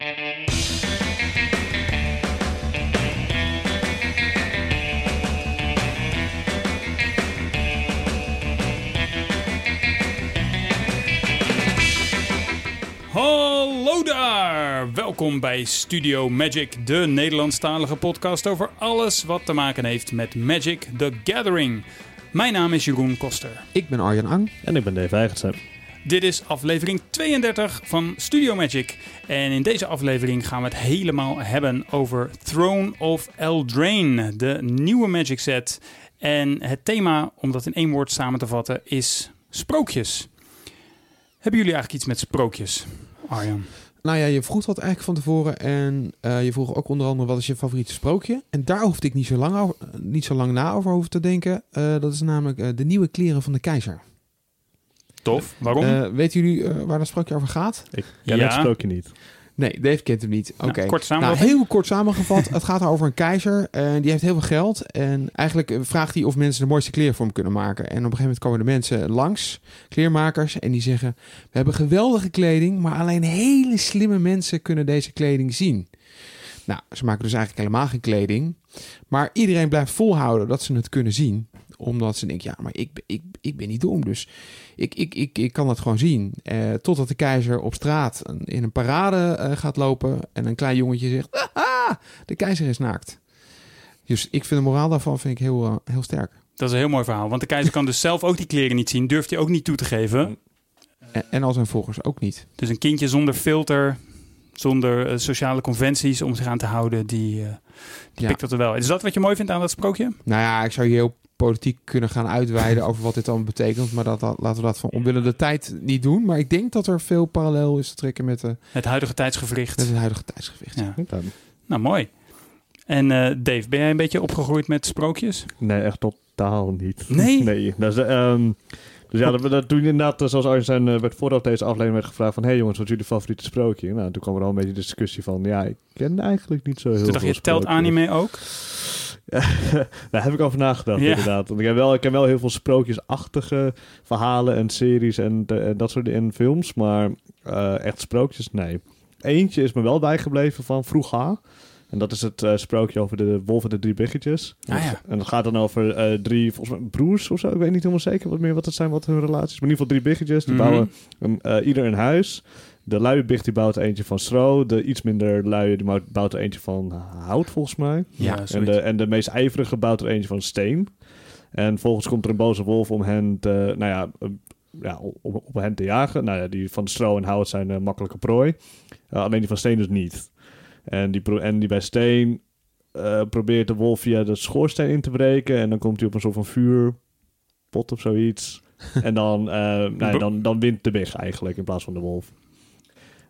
Hallo daar! Welkom bij Studio Magic, de Nederlandstalige podcast over alles wat te maken heeft met Magic the Gathering. Mijn naam is Jeroen Koster. Ik ben Arjan Ang. En ik ben Dave Eigensen. Dit is aflevering 32 van Studio Magic. En in deze aflevering gaan we het helemaal hebben over Throne of Eldraine, de nieuwe Magic set. En het thema, om dat in één woord samen te vatten, is sprookjes. Hebben jullie eigenlijk iets met sprookjes, Arjan? Nou ja, je vroeg dat eigenlijk van tevoren en eh, je vroeg ook onder andere wat is je favoriete sprookje. En daar hoefde ik niet zo lang, over, niet zo lang na over hoeven te denken. Eh, dat is namelijk eh, de nieuwe kleren van de keizer. Tof. Waarom? Eh, weten jullie eh, waar dat sprookje over gaat? Ik ken Ja. het sprookje niet. Nee, Dave kent hem niet. Oké. Nou, kort Nou, heel kort samengevat. het gaat over een keizer en die heeft heel veel geld. En eigenlijk eh, vraagt hij of mensen de mooiste kleren voor hem kunnen maken. En op een gegeven moment komen de mensen langs, kleermakers, en die zeggen... We hebben geweldige kleding, maar alleen hele slimme mensen kunnen deze kleding zien. Nou, ze maken dus eigenlijk helemaal geen kleding. Maar iedereen blijft volhouden dat ze het kunnen zien. Omdat ze denken, ja, maar ik, ben- ik, ik ben niet dom, dus ik, ik, ik, ik kan het gewoon zien. Eh, totdat de keizer op straat een- in een parade eh, gaat lopen en een klein jongetje zegt, "Haha, de keizer is naakt. Dus ik vind de moraal daarvan vind ik heel, eh, heel sterk. Dat is een heel mooi verhaal. Want de keizer kan dus zelf ook die kleren niet zien. Durft hij ook niet toe te geven. En, en al zijn volgers ook niet. Dus een kindje zonder filter, zonder sociale conventies om zich aan te houden, die, eh, die Ja. pikt dat er wel. Is dat wat je mooi vindt aan dat sprookje? Nou ja, ik zou hier heel politiek kunnen gaan uitweiden over wat dit allemaal betekent. Maar dat, dat- laten we dat van omwille de tijd niet doen. Maar ik denk dat er veel parallel is te trekken met, de, Het huidige tijdsgevricht. met het huidige tijdsgewicht. Ja. Dan- Nou, mooi. En eh, Dave, ben jij een beetje opgegroeid met sprookjes? Nee, echt totaal niet. Nee? nee. Dat is, ehm, dus ja, dat, dat toen inderdaad, eh, zoals Arjen zei, eh, werd voordat deze aflevering werd gevraagd van... Hé hey jongens, wat is jullie favoriete sprookje? Nou, toen kwam er al een beetje de discussie van... Ja, ik ken eigenlijk niet zo heel Toen dacht veel je, telt anime ook? Daar heb ik over nagedacht, Ja. inderdaad. Want ik, heb wel, ik ken wel heel veel sprookjesachtige verhalen en series en, de- en dat soort en films. Maar eh, echt sprookjes, nee. Eentje is me wel bijgebleven van vroeger. En dat is het eh, sprookje over de wolf en de drie biggetjes. Ah, ja. En dat gaat dan over eh, drie, volgens mij, broers of zo. Ik weet niet helemaal zeker wat meer wat het zijn, wat hun relaties. Maar in ieder geval drie biggetjes. Die Mhm. bouwen een, eh, ieder een huis. De luie big die bouwt er eentje van stro. De iets minder luie die bouwt- er eentje van hout, volgens mij. Ja, En zoiets. de, en de meest ijverige bouwt er eentje van steen. En volgens komt er een boze wolf om hen te, nou ja, eh, ja, om op hen te jagen. Nou ja, die van stro en hout zijn een makkelijke prooi. Eh, alleen die van steen dus niet. En die, pro- en die bij steen eh, probeert de wolf via de schoorsteen in te breken. En dan komt hij op een soort van vuurpot of zoiets. en dan, eh, nou dan, dan wint de big eigenlijk in plaats van de wolf.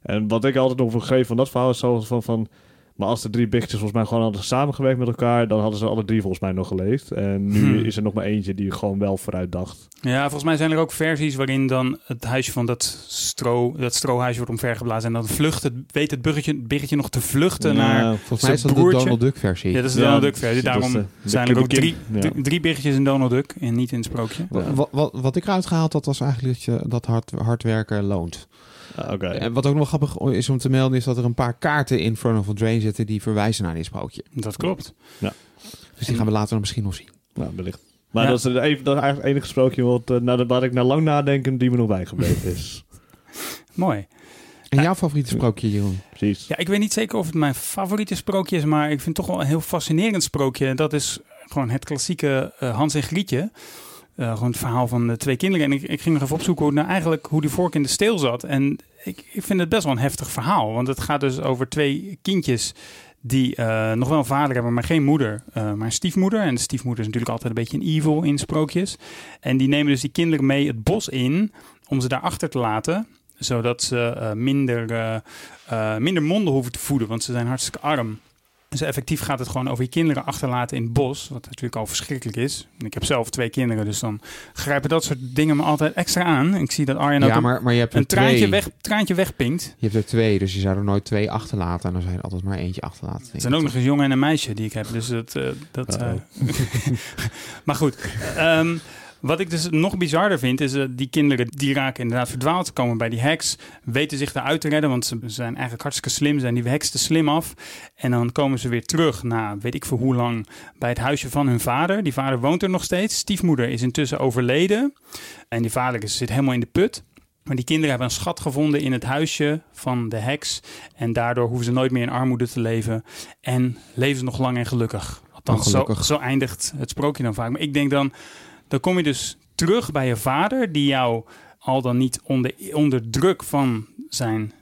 En wat ik altijd nog vergeef van dat verhaal is zo van... van maar als de drie biggetjes volgens mij gewoon hadden samengewerkt met elkaar, dan hadden ze alle drie volgens mij nog geleefd. En nu Hmm. is er nog maar eentje die gewoon wel vooruit dacht. Ja, volgens mij zijn er ook versies waarin dan het huisje van dat, stro, dat strohuisje wordt omvergeblazen. En dan vlucht het, weet het buggetje, biggetje nog te vluchten naar... Nou, Volgens mij is dat broertje. de Donald Duck versie. Ja, dat is de Ja, Donald Duck versie. is Daarom de- de zijn er ook drie, ja. drie, biggetjes in Donald Duck en niet in het sprookje. Wa- wa- Wat, wat, ik eruit gehaald had, was eigenlijk dat, je, dat hard, hard werken loont. Oké. En wat ook nog grappig is om te melden, is dat er een paar kaarten in Throne of Eldraine zitten die verwijzen naar dit sprookje. Dat klopt. Dus die gaan we later nog misschien nog zien. Nou, wellicht. Maar Ja. dat, is het even, dat is eigenlijk het enige sprookje wat, eh, nou, waar ik na lang nadenken die me nog bijgebleven is. Mooi. En jouw favoriete sprookje, Jeroen? Precies. Ja, ik weet niet zeker of het mijn favoriete sprookje is, maar ik vind het toch wel een heel fascinerend sprookje. Dat is gewoon het klassieke eh, Hans en Grietje. Eh, gewoon het verhaal van de twee kinderen. En ik, ging nog even opzoeken hoe, nou eigenlijk, hoe die vork in de steel zat. En ik, ik vind het best wel een heftig verhaal. Want het gaat dus over twee kindjes die eh, nog wel een vader hebben, maar geen moeder. eh, maar een stiefmoeder. En de stiefmoeder is natuurlijk altijd een beetje een evil in sprookjes. En die nemen dus die kinderen mee het bos in om ze daar achter te laten zodat ze minder, minder monden hoeven te voeden, want ze zijn hartstikke arm. Dus effectief gaat het gewoon over je kinderen achterlaten in het bos, wat natuurlijk al verschrikkelijk is. Ik heb zelf twee kinderen, dus dan grijpen dat soort dingen me altijd extra aan. Ik zie dat Arjen ook Ja, een, maar, maar je hebt een traantje, weg, traantje wegpinkt. Je hebt er twee, dus je zou er nooit twee achterlaten. En dan zou je er altijd maar eentje achterlaten. Er zijn ook nog eens jongen en een meisje die ik heb, dus dat... eh, dat eh, maar goed, ehm, Wat ik dus nog bizarder vind, is uh, die kinderen die raken inderdaad verdwaald, komen bij die heks, weten zich eruit te redden, want ze zijn eigenlijk hartstikke slim, zijn die heks te slim af. En dan komen ze weer terug na weet ik veel hoe lang bij het huisje van hun vader. Die vader woont er nog steeds. Stiefmoeder is intussen overleden en die vader zit helemaal in de put. Maar die kinderen hebben een schat gevonden in het huisje van de heks. En daardoor hoeven ze nooit meer in armoede te leven. En leven ze nog lang en gelukkig. Althans, zo, zo eindigt het sprookje dan vaak. Maar ik denk dan, dan kom je dus terug bij je vader, die jou al dan niet onder, onder druk van zijn,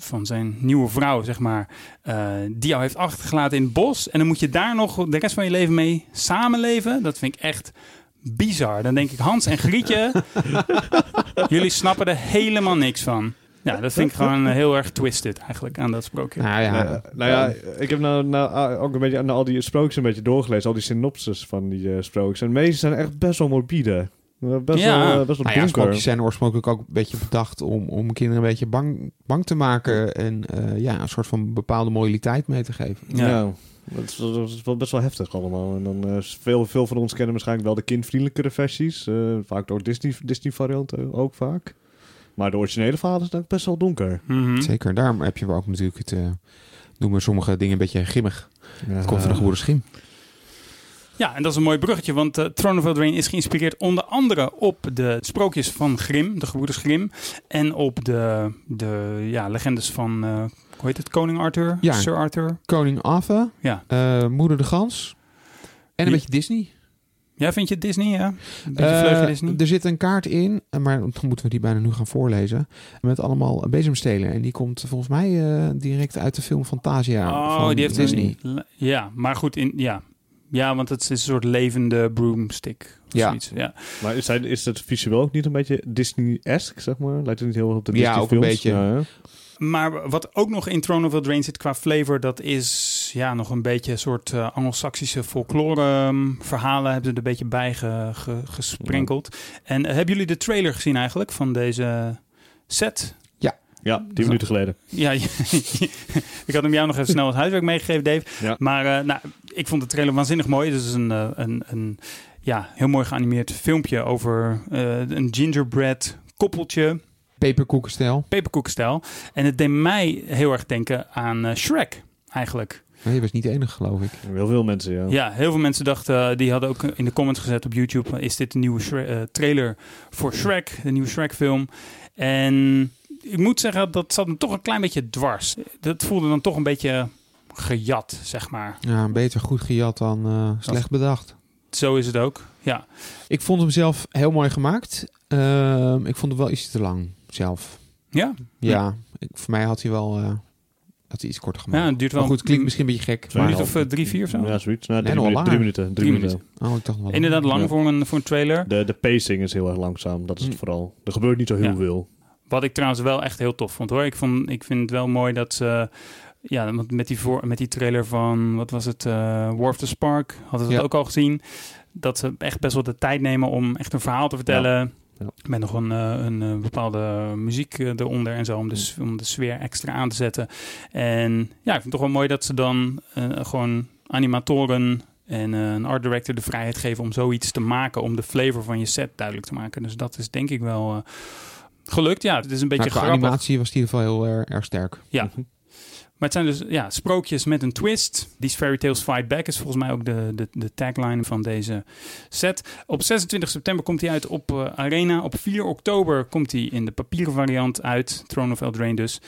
van zijn nieuwe vrouw, zeg maar, uh, die jou heeft achtergelaten in het bos. En dan moet je daar nog de rest van je leven mee samenleven. Dat vind ik echt bizar. Dan denk ik, Hans en Grietje, jullie snappen er helemaal niks van. Ja, dat vind ik gewoon heel erg twisted eigenlijk aan dat sprookje. Nou ja, Ja, nou ja, ik heb nou, nou ook een beetje naar al die sprookjes een beetje doorgelezen, al die synopses van die eh, sprookjes. En de meeste zijn echt best wel morbide. Eh, Best Ja. wel, eh, best wel nou ja, sprookjes zijn oorspronkelijk ook een beetje bedacht om, om kinderen een beetje bang, bang te maken. En eh, ja, een soort van bepaalde moraliteit mee te geven. Ja. Ja. Dat is, dat is wel best wel heftig allemaal. En dan eh, veel, veel van ons kennen waarschijnlijk wel de kindvriendelijkere versies. eh, vaak door Disney, Disney varianten ook vaak. Maar de originele verhalen zijn best wel donker. Mhm. Zeker, daarom heb je ook natuurlijk het... eh noemen sommige dingen een beetje grimmig. Ja, Het komt van de gebroeders Schim. Ja, en dat is een mooi bruggetje, want uh, Throne of Eldraine is geïnspireerd onder andere op de sprookjes van Grimm, de gebroeders Grimm, en op de, de ja, legendes van, eh, hoe heet het, koning Arthur, Ja. Sir Arthur. Koning Affe, Ja. eh, Moeder de Gans en een Ja. beetje Disney. Ja, vind je het Disney, ja? Een beetje vleugje Disney? Er zit een kaart in, eh, maar dan moeten we die bijna nu gaan voorlezen. Met allemaal bezemstelen. En die komt volgens mij eh, direct uit de film Fantasia oh, van die heeft Disney. Een, ja, maar goed, in, ja. ja, want het is een soort levende broomstick. Of Ja. Zoiets. ja. Maar is, hij- is het visueel ook niet een beetje Disney-esque, zeg maar? Lijkt het niet heel erg op de Ja, Disney ook een films? beetje. Ja, ja. Maar wat ook nog in Throne of Eldraine zit qua flavor, dat is ja, nog een beetje een soort eh Anglo-Saxische folklore ehm, verhalen hebben ze er een beetje bij ge- ge- gesprenkeld. En eh, hebben jullie de trailer gezien eigenlijk van deze set? Ja, tien minuten geleden. Ja, ik had hem jou nog even snel als huiswerk meegegeven, Dave. Ja. Maar eh, nou, ik vond de trailer waanzinnig mooi. Het is een, een, een ja, heel mooi geanimeerd filmpje over eh, een gingerbread koppeltje Peperkoekenstijl. peperkoekstijl. En het deed mij heel erg denken aan Shrek, eigenlijk. Nee, je was niet de enige, geloof ik. Heel veel mensen, ja. Ja, heel veel mensen dachten, eh, die hadden ook in de comments gezet op YouTube, eh, is dit een nieuwe Shre- eh, trailer voor Shrek, de nieuwe Shrek film. En ik moet zeggen, dat zat me toch een klein beetje dwars. Dat voelde dan toch een beetje gejat, zeg maar. Ja, beter goed gejat dan eh, slecht bedacht. Zo is het ook, ja. Ik vond hem zelf heel mooi gemaakt. Ehm, ik vond hem wel iets te lang zelf. Ja, Ja, ik, voor mij had hij wel eh, had hij iets korter gemaakt. ja het duurt wel maar goed, klinkt misschien een beetje gek. een Maar, minuut of eh, drie, vier of zo. Ja, zoiets. Nou, Nee, drie, wel minuten, drie langer. minuten. Drie, Drie minuten. oh, ik dacht nog wel. Inderdaad lang Ja. voor, een, voor een trailer. De, de pacing is heel erg langzaam. Dat is het Hm. vooral. Er gebeurt niet zo heel Ja. veel. Wat ik trouwens wel echt heel tof vond hoor. Ik, vond, ik vind het wel mooi dat ze. Ja, want met die, voor, met die trailer van. Wat was het? eh War of the Spark. Hadden we Ja. dat ook al gezien. Dat ze echt best wel de tijd nemen om echt een verhaal te vertellen. Ja. Met nog een, eh, een eh, bepaalde muziek eh, eronder en zo. Om de, om de sfeer extra aan te zetten. En ja, ik vind het toch wel mooi dat ze dan gewoon animatoren. En een art director de vrijheid geven om zoiets te maken. Om de flavor van je set duidelijk te maken. Dus dat is denk ik wel. Gelukt, ja. Het is een beetje maar qua grappig. animatie was in ieder geval heel erg, erg sterk. Ja. Maar het zijn dus ja, sprookjes met een twist. These fairy tales fight back is volgens mij ook de, de, de tagline van deze set. Op 26 september komt hij uit op eh, Arena. Op 4 oktober komt hij in de papieren variant uit. Throne of Eldraine dus.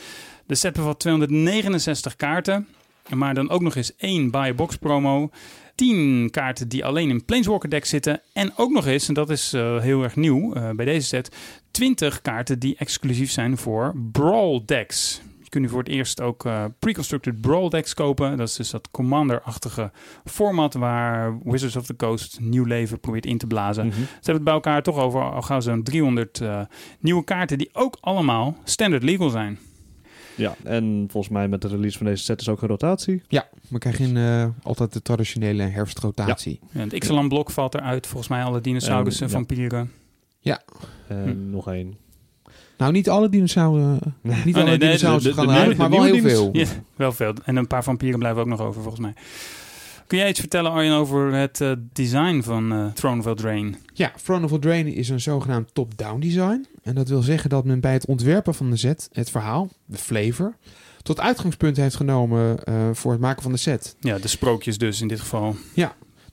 De set bevat 269 kaarten. Maar dan ook nog eens één buy box promo. 10 kaarten die alleen in Planeswalker deck zitten. En ook nog eens, en dat is eh, heel erg nieuw eh, bij deze set, 20 kaarten die exclusief zijn voor Brawl decks. Je kunt nu voor het eerst ook eh pre-constructed Brawl decks kopen. Dat is dus dat Commander-achtige format waar Wizards of the Coast nieuw leven probeert in te blazen. Mhm. Ze hebben het bij elkaar toch over al gauw zo'n 300 eh, nieuwe kaarten die ook allemaal standard legal zijn. Ja, en volgens mij met de release van deze set is ook een rotatie. Ja, we krijgen eh, altijd de traditionele herfstrotatie. Ja, het Ixalan-blok valt eruit. Volgens mij alle dinosaurussen, ja. vampieren. En Hm. nog één. Nou, niet alle dinosauren, niet Oh, nee, alle nee, dinosaurussen de- de- gaan nieuwe- maar de wel heel veel. Ja, wel veel. En een paar vampieren blijven ook nog over, volgens mij. Kun jij iets vertellen, Arjen, over het eh, design van eh Throne of Eldraine? Ja, Throne of Eldraine is een zogenaamd top-down design. En dat wil zeggen dat men bij het ontwerpen van de set het verhaal, de flavor, tot uitgangspunt heeft genomen eh, voor het maken van de set. Ja, de sprookjes dus in dit geval.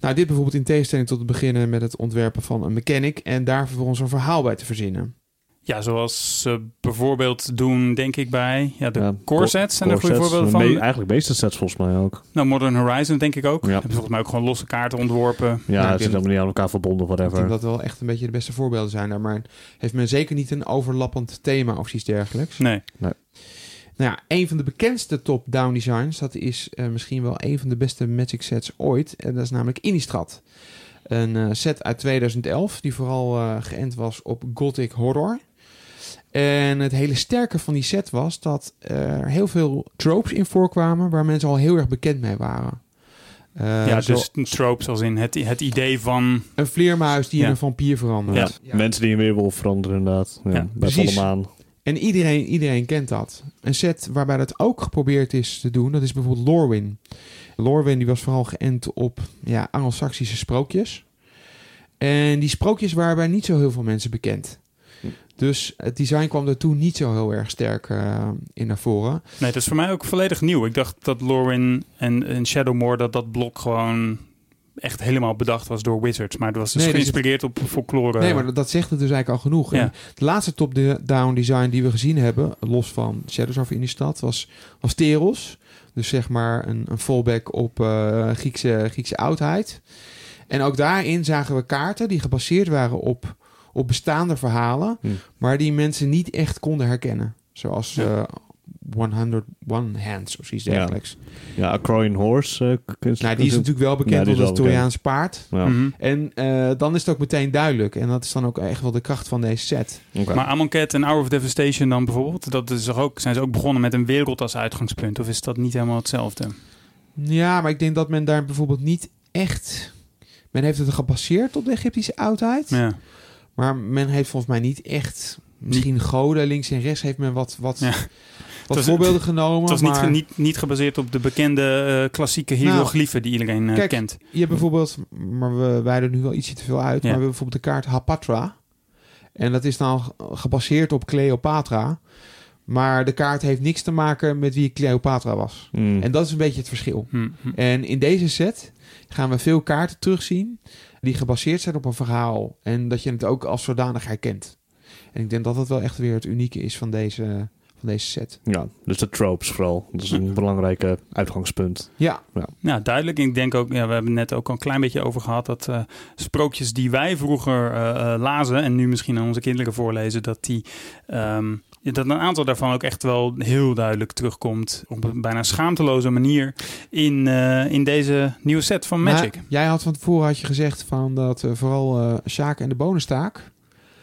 Nou, dit bijvoorbeeld in tegenstelling tot het beginnen met het ontwerpen van een mechanic en daar vervolgens een verhaal bij te verzinnen. Ja, zoals ze bijvoorbeeld doen, denk ik, bij ja, de Ja, core sets. Zijn er Core goede sets, voorbeelden van? me- eigenlijk meeste sets volgens mij ook. Nou, Modern Horizon denk ik ook. Ja. Hebben volgens mij ook gewoon losse kaarten ontworpen. Ja, ik ze zijn helemaal niet aan elkaar verbonden, Ik whatever. denk dat wel echt een beetje de beste voorbeelden zijn daar, maar heeft men zeker niet een overlappend thema of iets dergelijks. Nee. Nou ja, een van de bekendste top-down designs, dat is eh, misschien wel een van de beste Magic sets ooit. En dat is namelijk Innistrad. Een eh, set uit 2011, die vooral eh, geënt was op Gothic Horror. En het hele sterke van die set was dat er heel veel tropes in voorkwamen waar mensen al heel erg bekend mee waren. Eh, ja, zo dus tropes als in het, het idee van... een vleermuis die Ja. in een vampier verandert. ja, mensen die een weerwolf veranderen inderdaad. Ja, Ja, bij precies. maan. En iedereen, iedereen kent dat. Een set waarbij dat ook geprobeerd is te doen, dat is bijvoorbeeld Lorwyn. Lorwyn die was vooral geënt op ja, Anglo-Saxische sprookjes. En die sprookjes waren bij niet zo heel veel mensen bekend. Dus het design kwam er toen niet zo heel erg sterk eh, in naar voren. Nee, dat is voor mij ook volledig nieuw. Ik dacht dat Lorwyn en, en Shadowmoor, dat dat blok gewoon echt helemaal bedacht was door Wizards. Maar het was dus Nee, dus het- geïnspireerd op folklore. Nee, maar dat, dat zegt het dus eigenlijk al genoeg. Ja. De laatste top-down design die we gezien hebben, los van Shadows of Innistrad, was, was Teros. Dus zeg maar een, een fallback op eh, Griekse, Griekse oudheid. En ook daarin zagen we kaarten die gebaseerd waren op, op bestaande verhalen, Hm. maar die mensen niet echt konden herkennen. Zoals Ja. eh 101 Hands of iets Ja. dergelijks. Ja, Acroian Horse. eh, kun- Nou, die is natuurlijk wel Ja, bekend is als. Trojaans paard. Ja, Mhm. En eh, dan is het ook meteen duidelijk. En dat is dan ook echt wel de kracht van deze set. Maar Amonkhet en Hour of Devastation dan bijvoorbeeld, dat is toch ook, zijn ze ook begonnen met een wereld als uitgangspunt? Of is dat niet helemaal hetzelfde? Ja, maar ik denk dat men daar bijvoorbeeld niet echt... Men heeft het gebaseerd op de Egyptische oudheid. Ja. Maar men heeft volgens mij niet echt... Misschien goden, links en rechts heeft men wat, wat, Ja. wat was- voorbeelden genomen. Het was niet, maar Nou. niet, niet gebaseerd op de bekende eh, klassieke hieroglyphen die iedereen eh, kijk, kent. Je hebt bijvoorbeeld... Maar we wijden nu wel ietsje te veel uit. Ja. Maar we hebben bijvoorbeeld de kaart Hapatra. En dat is dan gebaseerd op Cleopatra. Maar de kaart heeft niks te maken met wie Cleopatra was. Mm. En dat is een beetje het verschil. Hm, hm. En in deze set gaan we veel kaarten terugzien die gebaseerd zijn op een verhaal. En dat je het ook als zodanig herkent. En ik denk dat dat wel echt weer het unieke is van deze, van deze set. Ja, dus de tropes vooral. Dat is een belangrijke uitgangspunt. Ja, Ja, duidelijk. Ik denk ook, ja, we hebben het net ook al een klein beetje over gehad, dat eh, sprookjes die wij vroeger eh, eh, lazen en nu misschien aan onze kinderen voorlezen, dat die. ehm, ja, dat een aantal daarvan ook echt wel heel duidelijk terugkomt op een bijna schaamteloze manier in, eh, in deze nieuwe set van Magic. Maar jij had van tevoren had je gezegd van dat eh, vooral eh Sjaak en de bonenstaak...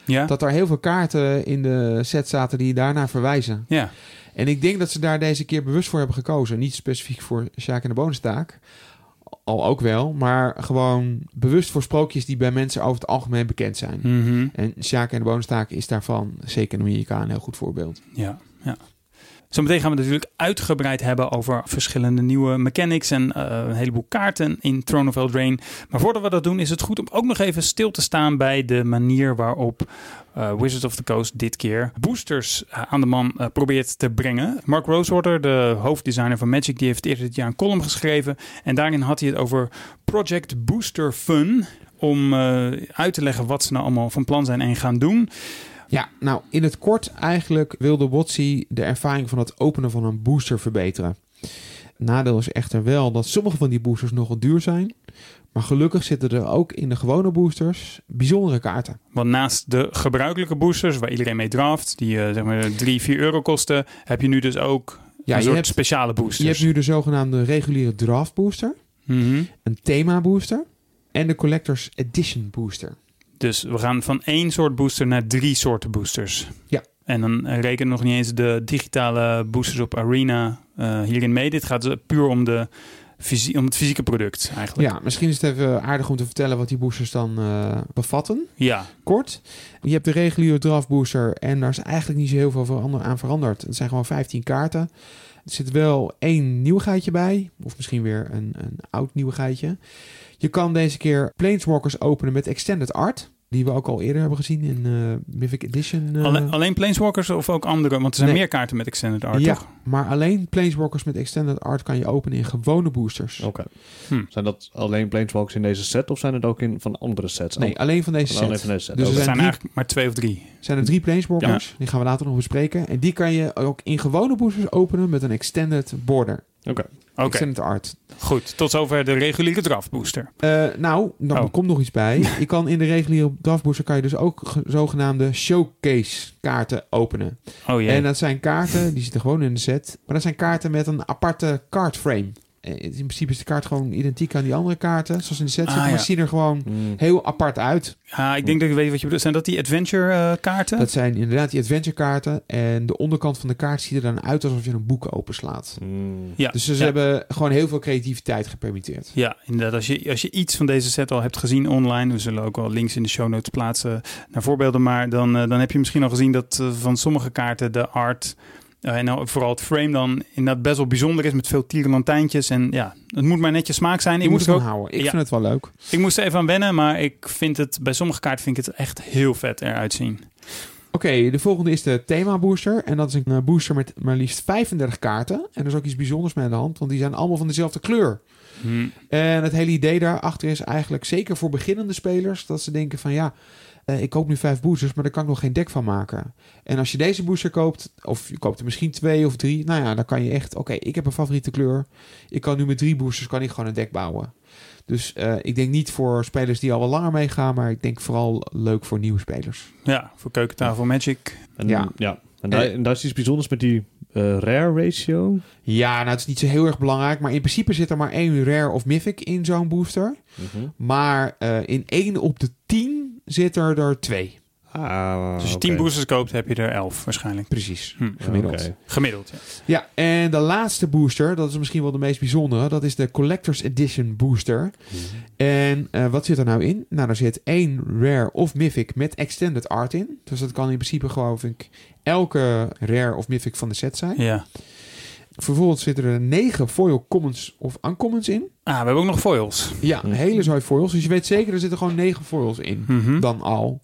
ja, dat er heel veel kaarten in de set zaten die daarnaar verwijzen. ja. En ik denk dat ze daar deze keer bewust voor hebben gekozen. Niet specifiek voor Sjaak en de bonenstaak. Al ook wel, maar gewoon bewust voor sprookjes die bij mensen over het algemeen bekend zijn. Mhm. En Sjaak en de bonenstaak is daarvan, zeker in Amerika, een heel goed voorbeeld. Ja, ja. Zometeen gaan we het natuurlijk uitgebreid hebben over verschillende nieuwe mechanics en eh, een heleboel kaarten in Throne of Eldraine. Maar voordat we dat doen is het goed om ook nog even stil te staan bij de manier waarop eh, Wizards of the Coast dit keer boosters eh, aan de man probeert te brengen. Mark Rosewater, de hoofddesigner van Magic, die heeft eerder dit jaar een column geschreven en daarin had hij het over Project Booster Fun. Om uit te leggen wat ze nou allemaal van plan zijn en gaan doen. Ja, nou in het kort eigenlijk wilde WotC de ervaring van het openen van een booster verbeteren. Nadeel is echter wel dat sommige van die boosters nogal duur zijn. Maar gelukkig zitten er ook in de gewone boosters bijzondere kaarten. Want naast de gebruikelijke boosters, waar iedereen mee draft, die eh, zeg maar 3, 4 euro kosten, heb je nu dus ook Ja, een je soort hebt, speciale je boosters. hebt nu de zogenaamde reguliere draft booster, Mhm. een thema booster en de Collector's Edition booster. Dus we gaan van één soort booster naar drie soorten boosters. Ja. En dan eh, rekenen nog niet eens de digitale boosters op Arena eh, hierin mee. Dit gaat eh, puur om, de fysie- om het fysieke product eigenlijk. Ja, misschien is het even aardig om te vertellen wat die boosters dan bevatten. Ja. Kort, je hebt de reguliere draft booster en daar is eigenlijk niet zo heel veel aan veranderd. Het zijn gewoon 15 kaarten Er zit wel één nieuwigheidje bij. Of misschien weer een, een oud nieuwigheidje. Je kan deze keer Planeswalkers openen met Extended Art. Die we ook al eerder hebben gezien in eh Mythic Edition. eh. Alleen, alleen Planeswalkers of ook andere? Want er zijn Nee. meer kaarten met Extended Art, ja, toch? maar alleen Planeswalkers met Extended Art kan je openen in gewone boosters. Oké. Hm. Zijn dat alleen Planeswalkers in deze set of zijn het ook in van andere sets? Nee, alleen van deze Van alleen set. van deze set. Dus er zijn zijn drie- eigenlijk maar twee of drie. zijn er drie Planeswalkers. Die gaan we later nog bespreken. En die kan je ook in gewone boosters openen met een Extended Border. Oké. Extended Art. goed. Tot zover de reguliere draft booster. Eh, nou, dan Oh. komt nog iets bij. Je kan in de reguliere draftbooster kan je dus ook ge- zogenaamde showcase kaarten openen. Oh jee. En dat zijn kaarten, die zitten gewoon in de set. Maar dat zijn kaarten met een aparte cardframe. Eh, In principe is de kaart gewoon identiek aan die andere kaarten. Zoals in de set Ah. Maar ja. zien er gewoon Mm. heel apart uit. Ja, ik denk dat ik weet wat je bedoelt. Zijn dat die adventure eh, kaarten? Dat zijn inderdaad die adventure kaarten. En de onderkant van de kaart ziet er dan uit alsof je een boek openslaat. Mm. ja. Dus ze ja. hebben gewoon heel veel creativiteit gepermitteerd. Ja, inderdaad. Als je, als je iets van deze set al hebt gezien online, we zullen ook wel links in de show notes plaatsen naar voorbeelden, maar dan, eh, dan heb je misschien al gezien dat eh, van sommige kaarten de art eh, en nou, vooral het frame dan inderdaad best wel bijzonder is met veel tierenlantijntjes. En ja, het moet maar netjes smaak zijn. Je Ik moet ervan ook, houden. Ik ja. vind het wel leuk. ik moest er even aan wennen, maar ik vind het bij sommige kaarten vind ik het echt heel vet eruit zien. Oké, de volgende is de thema booster. En dat is een eh, booster met maar liefst 35 kaarten. En er is ook iets bijzonders mee aan de hand, want die zijn allemaal van dezelfde kleur. Hm. En het hele idee daarachter is eigenlijk zeker voor beginnende spelers dat ze denken van ja, eh, ik koop nu vijf boosters, maar daar kan ik nog geen deck van maken. En als je deze booster koopt, of je koopt er misschien twee of drie, nou ja, dan kan je echt, oké, ik heb een favoriete kleur. Ik kan nu met drie boosters kan ik gewoon een deck bouwen. Dus eh, ik denk niet voor spelers die al wel langer meegaan, maar ik denk vooral leuk voor nieuwe spelers. Ja, voor keukentafel Magic. En, Ja. ja. En, daar, en daar is iets bijzonders met die eh, rare ratio. Ja, nou het is niet zo heel erg belangrijk, maar in principe zit er maar één rare of mythic in zo'n booster. Mhm. Maar eh, in één op de 10 zit er er twee. Ah, Dus als je oké. 10 boosters koopt, heb je er 11 waarschijnlijk. Precies. Hm. Gemiddeld. Oké. Gemiddeld, ja. Ja, en de laatste booster, dat is misschien wel de meest bijzondere, dat is de Collector's Edition booster. En eh, wat zit er nou in? Nou, er zit één rare of mythic met extended art in. Dus dat kan in principe gewoon, vind ik, elke rare of mythic van de set zijn. ja. Vervolgens zitten er negen foil commons of uncommons in. Ah, we hebben ook nog foils. Ja, een hele zooi foils. Dus je weet zeker, er zitten gewoon negen foils in. Mhm. Dan al.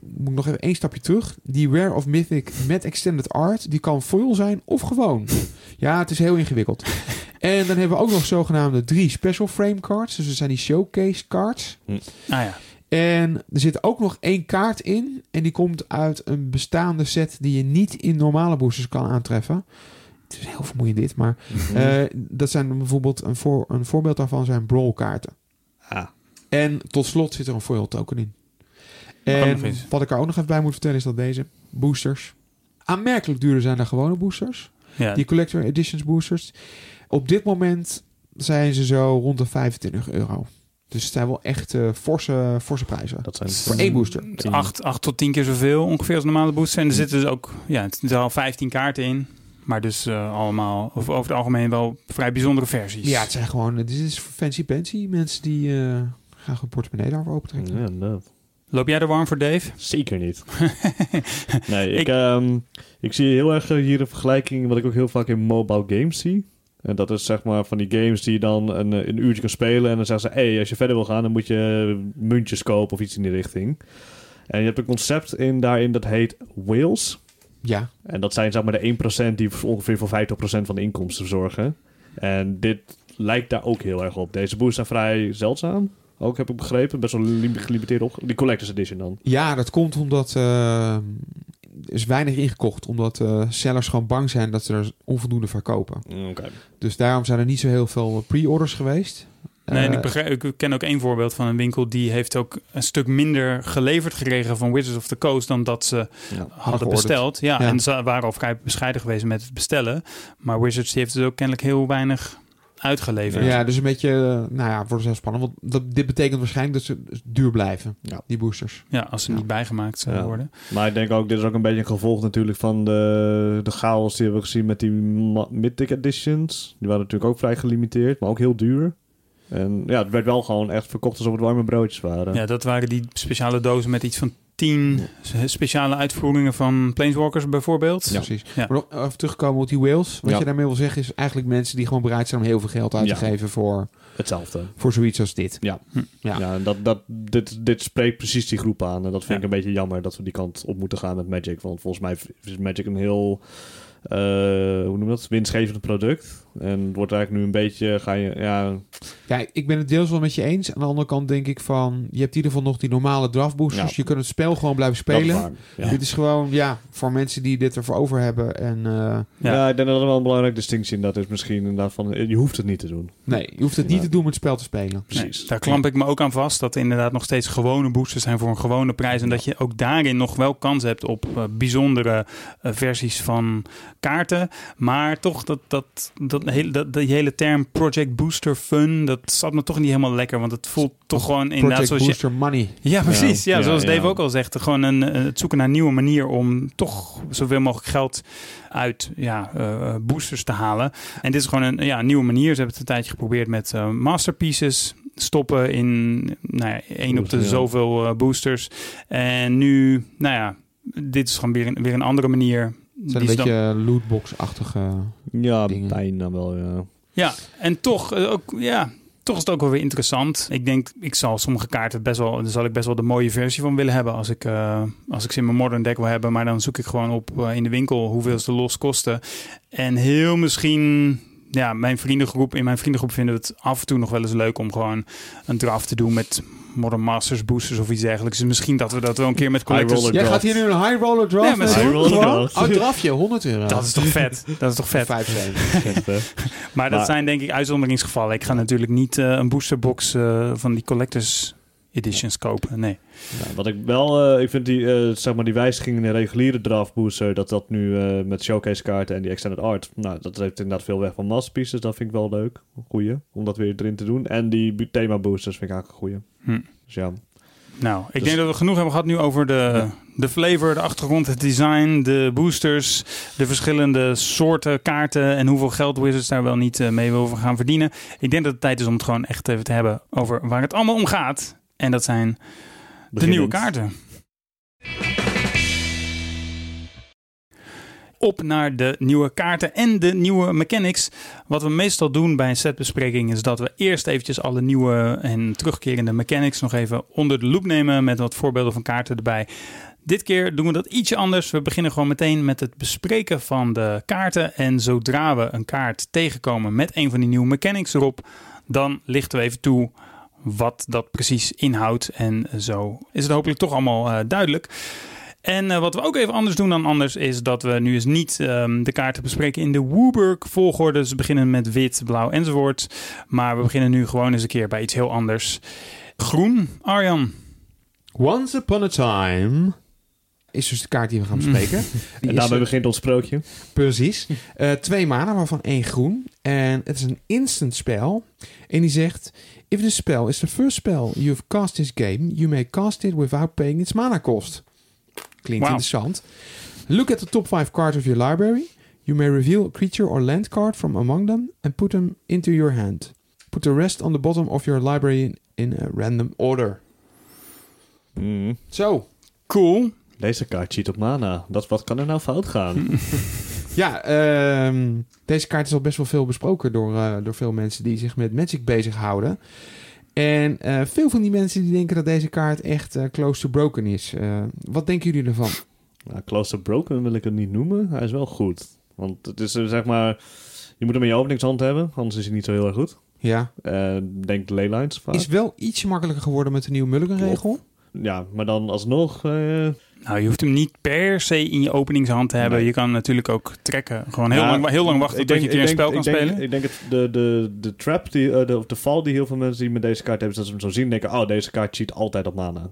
Moet ik nog even één stapje terug. Die Rare of Mythic met Extended Art, die kan foil zijn of gewoon. Ja, het is heel ingewikkeld. En dan hebben we ook nog zogenaamde drie special frame cards. Dus dat zijn die showcase cards. Ah ja. En er zit ook nog één kaart in. En die komt uit een bestaande set die je niet in normale boosters kan aantreffen. Het is heel vermoeiend dit, maar Mhm. eh, dat zijn bijvoorbeeld een, voor, een voorbeeld daarvan zijn brawl kaarten. ah. En tot slot zit er een foil token in. En wat ik er ook nog even bij moet vertellen is dat deze boosters aanmerkelijk duurder zijn dan gewone boosters. ja. Die Collector Editions boosters. Op dit moment zijn ze zo rond de 25 euro. Dus het zijn wel echt eh, forse, forse prijzen. Dat zijn Voor één booster. Het is acht, acht tot tien keer zoveel ongeveer als normale boosters. En er zitten dus ook ja, het zitten al 15 kaarten in. Maar dus eh, allemaal, of over het algemeen wel vrij bijzondere versies. Ja, het zijn gewoon, dit is voor fancy pensy. Mensen die eh, graag hun portemonnee daarvoor opentrekken. Ja, inderdaad. Loop jij er warm voor, Dave? Zeker niet. nee, ik, Ik- ehm, ik zie heel erg eh, hier een vergelijking wat ik ook heel vaak in mobile games zie. En dat is zeg maar van die games die je dan een, een uurtje kan spelen. En dan zeggen ze, hey, als je verder wil gaan, dan moet je muntjes kopen of iets in die richting. En je hebt een concept in daarin dat heet whales. Ja, En dat zijn zeg maar de 1% die ongeveer voor 50% van de inkomsten zorgen. En dit lijkt daar ook heel erg op. Deze boosters zijn vrij zeldzaam. Ook heb ik begrepen. Best wel lim- gelimiteerd op. Die Collector's Edition dan. ja dat komt omdat eh, er is weinig ingekocht. Omdat eh, sellers gewoon bang zijn dat ze er onvoldoende verkopen. Oké. Dus daarom zijn er niet zo heel veel pre-orders geweest. Nee, en Eh, ik, begrijp, ik ken ook één voorbeeld van een winkel die heeft ook een stuk minder geleverd gekregen van Wizards of the Coast dan dat ze Ja. hadden besteld. Ja, Ja. en ze waren al vrij bescheiden geweest met het bestellen. Maar Wizards die heeft dus ook kennelijk heel weinig uitgeleverd. Ja, dus een beetje, eh, nou ja, wordt heel spannend. Want dat, dit betekent waarschijnlijk dat ze duur blijven, Ja. die boosters. Ja, als ze Ja. niet bijgemaakt zouden Ja. worden. Maar ik denk ook, dit is ook een beetje een gevolg natuurlijk van de, de chaos die we hebben gezien met die Mythic Editions. Die waren natuurlijk ook vrij gelimiteerd, maar ook heel duur. En ja, het werd wel gewoon echt verkocht alsof het warme broodjes waren. Ja, dat waren die speciale dozen met iets van tien speciale uitvoeringen van Planeswalkers bijvoorbeeld. Ja. Precies. Ja. Maar nog even terugkomen op die whales. Wat Ja. je daarmee wil zeggen is eigenlijk mensen die gewoon bereid zijn om heel veel geld uit te Ja. geven voor, Hetzelfde. voor zoiets als dit. Ja. Hm. Ja. Ja, en dat, dat, dit, dit spreekt precies die groep aan. En dat vind Ja. ik een beetje jammer dat we die kant op moeten gaan met Magic. Want volgens mij is Magic een heel, eh, hoe noem je dat, winstgevend product. En het wordt eigenlijk nu een beetje, ga je, ja, Ja, ik ben het deels wel met je eens. Aan de andere kant denk ik van... Je hebt in ieder geval nog die normale draftboosters. Ja. Je kunt het spel gewoon blijven dat is spelen. waar. Ja. Dit is gewoon, ja, voor mensen die dit ervoor over hebben. En eh, Ja. Ja. ik denk dat er wel een belangrijke distinctie in dat is misschien inderdaad van, eh, je hoeft het niet te doen. nee, je hoeft het niet Ja. te doen om het spel te spelen. Precies. Nee, daar klamp ik me ook aan vast. Dat er inderdaad nog steeds gewone boosters zijn voor een gewone prijs. En dat je ook daarin nog wel kans hebt op eh, bijzondere versies van kaarten. Maar toch, dat, dat, dat, hele, dat, die hele term Project Booster Fun, dat zat me toch niet helemaal lekker. Want het voelt toch gewoon inderdaad Project zoals je... Booster Money. Ja, precies. Ja, Ja, zoals ja. Dave ook al zegt. Gewoon een, eh, het zoeken naar een nieuwe manier om toch zoveel mogelijk geld uit ja, eh, boosters te halen. En dit is gewoon een, ja, een nieuwe manier. Ze hebben het een tijdje geprobeerd met eh, masterpieces stoppen in nou ja, één op de zoveel boosters. En nu, nou ja, dit is gewoon weer een, weer een andere manier. Het zijn een dan- beetje lootbox-achtige... Ja, Dingen. bijna wel, ja. Ja, en toch, eh, ook, ja, toch is het ook wel weer interessant. Ik denk, ik zal sommige kaarten best wel, daar zal ik best wel de mooie versie van willen hebben als ik, eh, als ik ze in mijn modern deck wil hebben. Maar dan zoek ik gewoon op eh, in de winkel hoeveel ze los kosten. En heel misschien, ja, mijn vriendengroep, in mijn vriendengroep vinden we het af en toe nog wel eens leuk om gewoon een draft te doen met Modern Masters boosters of iets dergelijks. Dus misschien dat we dat wel een keer met collectors... Jij gaat hier nu een high roller draft mee high roller draft. Oh, drafje, 100 euro. Dat is toch vet? Dat is toch vet? 5 cent. Echt, hè? Maar dat zijn denk ik uitzonderingsgevallen. Ik ga natuurlijk niet eh, een boosterbox eh, van die collectors editions kopen. Nee. Wat ik wel, eh, ik vind die, eh, zeg maar die wijziging in de reguliere draft booster, dat dat nu eh, met showcase kaarten en die extended art, nou, dat heeft inderdaad veel weg van masterpieces. Dat vind ik wel leuk. Goeie, om dat weer erin te doen. En die thema boosters vind ik eigenlijk een goeie. Hm. Dus ja, Nou, ik Dus- denk dat we genoeg hebben gehad nu over de, de flavor, de achtergrond, het design, de boosters, de verschillende soorten kaarten en hoeveel geld Wizards daar wel niet eh, mee wil gaan verdienen. Ik denk dat het tijd is om het gewoon echt even te hebben over waar het allemaal om gaat. En dat zijn de nieuwe kaarten. Op naar de nieuwe kaarten en de nieuwe mechanics. Wat we meestal doen bij een setbespreking is dat we eerst eventjes alle nieuwe en terugkerende mechanics nog even onder de loep nemen met wat voorbeelden van kaarten erbij. Dit keer doen we dat ietsje anders. We beginnen gewoon meteen met het bespreken van de kaarten. En zodra we een kaart tegenkomen met een van die nieuwe mechanics erop, dan lichten we even toe wat dat precies inhoudt. En zo is het hopelijk toch allemaal eh, duidelijk. En eh, wat we ook even anders doen dan anders is dat we nu eens niet ehm, de kaarten bespreken in de Wooburg volgorde. Dus we beginnen met wit, blauw enzovoort. Maar we beginnen nu gewoon eens een keer bij iets heel anders. Groen, Arjan. Once Upon a Time is dus de kaart die we gaan bespreken. En is, daarmee begint ons sprookje. Precies. Eh, twee manen, waarvan één groen. En het is een instant spel. En die zegt... If the spell is the first spell you've cast this game... you may cast it without paying its mana cost. Klinkt interessant. Look at the top five cards of your library. You may reveal a creature or land card from among them... and put them into your hand. Put the rest on the bottom of your library in, in a random order. Mm. Zo. Cool. Deze kaart cheat op mana. Dat, wat kan er nou fout gaan? Ja, ehm, deze kaart is al best wel veel besproken door, eh, door veel mensen die zich met Magic bezighouden. En eh, veel van die mensen die denken dat deze kaart echt eh, close to broken is. Wat denken jullie ervan? Nou, close to broken wil ik het niet noemen. Hij is wel goed. Want het is zeg maar... Je moet hem in je openingshand hebben, anders is hij niet zo heel erg goed. Ja, denk de leylines vaak. is wel iets makkelijker geworden met de nieuwe Mulligan-regel. Ja, maar dan alsnog... eh, Nou, je hoeft hem niet per se in je openingshand te hebben. Nee. Je kan natuurlijk ook trekken. Gewoon heel, Ja, lang, heel lang wachten tot je een keer een spel kan ik denk- spelen. Ik denk het, de, de, de trap, die, eh, de, of de val die heel veel mensen die met deze kaart hebben, is dat ze hem zo zien en denken, oh, deze kaart cheat altijd op mana.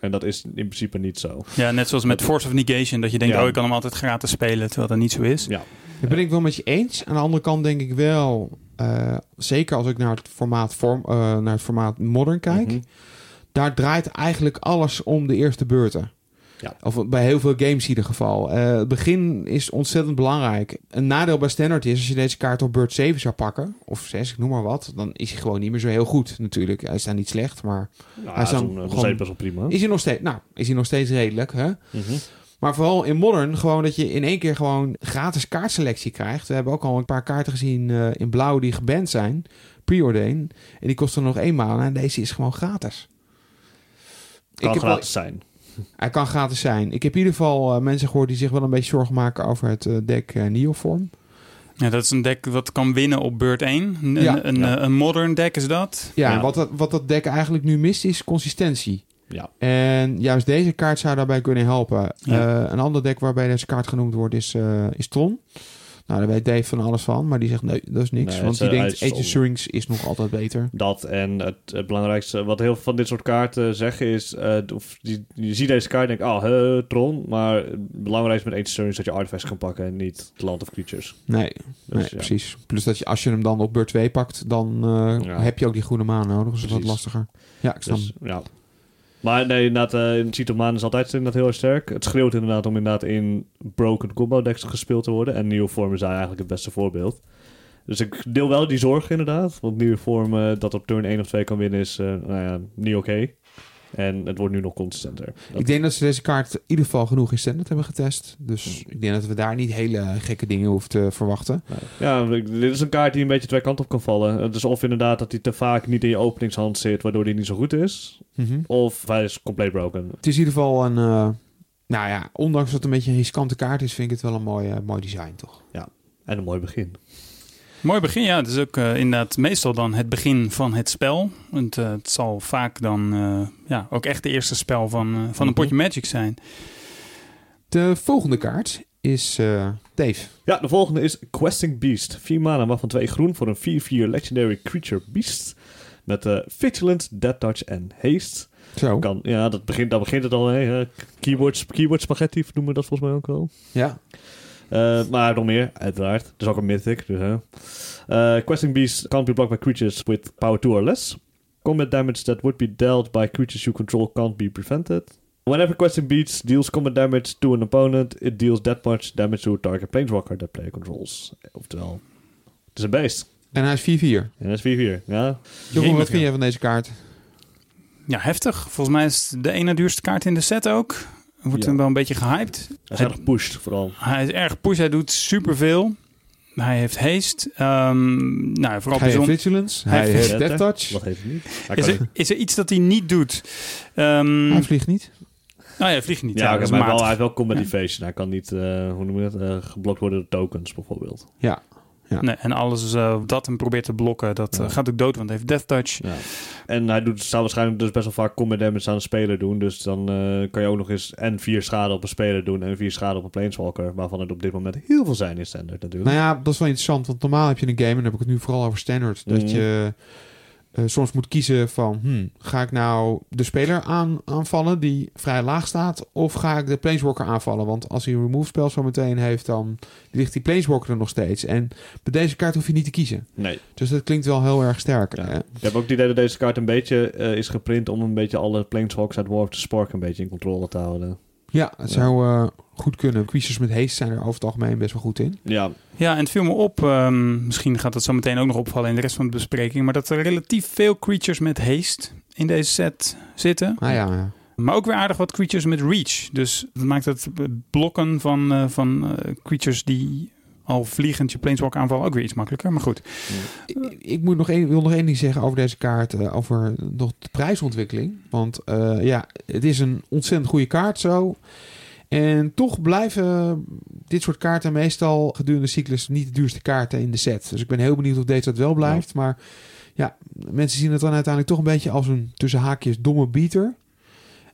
En dat is in principe niet zo. Ja, net zoals met Force of Negation. Dat je denkt, Ja. oh, ik kan hem altijd gratis spelen. Terwijl dat niet zo is. Ja, Dat ben ik wel met je eens. Aan de andere kant denk ik wel, eh, zeker als ik naar het formaat, vorm, eh, naar het formaat Modern kijk, Mhm. Daar draait eigenlijk alles om de eerste beurten. Ja. Of bij heel veel games in ieder geval. Eh, het begin is ontzettend belangrijk. Een nadeel bij standard is, als je deze kaart op beurt 7 zou pakken, of 6, ik noem maar wat, dan is hij gewoon niet meer zo heel goed natuurlijk. Hij is daar niet slecht, maar Nou, Hij is dan nog steeds best wel prima. is hij nog steeds, nou, is hij nog steeds redelijk, hè? Mhm. Maar vooral in Modern, gewoon dat je in één keer gewoon gratis kaartselectie krijgt. We hebben ook al een paar kaarten gezien eh, in blauw die geband zijn. Preordain. En die kosten nog één maand. En deze is gewoon gratis. Kan wel- gratis zijn. hij kan gratis zijn. Ik heb in ieder geval eh, mensen gehoord die zich wel een beetje zorgen maken over het eh, deck eh, Neoform. Ja, dat is een deck wat kan winnen op beurt 1. Een, Ja. een, Ja. een modern deck is dat. Ja, Ja. Wat, dat, wat dat deck eigenlijk nu mist is consistentie. Ja. En juist deze kaart zou daarbij kunnen helpen. Ja. Eh, een ander deck waarbij deze kaart genoemd wordt is, eh, is Tron. Nou, daar weet Dave van alles van. Maar die zegt nee, dat is niks. Nee, want die denkt eh, Age of hij is nog altijd beter. Dat en het, het belangrijkste, wat heel veel van dit soort kaarten zeggen is, eh, of die, je ziet deze kaart en denkt, ah, Tron. Maar het belangrijkste met Ancient Turn is dat je artifacts kan pakken en niet het Land of Creatures. Nee, Dus, nee ja. precies. Plus dat je, als je hem dan op beurt 2 pakt, dan eh, Ja. heb je ook die groene maan nodig. Dus dat is wat lastiger. Ja, ik snap. Dus, ja. Maar nee, inderdaad, eh in Cheeto Man is altijd inderdaad heel erg sterk. Het schreeuwt inderdaad om inderdaad in broken combo decks gespeeld te worden. En nieuwe vorm is daar eigenlijk het beste voorbeeld. Dus ik deel wel die zorg inderdaad. Want nieuwe vorm eh, dat op turn 1 of 2 kan winnen is eh, nou ja, niet oké. En het wordt nu nog consistenter. Dat- Ik denk dat ze deze kaart in ieder geval genoeg in standard hebben getest. Dus ik denk dat we daar niet hele gekke dingen hoeven te verwachten. Ja, dit is een kaart die een beetje twee kanten op kan vallen. Het is of inderdaad dat hij te vaak niet in je openingshand zit, waardoor hij niet zo goed is. Of hij is compleet broken. Het is in ieder geval een... eh, nou ja, ondanks dat het een beetje een riskante kaart is, vind ik het wel een mooi, eh, mooi design, toch? En een mooi begin. Mooi begin, ja. Het is ook eh, inderdaad meestal dan het begin van het spel. Want eh, het zal vaak dan eh, ja, ook echt de eerste spel van, van een Mhm. potje Magic zijn. De volgende kaart is eh, Dave. Ja, de volgende is Questing Beast. 4 mana, waarvan 2 groen voor een 4-4 Legendary Creature Beast. Met eh Vigilant, Dead Touch en Haste. Zo. Kan, ja, dat begint, daar begint het al. Hè? Keyboard, keyboard spaghetti noemen we dat volgens mij ook wel. Ja. Eh, maar nog meer, uiteraard. Het is ook een mythic. Dus, hè. Eh, Questing Beast can't be blocked by creatures with power 2 or less. Combat damage that would be dealt by creatures you control can't be prevented. Whenever Questing Beast deals combat damage to an opponent, it deals that much damage to a target planeswalker that player controls. Oftewel, het is een beest. En hij is 4-4. En dat is 4-4. Ja. Jongen, wat vind jij van deze kaart? Ja, heftig. Volgens mij is het de ene duurste kaart in de set ook. Wordt Ja. hem wel een beetje gehyped. Hij is erg gepusht, vooral. Hij is erg push, hij doet superveel. Hij heeft haste. Ehm nou, vooral Hij heeft bijzonder. Vigilance. Hij Hij heeft heeft Death Touch. Wat heeft hij niet? Hij Is er, is er iets dat hij niet doet? Ehm Hij vliegt niet. nou ja, vliegt niet. Ja, Ja, oké, dat is maar wel, hij heeft wel combat evasion. Hij kan niet, eh, hoe noem je dat, eh, geblokt worden door tokens bijvoorbeeld. Ja. Nee, en alles eh, dat hem probeert te blokken, dat Ja. eh, gaat ook dood, want hij heeft death touch. Ja. En hij doet, zou waarschijnlijk dus best wel vaak combat damage aan een speler doen. Dus dan eh, kan je ook nog eens en vier schade op een speler doen en vier schade op een planeswalker. Waarvan het op dit moment heel veel zijn in standard natuurlijk. Nou ja, dat is wel interessant. Want normaal heb je een game, en dan heb ik het nu vooral over standard, dat Mhm. je eh, soms moet kiezen van, hmm, ga ik nou de speler aan, aanvallen die vrij laag staat, of ga ik de planeswalker aanvallen? Want als hij een remove spel zo meteen heeft, dan ligt die planeswalker er nog steeds. En bij deze kaart hoef je niet te kiezen. Nee. Dus dat klinkt wel heel erg sterk. Ja. Ik heb ook het idee dat deze kaart een beetje eh, is geprint om een beetje alle planeswalkers uit War of the Spark een beetje in controle te houden. ja, het zou eh, goed kunnen. Creatures met haste zijn er over het algemeen best wel goed in. Ja, Ja, en het viel me op, ehm, misschien gaat dat zo meteen ook nog opvallen in de rest van de bespreking, maar dat er relatief veel creatures met haste in deze set zitten. Ah ja, ja. Maar ook weer aardig wat creatures met reach. Dus dat maakt het blokken van, eh, van eh, creatures die al vliegend je planeswalk aanvallen ook weer iets makkelijker. Maar goed, Ik, ik moet nog één, wil nog één ding zeggen over deze kaart. eh, over nog de prijsontwikkeling. Want eh, ja, het is een ontzettend goede kaart zo. En toch blijven dit soort kaarten meestal gedurende de cyclus niet de duurste kaarten in de set. Dus ik ben heel benieuwd of deze dat wel blijft. Maar ja, mensen zien het dan uiteindelijk toch een beetje als een tussen haakjes domme beater.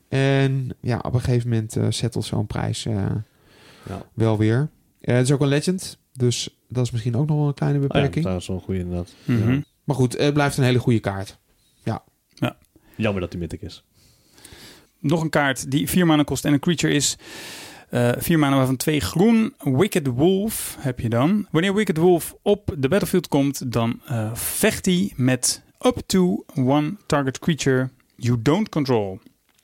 En ja, op een gegeven moment eh settelt zo'n prijs eh, Ja. wel weer. Eh, het is ook een legend. Dus dat is misschien ook nog wel een kleine Oh ja, beperking. dat is wel een goede inderdaad. Mhm. Ja. Maar goed, het blijft een hele goede kaart. Jammer dat die mythic is. Nog een kaart die vier mana kost en een creature is. eh vier mana waarvan twee groen. Wicked Wolf heb je dan. Wanneer Wicked Wolf op de battlefield komt, dan eh, vecht hij met up to one target creature you don't control.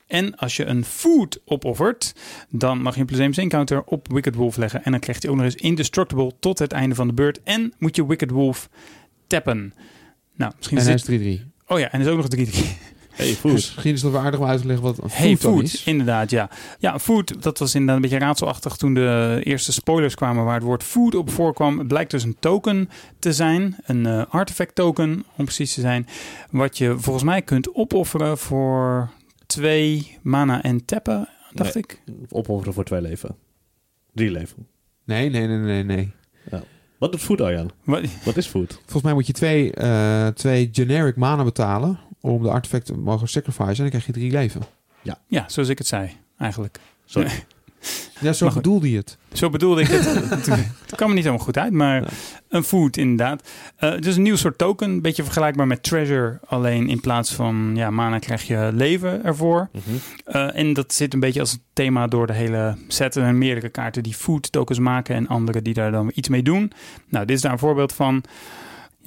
En als je een food opoffert, dan mag je een plus 1 encounter op Wicked Wolf leggen. En dan krijgt hij ook nog eens indestructible tot het einde van de beurt. En moet je Wicked Wolf tappen. Nou, misschien En hij is 3-3. Oh ja, en er is ook nog 3 Hey, food. Misschien is het wel aardig om uit te leggen wat een Hey food is. inderdaad, ja. Ja, Food, dat was inderdaad een beetje raadselachtig toen de eerste spoilers kwamen waar het woord Food op voorkwam. Het blijkt dus een token te zijn, een eh, artifact token om precies te zijn, wat je volgens mij kunt opofferen voor twee mana en tappen, dacht Nee. ik. Opofferen voor twee leven. Drie leven. Nee, nee, nee, nee, nee. Wat doet food, Arjan? Wat- Wat is food? Volgens mij moet je twee, eh, twee generic mana betalen om de artefact te mogen sacrificen. En dan krijg je drie leven. Ja, zoals ik het zei, eigenlijk. Sorry. Ja, zo Maar goed. bedoelde je het. Zo bedoelde ik het. het kwam er niet helemaal goed uit, maar Ja. een food inderdaad. Eh, het is een nieuw soort token, een beetje vergelijkbaar met treasure. Alleen in plaats van ja, mana krijg je leven ervoor. Mhm. Eh, en dat zit een beetje als thema door de hele set. Er zijn meerdere kaarten die food tokens maken en andere die daar dan iets mee doen. Nou, dit is daar een voorbeeld van.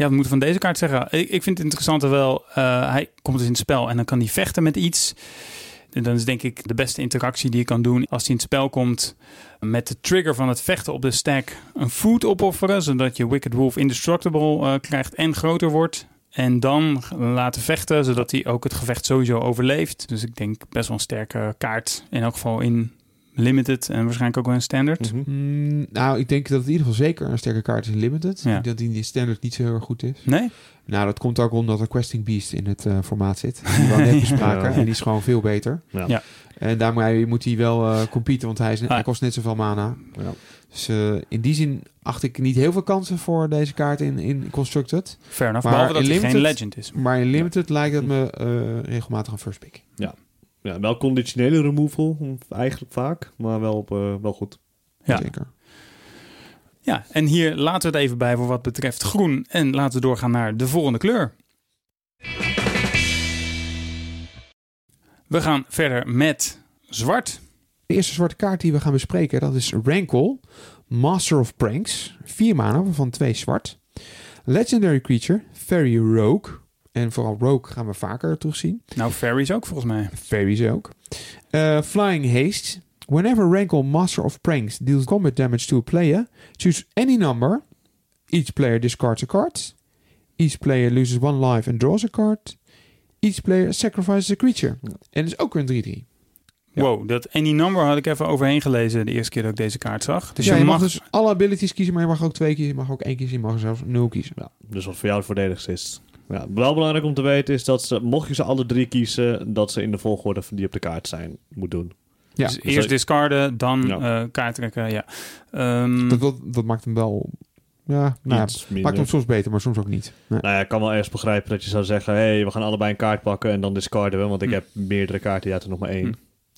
Ja, we moeten van deze kaart zeggen. Ik, ik vind het interessante wel, eh, hij komt dus in het spel en dan kan hij vechten met iets. En dan is denk ik de beste interactie die je kan doen als hij in het spel komt. Met de trigger van het vechten op de stack een food opofferen. Zodat je Wicked Wolf indestructible eh, krijgt en groter wordt. En dan laten vechten, zodat hij ook het gevecht sowieso overleeft. Dus ik denk best wel een sterke kaart. In elk geval in limited en waarschijnlijk ook wel in standard. Mhm. Mm, nou, ik denk dat het in ieder geval zeker een sterke kaart is in Limited. Ja. Ik denk dat die in standard niet zo heel erg goed is. Nee? Nou, dat komt ook omdat er Questing Beast in het eh, formaat zit. Die we net bespraken. Ja. En die is gewoon veel beter. Ja. Ja. En daarmee moet hij wel eh competen, want hij, is, Ah. hij kost net zoveel mana. Ja. Dus eh, in die zin acht ik niet heel veel kansen voor deze kaart in, in Constructed. Fair enough. Maar Behalve dat in geen legend is. Maar in Limited lijkt het me eh, regelmatig een first pick. Ja, wel conditionele removal, eigenlijk vaak. Maar wel, eh, wel goed. Ja. Zeker. Ja, en hier laten we het even bij voor wat betreft groen. En laten we doorgaan naar de volgende kleur. We gaan verder met zwart. De eerste zwarte kaart die we gaan bespreken, dat is Rankle, Master of Pranks. Vier mana, waarvan twee zwart. Legendary Creature, Fairy Rogue. En vooral Rogue gaan we vaker terugzien. Nou, fairies ook volgens mij. Fairies ook. Eh, Flying Haste. Whenever Rankle, Master of Pranks, deals combat damage to a player, choose any number. Each player discards a card. Each player loses one life and draws a card. Each player sacrifices a creature. Ja. En dat is ook een 3-3. Ja. Wow, dat any number had ik even overheen gelezen de eerste keer dat ik deze kaart zag. Dus ja, je, mag, dus alle abilities kiezen, maar je mag ook twee kiezen. Je mag ook één kiezen, je mag zelfs nul kiezen. Ja, dus wat voor jou het voordeligste is. Ja, wel belangrijk om te weten is dat ze, mocht je ze alle drie kiezen, dat ze in de volgorde die op de kaart zijn, moet doen. Ja, dus eerst discarden, dan Ja. eh, kaart trekken. Ja. Ehm, dat, dat, dat maakt hem wel... Ja, nou, maakt hem soms beter, maar soms ook niet. Nee. Nou ja, ik kan wel ergens begrijpen dat je zou zeggen, hé, hey, we gaan allebei een kaart pakken en dan discarden we, want ik Hm. heb meerdere kaarten, jij hebt er nog maar één. Hm.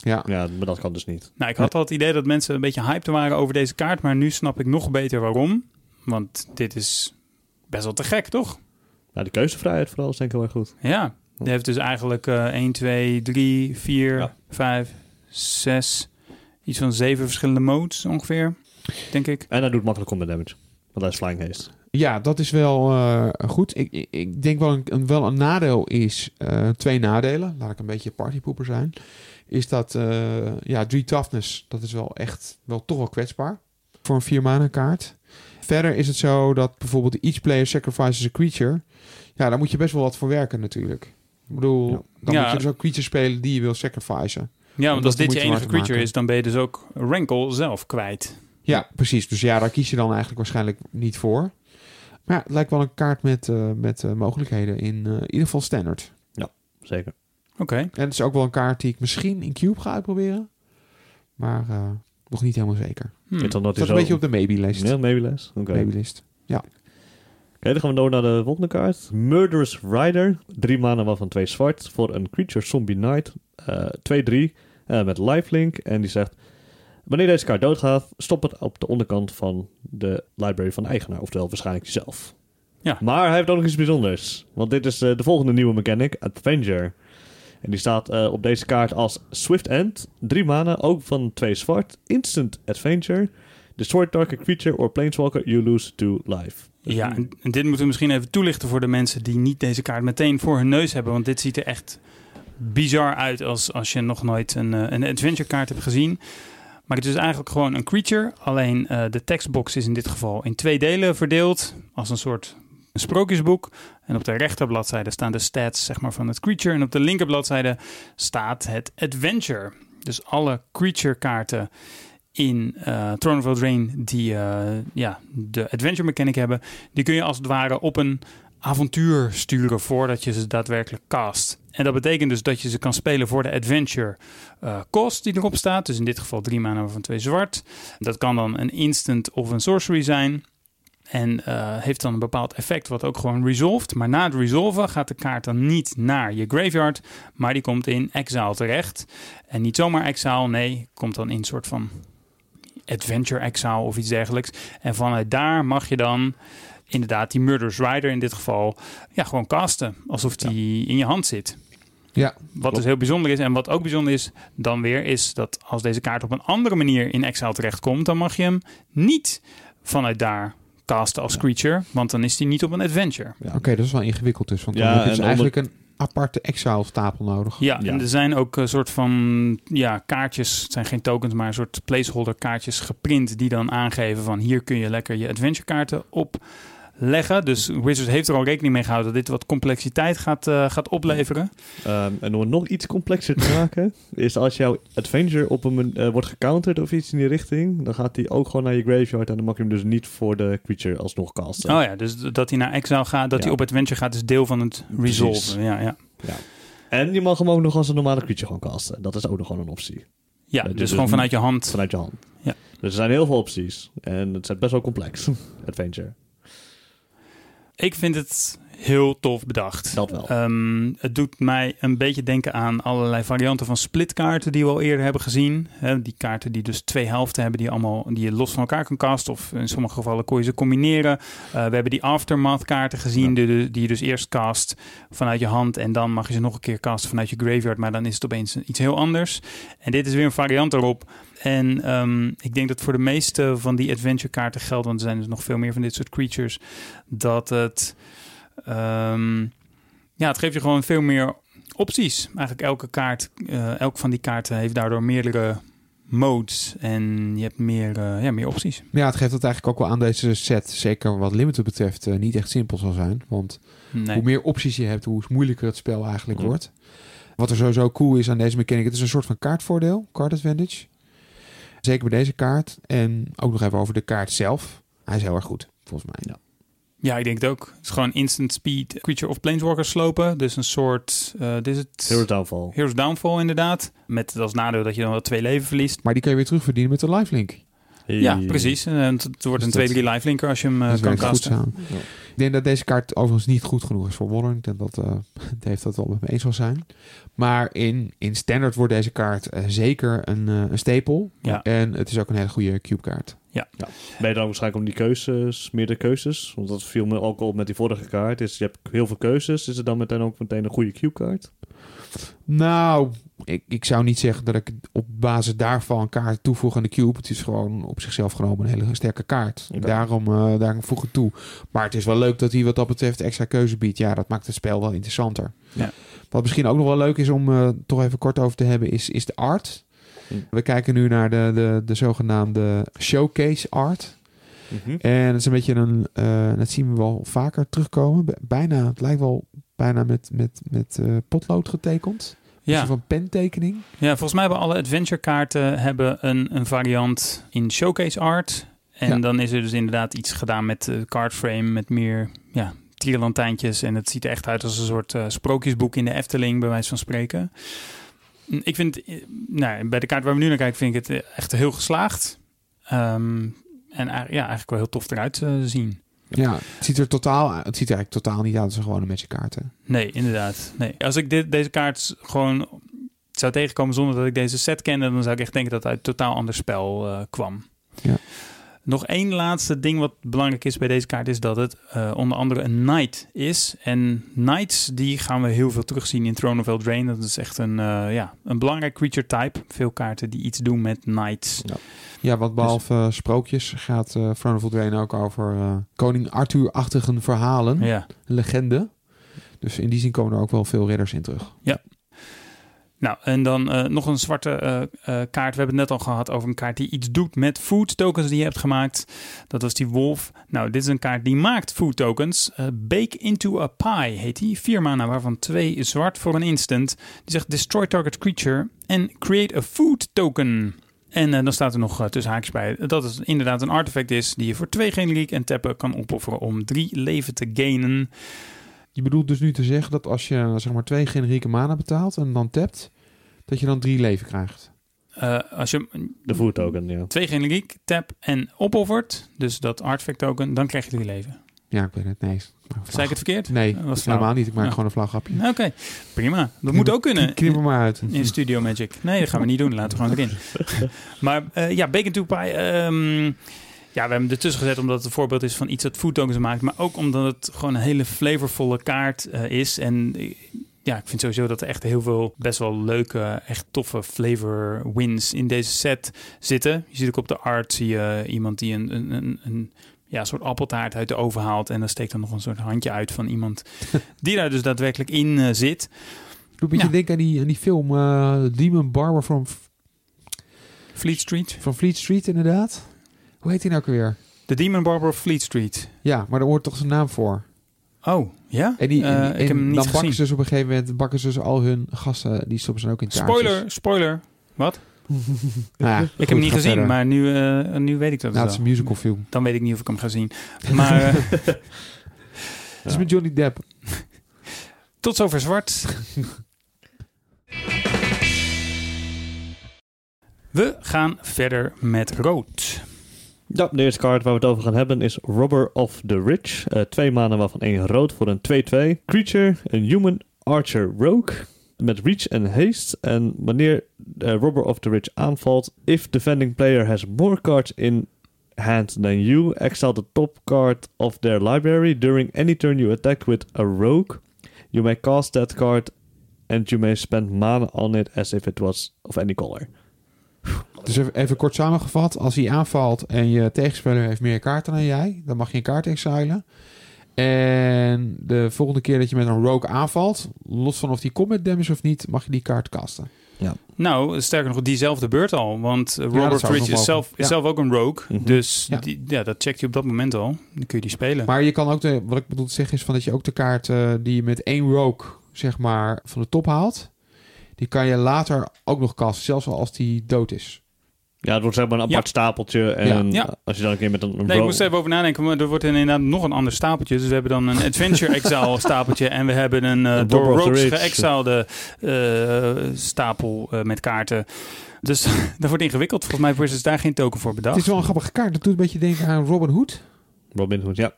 Ja, Ja, maar dat kan dus niet. Nou, ik had al het idee dat mensen een beetje hyped waren over deze kaart, maar nu snap ik nog beter waarom. Want dit is best wel te gek, toch? Nou, de keuzevrijheid vooral is denk ik heel erg goed. Ja, die heeft dus eigenlijk eh 1, 2, 3, 4, Ja. 5, 6, iets van zeven verschillende modes ongeveer, denk ik. En hij doet makkelijk combat damage, want hij is flying haste. ja dat is wel eh, goed. Ik, ik, ik denk wel een, een, wel een nadeel is... eh, twee nadelen, laat ik een beetje partypoeper zijn... is dat, eh, ja, 3 toughness, dat is wel echt wel toch wel kwetsbaar. Voor een 4 mana kaart. Verder is het zo dat bijvoorbeeld each player sacrifices a creature... Ja, daar moet je best wel wat voor werken natuurlijk. Ik bedoel, Ja. dan Ja. moet je dus ook creatures spelen die je wil sacrificen. Ja, want als dit je enige creature maken. is, dan ben je dus ook Rankle zelf kwijt. Ja, precies. Dus ja, daar kies je dan eigenlijk waarschijnlijk niet voor. Maar ja, het lijkt wel een kaart met, eh, met eh, mogelijkheden in eh, ieder geval standard. Zeker. Oké. En het is ook wel een kaart die ik misschien in Cube ga uitproberen. Maar eh, nog niet helemaal zeker. Hm. Dan dat zo... een beetje op de maybe-list. Ja, maybe less. Oké. Maybe-list. Oké, dan gaan we door naar de volgende kaart. Murderous Rider. Drie manen waarvan twee zwart. Voor een Creature Zombie Knight. eh 2-3. eh, met lifelink. En die zegt... Wanneer deze kaart doodgaat, stop het op de onderkant van de library van de eigenaar. Oftewel waarschijnlijk jezelf. Ja. Maar hij heeft ook nog iets bijzonders. Want dit is eh, de volgende nieuwe mechanic. Avenger. En die staat eh, op deze kaart als Swift End. Drie manen, ook van twee zwart. Instant Adventure. Destroy target creature or planeswalker, you lose two life. Dus Ja, en dit moeten we misschien even toelichten voor de mensen die niet deze kaart meteen voor hun neus hebben. Want dit ziet er echt bizar uit als, als je nog nooit een, eh, een adventure kaart hebt gezien. Maar het is eigenlijk gewoon een creature. Alleen eh, de tekstbox is in dit geval in twee delen verdeeld. Als een soort sprookjesboek. En op de rechterbladzijde staan de stats zeg maar, van het creature. En op de linkerbladzijde staat het adventure. Dus alle creature kaarten in uh, Throne of die uh, ja, de adventure mechanic hebben, die kun je als het ware op een avontuur sturen voordat je ze daadwerkelijk cast. En dat betekent dus dat je ze kan spelen voor de adventure uh, cost die erop staat. Dus in dit geval drie mana van twee zwart. Dat kan dan een instant of een sorcery zijn. En heeft dan een bepaald effect wat ook gewoon resolved. Maar na het resolven gaat de kaart dan niet naar je graveyard. Maar die komt in exile terecht. En niet zomaar exile, nee, komt dan in een soort van adventure exile of iets dergelijks. En vanuit daar mag je dan inderdaad die Murder's Rider in dit geval ja, gewoon casten. Alsof die ja. in je hand zit. Ja, wat klopt. dus heel bijzonder is. En wat ook bijzonder is dan weer, is dat als deze kaart op een andere manier in exile terechtkomt, dan mag je hem niet vanuit daar casten als ja. creature, want dan is hij niet op een adventure. Ja. Oké, okay, dat is wel ingewikkeld dus, want dan heb je dus eigenlijk een aparte exile stapel nodig. Ja, ja, en er zijn ook een soort van ja, kaartjes, het zijn geen tokens, maar een soort placeholder kaartjes geprint die dan aangeven van hier kun je lekker je adventure kaarten op leggen. Dus Wizards heeft er al rekening mee gehouden dat dit wat complexiteit gaat, uh, gaat opleveren. Um, en om het nog iets complexer te maken, is als jouw adventure op een uh, wordt gecounterd of iets in die richting, dan gaat hij ook gewoon naar je graveyard en dan mag je hem dus niet voor de creature alsnog casten. Oh ja, dus dat hij naar exile gaat, dat ja. hij op adventure gaat, is deel van het resolve. Ja, ja. ja. En je mag hem ook nog als een normale creature gewoon casten. Dat is ook nog gewoon een optie. Ja, dus, dus gewoon vanuit je hand. Vanuit je hand. Ja. Dus er zijn heel veel opties. En het is best wel complex, adventure. Ik vind het heel tof bedacht. Dat wel. Um, het doet mij een beetje denken aan allerlei varianten van splitkaarten die we al eerder hebben gezien. He, die kaarten die dus twee helften hebben die, allemaal, die je los van elkaar kan casten. Of in sommige gevallen kon je ze combineren. Uh, we hebben die aftermath kaarten gezien ja. die, die je dus eerst cast vanuit je hand. En dan mag je ze nog een keer casten vanuit je graveyard. Maar dan is het opeens iets heel anders. En dit is weer een variant erop. En um, ik denk dat voor de meeste van die adventure kaarten geldt, want er zijn dus nog veel meer van dit soort creatures, dat het, um, ja, het geeft je gewoon veel meer opties. Eigenlijk elke kaart, uh, elk van die kaarten heeft daardoor meerdere modes en je hebt meer, uh, ja, meer opties. Ja, het geeft het eigenlijk ook wel aan deze set, zeker wat limited betreft, uh, niet echt simpel zal zijn. Want nee. hoe meer opties je hebt, hoe moeilijker het spel eigenlijk ja. wordt. Wat er sowieso cool is aan deze mechanic, het is een soort van kaartvoordeel, card advantage. Zeker bij deze kaart. En ook nog even over de kaart zelf. Hij is heel erg goed, volgens mij. Ja. Ja, ik denk het ook. Het is gewoon instant speed creature of planeswalker slopen. Dus een soort, uh, dit is het... Heroes Downfall. Heroes Downfall, inderdaad. Met als nadeel dat je dan wel twee leven verliest. Maar die kun je weer terugverdienen met de lifelink. Ja, precies. En het, het wordt dus een 2-3 lifelinker als je hem uh, kan kasten. Ja. Ik denk dat deze kaart overigens niet goed genoeg is voor Modern. Ik denk dat uh, Dave dat wel met me eens zal zijn. Maar in, in standard wordt deze kaart uh, zeker een, uh, een stapel. Ja. En het is ook een hele goede cube kaart. Ja. ja. Ben je dan waarschijnlijk om die keuzes, meerdere keuzes? Want dat viel me ook al met die vorige kaart. Is, je hebt heel veel keuzes. Is het dan meteen ook meteen een goede cube kaart? Nou, ik, ik zou niet zeggen dat ik op basis daarvan een kaart toevoeg aan de cube. Het is gewoon op zichzelf genomen een hele sterke kaart. Daarom, uh, daarom voeg ik toe. Maar het is wel leuk dat hij wat dat betreft extra keuze biedt. Ja, dat maakt het spel wel interessanter. Ja. Wat misschien ook nog wel leuk is om uh, toch even kort over te hebben, is, is de art. Hm. We kijken nu naar de, de, de zogenaamde showcase art. Mm -hmm. En het is een beetje een, uh, dat zien we wel vaker terugkomen. Bijna, het lijkt wel bijna met, met, met potlood getekend. Ja. van pentekening. Ja, volgens mij hebben alle adventure kaarten hebben een, een variant in showcase art. En ja. dan is er dus inderdaad iets gedaan met de cardframe, met meer ja, tierlantijntjes. En het ziet er echt uit als een soort uh, sprookjesboek in de Efteling, bij wijze van spreken. Ik vind, nou, bij de kaart waar we nu naar kijken, vind ik het echt heel geslaagd. Um, en ja, eigenlijk wel heel tof eruit uh, zien. Ja, het ziet er totaal, het ziet er eigenlijk totaal niet uit als een gewone magic kaarten. Nee, inderdaad. Nee. Als ik dit, deze kaart gewoon zou tegenkomen zonder dat ik deze set kende, dan zou ik echt denken dat het uit een totaal ander spel uh, kwam. Ja. Nog één laatste ding wat belangrijk is bij deze kaart is dat het uh, onder andere een knight is. En knights die gaan we heel veel terugzien in Throne of Eldraine. Dat is echt een, uh, ja, een belangrijk creature type. Veel kaarten die iets doen met knights. Ja. Ja, wat behalve uh, sprookjes gaat uh, Throne of Eldraine ook over koning Arthur-achtige verhalen. Ja. Legende. Dus in die zin komen er ook wel veel ridders in terug. Ja. Nou, en dan eh, nog een zwarte eh, eh, kaart. We hebben het net al gehad over een kaart die iets doet met food tokens die je hebt gemaakt. Dat was die wolf. Nou, dit is een kaart die maakt food tokens. Bake into a pie heet die. Vier mana, waarvan twee zwart voor een instant. Die zegt destroy target creature and create a food token. En dan staat er nog tussen haakjes bij dat het inderdaad een artefact is die je voor twee generiek en tappen kan opofferen om drie leven te gainen. Je bedoelt dus nu te zeggen dat als je zeg maar twee generieke mana betaalt en dan tapt, dat je dan drie leven krijgt. Eh, als je De food token, ja. twee generiek, tap en opoffert, dus dat artefact token, dan krijg je drie leven. Ja, ik weet het. Nee. Zei ik het verkeerd? Nee, Dat was helemaal flauw. niet. Ik maak Ja. gewoon een flauwgrapje. Oké, prima. Dat moet ook kunnen. Knip er maar uit. In Studio Magic. Nee, dat gaan we niet doen. Laten we gewoon erin. maar eh, ja, Bacon to Pie. ehm, ja, we hebben hem ertussen gezet omdat het een voorbeeld is van iets dat food tokens maakt. Maar ook omdat het gewoon een hele flavorvolle kaart eh, is. En eh, ja, ik vind sowieso dat er echt heel veel best wel leuke, echt toffe flavor wins in deze set zitten. Je ziet ook op de art, zie je iemand die een, een, een, een ja, soort appeltaart uit de oven haalt. En dan steekt er nog een soort handje uit van iemand die daar dus daadwerkelijk in eh, zit. Doe een beetje Ja. denken aan die, aan die film Demon Barber from, Fleet Street. van Fleet Street, inderdaad. Hoe heet die nou ook weer? The Demon Barber of Fleet Street. Ja, maar daar hoort toch zijn naam voor. Oh, ja? En, die, Eh, ik heb hem niet dan bakken ze dus op een gegeven moment bakken ze dus al hun gasten, die stoppen ze dan ook in taartjes. Spoiler, spoiler. Wat? Nou ja, ik goed, heb hem niet gezien, verder. maar nu, eh, nu weet ik dat Nou, het is een musical film. Dan weet ik niet of ik hem ga zien. Maar eh, Het is met Johnny Depp. tot zover zwart. We gaan verder met rood. Ja, de eerste kaart waar we het over gaan hebben is Robber of the Rich. Eh, twee manen waarvan één rood voor een 2-2. Creature, een human archer rogue. Met reach en haste. En wanneer eh, Robber of the Rich aanvalt, if defending player has more cards in hand than you, exile the top card of their library. During any turn you attack with a rogue, you may cast that card and you may spend mana on it as if it was of any color. Dus even, even kort samengevat. Als hij aanvalt en je tegenspeler heeft meer kaarten dan jij, dan mag je een kaart exilen. En de volgende keer dat je met een rogue aanvalt, los van of die combat damage of niet, mag je die kaart casten. Nou, sterker nog, diezelfde beurt al. Want Robert nog is zelf, is Ja. zelf ook een rogue. Mhm. Dus Ja. Die, ja, dat checkt hij op dat moment al. Dan kun je die spelen. Maar je kan ook, de, wat ik bedoel te zeggen is van dat je ook de kaart eh, die je met één rogue, zeg maar, van de top haalt, die kan je later ook nog casten, zelfs al als die dood is. Ja, het wordt zeg maar een apart Ja. stapeltje. En Ja. als je dan een keer met een, een Nee, ik moest even over nadenken, maar er wordt inderdaad nog een ander stapeltje. Dus we hebben dan een Adventure Exile stapeltje en we hebben een eh, door Rich. geëxilede eh, stapel eh, met kaarten. Dus dat wordt ingewikkeld. Volgens mij wordt dus daar geen token voor Het bedacht. is wel een grappige kaart. Dat doet een beetje denken aan Robin Hood. Robin Hood, ja.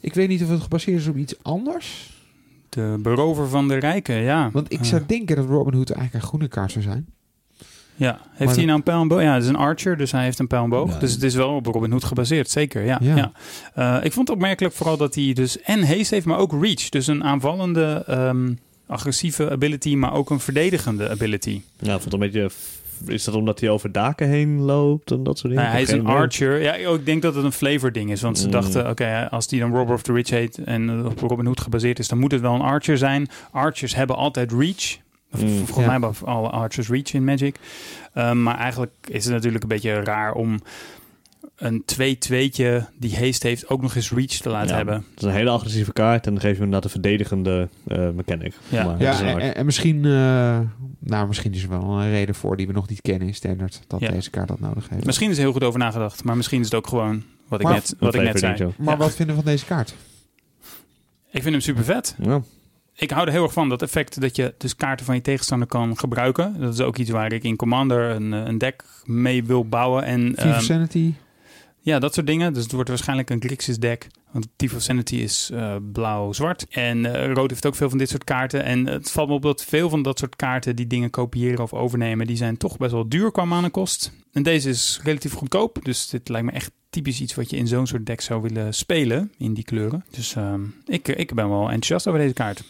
Ik weet niet of het gebaseerd is op iets anders. De berover van de rijken, ja. Want ik zou denken dat Robin Hood eigenlijk een groene kaart zou zijn. Ja, heeft Maar hij nou een pijl en boog? Ja, het is een archer, dus hij heeft een pijl en boog. Ja. Dus het is wel op Robin Hood gebaseerd, zeker. Ja, Ja. ja. Eh, ik vond het opmerkelijk vooral dat hij dus en haste heeft, maar ook reach. Dus een aanvallende, ehm, agressieve ability, maar ook een verdedigende ability. Ja, ik vond het een beetje... Is dat omdat hij over daken heen loopt en dat soort dingen? Nou, hij is een archer. Ja, ik denk dat het een flavor ding is. Want ze Mm. dachten, oké, als die dan Robber of the Rich heet en eh, op Robin Hood gebaseerd is, dan moet het wel een archer zijn. Archers hebben altijd reach. Mm. Volgens Ja. mij hebben alle archers reach in Magic. Um, maar eigenlijk is het natuurlijk een beetje raar om een 2-2'tje die haste heeft ook nog eens reach te laten Ja, hebben. Het is een hele agressieve kaart en dan geef je inderdaad een verdedigende eh, mechanic. Ja. Maar Ja, en, misschien, eh, nou, misschien is er wel een reden voor die we nog niet kennen in standaard. Dat Ja. deze kaart dat nodig heeft. Misschien is er heel goed over nagedacht, maar misschien is het ook gewoon wat ik net, wat ik net zei. Maar Ja. wat vinden we van deze kaart? Ik vind hem super vet. Ja. Ik hou er heel erg van, dat effect dat je dus kaarten van je tegenstander kan gebruiken. Dat is ook iets waar ik in Commander een, eh, een deck mee wil bouwen. En ehm, Sanity? ja, dat soort dingen. Dus het wordt waarschijnlijk een Grixis deck. Want Thief of Sanity is eh, blauw-zwart. En eh, rood heeft ook veel van dit soort kaarten. En het valt me op dat veel van dat soort kaarten die dingen kopiëren of overnemen, die zijn toch best wel duur qua manenkost. En deze is relatief goedkoop. Dus dit lijkt me echt typisch iets wat je in zo'n soort deck zou willen spelen in die kleuren. Dus ehm, ik, ik ben wel enthousiast over deze kaart.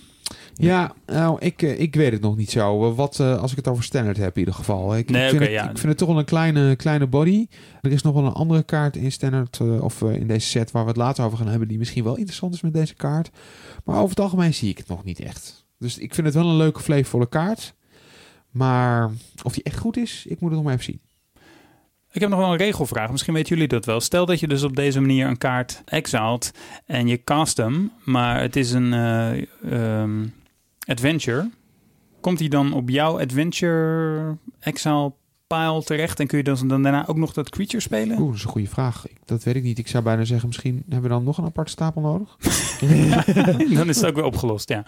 Ja, nou, ik, eh, ik weet het nog niet zo. Eh, Wat, eh, als ik het over standard heb in ieder geval. Ik, Nee, ik, vind, het, ja. ik vind het toch wel een kleine, kleine body. Er is nog wel een andere kaart in standard, of in deze set waar we het later over gaan hebben, die misschien wel interessant is met deze kaart. Maar over het algemeen zie ik het nog niet echt. Dus ik vind het wel een leuke, flavorvolle kaart. Maar of die echt goed is, ik moet het nog maar even zien. Ik heb nog wel een regelvraag. Misschien weten jullie dat wel. Stel dat je dus op deze manier een kaart exilt en je cast hem, maar het is een eh, ehm, adventure. Komt hij dan op jouw adventure exile pile terecht en kun je dan, dan daarna ook nog dat creature spelen? Oeh, dat is een goede vraag. Ik- Dat weet ik niet. Ik zou bijna zeggen, misschien hebben we dan nog een aparte stapel nodig. dan is het ook weer opgelost, ja.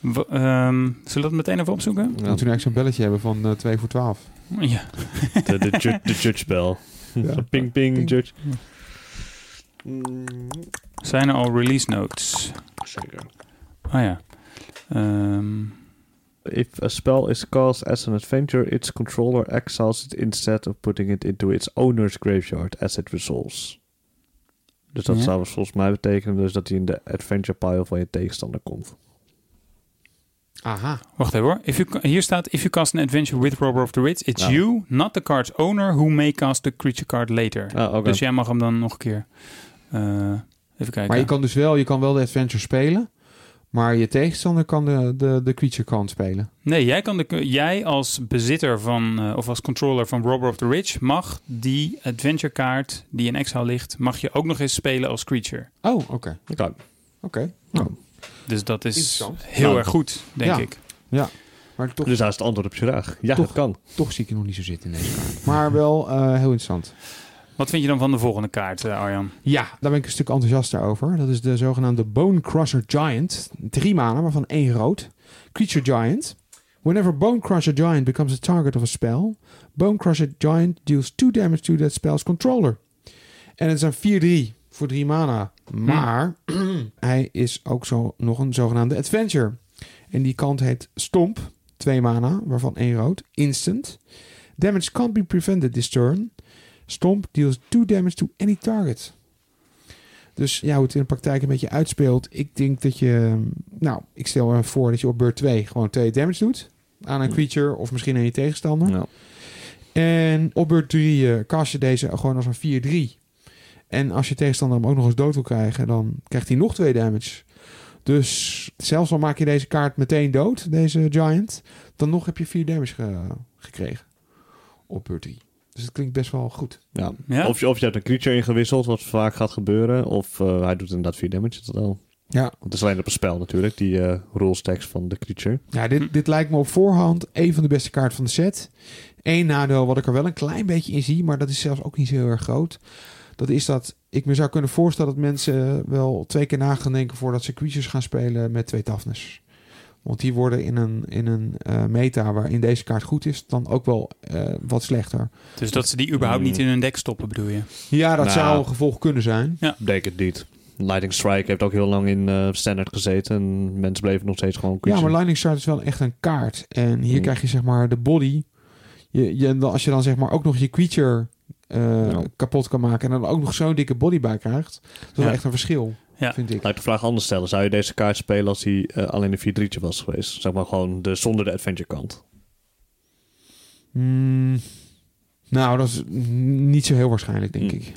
W- ehm, zullen we dat meteen even opzoeken? We moeten nu eigenlijk zo'n belletje hebben van eh 2 voor 12. Ja. De, de, ju- de judge bell. Ja. Zo ping, ping, Ping. judge. Zijn er al release notes? Zeker. Oh ja. Ehm, If a spell is cast as an adventure, its controller exiles it instead of putting it into its owner's graveyard as it resolves. Dus dat Ja. zou volgens mij betekenen dus dat hij in de adventure pile van je tegenstander komt. Aha. wacht even hoor. If you, hier staat, if you cast an adventure with Robber of the Wits, it's Ja. you, not the card's owner, who may cast the creature card later. Ah. Dus jij mag hem dan nog een keer... eh, even kijken. Maar je kan dus wel, je kan wel de adventure spelen. Maar je tegenstander kan de, de, de creature kant spelen. Nee, jij, kan de, jij als bezitter van, eh, of als controller van Robber of the Rich, mag die adventure kaart die in exile ligt, mag je ook nog eens spelen als creature. Oh, oké. Oké. Nou, Dus dat is heel Nou, erg goed, denk ja. ik. maar toch, Dus daar is het antwoord op je vraag. Ja, Toch. dat kan. toch zie ik het nog niet zo zitten in deze kaart. Maar wel eh, heel interessant. Wat vind je dan van de volgende kaart, eh, Arjan? Ja, daar ben ik een stuk enthousiaster over. Dat is de zogenaamde Bone Crusher Giant. Drie manen, waarvan één rood. Creature Giant. Whenever Bone Crusher Giant becomes a target of a spell, Bone Crusher Giant deals 2 damage to that spell's controller. En het is een 4-3 voor drie mana. Maar hij is ook zo, nog een zogenaamde adventure. En die kant heet Stomp. Twee mana, waarvan één rood. Instant. Damage can't be prevented this turn. Stomp deals 2 damage to any target. Dus ja, hoe het in de praktijk een beetje uitspeelt. Ik denk dat je... Nou, ik stel er voor dat je op beurt 2 gewoon 2 damage doet. Aan een creature of misschien aan je tegenstander. Ja. En op beurt 3 eh cast je deze gewoon als een 4-3. En als je tegenstander hem ook nog eens dood wil krijgen, dan krijgt hij nog 2 damage. Dus zelfs al maak je deze kaart meteen dood, deze Giant, dan nog heb je 4 damage ge- gekregen. Op beurt 3. Dus het klinkt best wel goed. Ja. Ja? Of, je, of je hebt een creature ingewisseld, wat vaak gaat gebeuren. Of eh, hij doet inderdaad 4 damage. Dat wel. Ja, Want het is alleen op een spel natuurlijk, die eh rules tekst van de creature. ja dit, dit lijkt me op voorhand een van de beste kaarten van de set. Eén nadeel wat ik er wel een klein beetje in zie, maar dat is zelfs ook niet zo heel erg groot. Dat is dat ik me zou kunnen voorstellen dat mensen wel twee keer na gaan denken voordat ze creatures gaan spelen met twee toughness. Want die worden in een, in een eh, meta waarin deze kaart goed is, dan ook wel eh, wat slechter. Dus dat ze die überhaupt niet in hun deck stoppen, bedoel je? Ja, dat Nou. zou een gevolg kunnen zijn. Denk het niet. Lightning Strike heeft ook heel lang in eh, standard gezeten. En mensen bleven nog steeds gewoon Ja, creature. maar Lightning Strike is wel echt een kaart. En hier Hmm. krijg je zeg maar de body. Je, je, als je dan zeg maar ook nog je creature eh, Ja. kapot kan maken... en dan ook nog zo'n dikke body bij krijgt... dat is wel Ja. echt een verschil, Ja. vind ik. Laat ik de vraag anders stellen. Zou je deze kaart spelen als hij eh, alleen een 4-3'tje was geweest? Zeg maar gewoon de, zonder de adventure kant. Hmm, nou, dat is niet zo heel waarschijnlijk, denk Hmm. ik.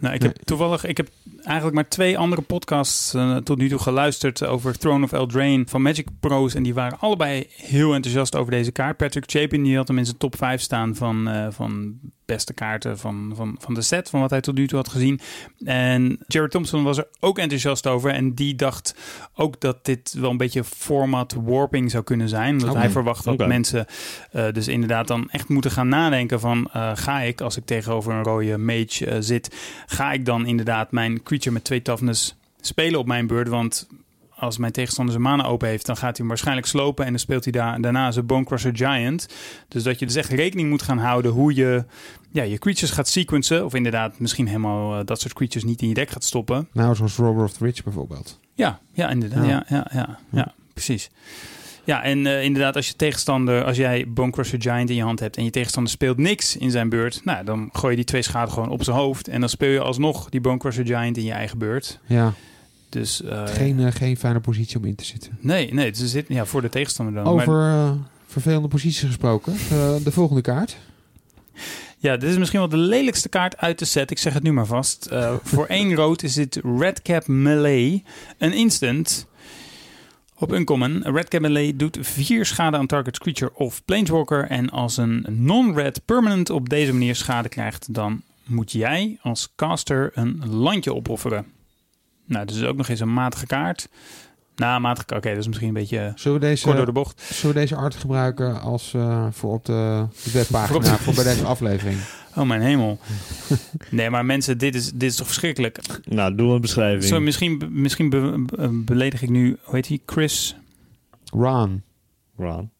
Nou, ik Nee. heb toevallig, ik heb eigenlijk maar twee andere podcasts eh, tot nu toe geluisterd over Throne of Eldraine van Magic Pros. En die waren allebei heel enthousiast over deze kaart. Patrick Chapin, die had hem in zijn top 5 staan van, eh, van beste kaarten van, van, van de set, van wat hij tot nu toe had gezien. En Jared Thompson was er ook enthousiast over. En die dacht ook dat dit wel een beetje format warping zou kunnen zijn. Dat Oké. hij verwacht dat mensen eh, dus inderdaad dan echt moeten gaan nadenken van... eh, ga ik, als ik tegenover een rode mage eh, zit... ga ik dan inderdaad mijn creature met twee toughness spelen op mijn beurt? Want als mijn tegenstander zijn mana open heeft... dan gaat hij hem waarschijnlijk slopen... en dan speelt hij daar, daarna zijn Bonecrusher Giant. Dus dat je dus echt rekening moet gaan houden... hoe je ja, je creatures gaat sequencen... of inderdaad misschien helemaal eh, dat soort creatures niet in je deck gaat stoppen... Nou, zoals Robber of the Rich bijvoorbeeld. ja, ja, inderdaad. Ja. Ja, ja, ja, ja, precies. Ja, en eh, inderdaad, als je tegenstander, als jij Bone Crusher Giant in je hand hebt en je tegenstander speelt niks in zijn beurt, nou, dan gooi je die twee schade gewoon op zijn hoofd en dan speel je alsnog die Bone Crusher Giant in je eigen beurt. Ja, Dus eh, geen, geen fijne positie om in te zitten. nee, nee, dus er zit ja voor de tegenstander dan. Over vervelende posities gesproken. de volgende kaart. Ja, dit is misschien wel de lelijkste kaart uit de set. Ik zeg het nu maar vast. Eh, voor één rood is dit Red Cap Melee. Een instant. Op Uncommon, Red Cabernet doet 4 schade aan target creature of planeswalker. En als een non-red permanent op deze manier schade krijgt, dan moet jij als caster een landje opofferen. Nou, dus ook nog eens een matige kaart. Nou, matige Oké, dat is misschien een beetje Zullen we deze, kort door de bocht. zullen we deze art gebruiken als eh, voor op de, webpagina Voor bij deze aflevering? Oh, mijn hemel. Nee, maar mensen, dit is, dit is toch verschrikkelijk. Nou, doe een beschrijving. Zo, misschien misschien be- be- beledig ik nu, hoe heet hij? Chris? Ron, Ron.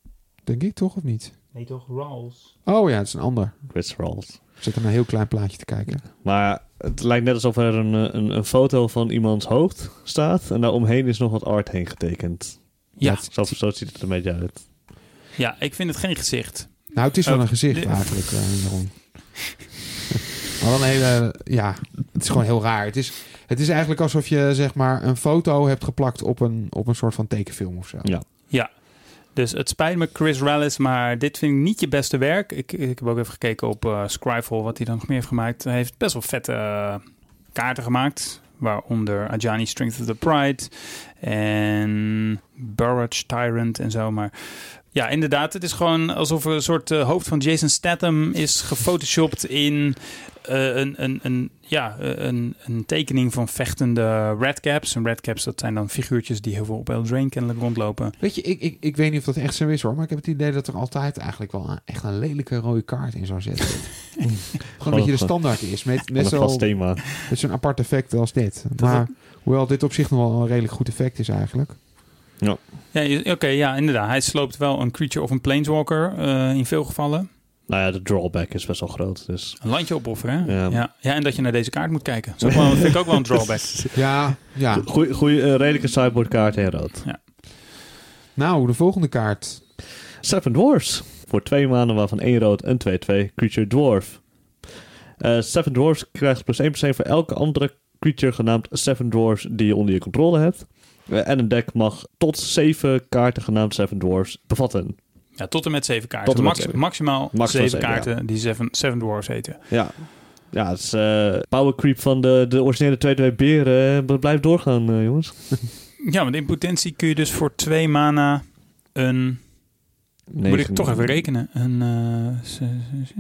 denk ik toch of niet? Nee, toch? Rawls. Oh ja, het is een ander. Chris Rolls. Ik zit naar een heel klein plaatje te kijken. Maar het lijkt net alsof er een, eh, een, een foto van iemands hoofd staat. En daaromheen is nog wat art heen getekend. Ja, Zo, zo ziet het er een beetje uit. ja, ik vind het geen gezicht. Nou, het is wel Oh, een gezicht de- eigenlijk, eh. Maar een hele... Ja, het is gewoon heel raar. Het is, het is eigenlijk alsof je zeg maar een foto hebt geplakt op een, op een soort van tekenfilm of zo. Ja. Ja. Dus het spijt me, Chris Rallis, maar dit vind ik niet je beste werk. Ik, ik heb ook even gekeken op Scryfall, wat hij dan nog meer heeft gemaakt. Hij heeft best wel vette eh, kaarten gemaakt. Waaronder Ajani Strength of the Pride en Burrage Tyrant en zo. Maar ja, inderdaad, het is gewoon alsof er een soort eh, hoofd van Jason Statham is gefotoshopt in eh, een, een, een, ja, een, een tekening van vechtende redcaps. En redcaps, dat zijn dan figuurtjes die heel veel op Eldraine kennelijk rondlopen. Weet je, ik, ik, ik weet niet of dat echt zo is hoor, maar ik heb het idee dat er altijd eigenlijk wel een- echt een lelijke rode kaart in zo'n set zit. Gewoon dat je de standaard is, met, Met zo'n zo'n apart effect als dit. Maar hoewel dit op zich nog wel een redelijk goed effect is eigenlijk. Ja, je- oké, ja, inderdaad. Hij sloopt wel een creature of een planeswalker eh, in veel gevallen. Nou ja, de drawback is best wel groot. Dus Een landje opofferen, hè? Ja. Ja. Ja. en dat je naar deze kaart moet kijken. Dat is ook wel- vind ik ook wel een drawback. Ja, ja. goeie, goeie, eh, redelijke sideboard kaart in rood. Nou, de volgende kaart. Seven Dwarfs. Voor twee maanden waarvan één rood en 2-2 creature dwarf. Eh Seven Dwarfs krijgt plus 1% voor elke andere creature genaamd Seven Dwarfs die je onder je controle hebt. Eh, en een deck mag tot zeven kaarten genaamd Seven Dwarfs bevatten. Ja, tot en met zeven kaarten. Met Max- zeven. Maximaal Maximaal zeven zeven, kaarten die Seven, seven Dwarfs heten. Ja. Ja, het is eh, power creep van de, de originele 2-2 beren. eh, blijft doorgaan, jongens. Ja, want in potentie kun je dus voor twee mana een... Moet ik toch even rekenen. Een, z- z- z-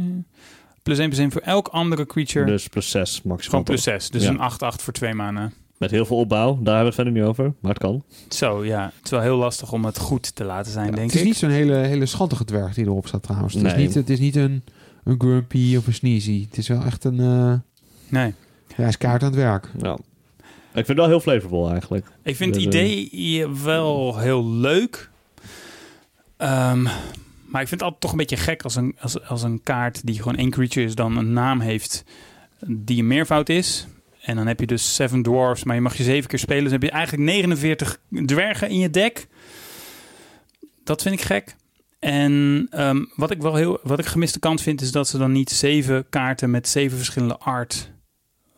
plus 1% voor elk andere creature. Dus plus 6 maximaal. Gewoon plus 6. Dus Ja. een 8-8 voor twee mana. Met heel veel opbouw. Daar hebben we het verder niet over. Maar het kan. Zo, ja. Het is wel heel lastig om het goed te laten zijn, Ja, denk het is ik. niet zo'n hele, hele schattige dwerg die erop staat trouwens. Het, is, Nee. niet, het is niet een, een grumpy of een sneezy. Het is wel echt een... eh Nee. ja, hij is kaart aan het werk. Ja. Ik vind het wel heel flavorful eigenlijk. Ik vind het eh, idee wel heel leuk. Ehm, maar ik vind het altijd toch een beetje gek als een, als, als een kaart die gewoon één creature is, dan een naam heeft die een meervoud is. En dan heb je dus Seven Dwarfs, maar je mag je zeven keer spelen. Dus heb je eigenlijk 49 dwergen in je deck. Dat vind ik gek. En ehm, wat ik wel heel, wat ik gemiste kant vind, is dat ze dan niet zeven kaarten met zeven verschillende art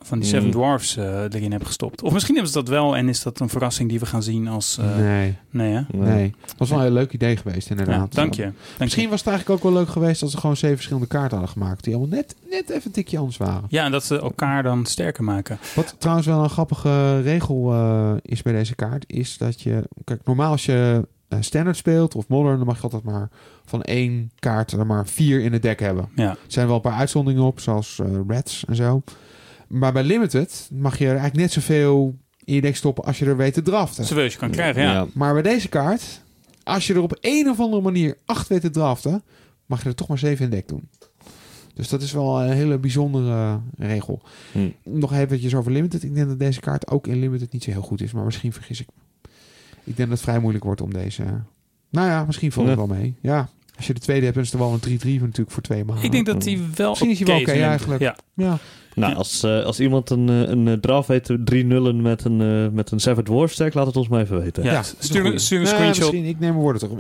van die Seven. Dwarfs eh, erin hebben gestopt. Of misschien hebben ze dat wel en is dat een verrassing die we gaan zien als... eh, nee. nee, hè? nee. Dat was wel een heel leuk idee geweest inderdaad. Ja, dank je. Dank Misschien je. was het eigenlijk ook wel leuk geweest als ze gewoon zeven verschillende kaarten hadden gemaakt. Die allemaal net, net even een tikje anders waren. Ja, en dat ze elkaar dan sterker maken. Wat trouwens wel een grappige regel eh, is bij deze kaart, is dat je... Kijk, normaal als je eh, standard speelt of modern, dan mag je altijd maar van één kaart er maar vier in het deck hebben. Ja, Er zijn wel een paar uitzonderingen op, zoals eh, Reds en zo. Maar bij Limited mag je er eigenlijk net zoveel in je deck stoppen als je er weet te draften. zoveel als je kan krijgen, ja. Maar bij deze kaart, als je er op een of andere manier acht weet te draften, mag je er toch maar zeven in deck doen. Dus dat is wel een hele bijzondere eh, regel. Hm. Nog eventjes over Limited. Ik denk dat deze kaart ook in Limited niet zo heel goed is, maar misschien vergis ik me. Ik denk dat het vrij moeilijk wordt om deze... Nou ja, misschien valt het wel mee. Ja, als je de tweede hebt, dan is er wel een 3-3 natuurlijk voor twee maanden. Ik denk dat die wel Misschien is hij wel oké eigenlijk. Ja, Ja, Nou, als, eh, als iemand een, eh, een eh, draf weet te 3 nullen met een, eh, met een Seven Dwarf stack, laat het ons maar even weten. Ja, stuur, een Nou, screenshot. misschien, ik neem mijn woorden toch.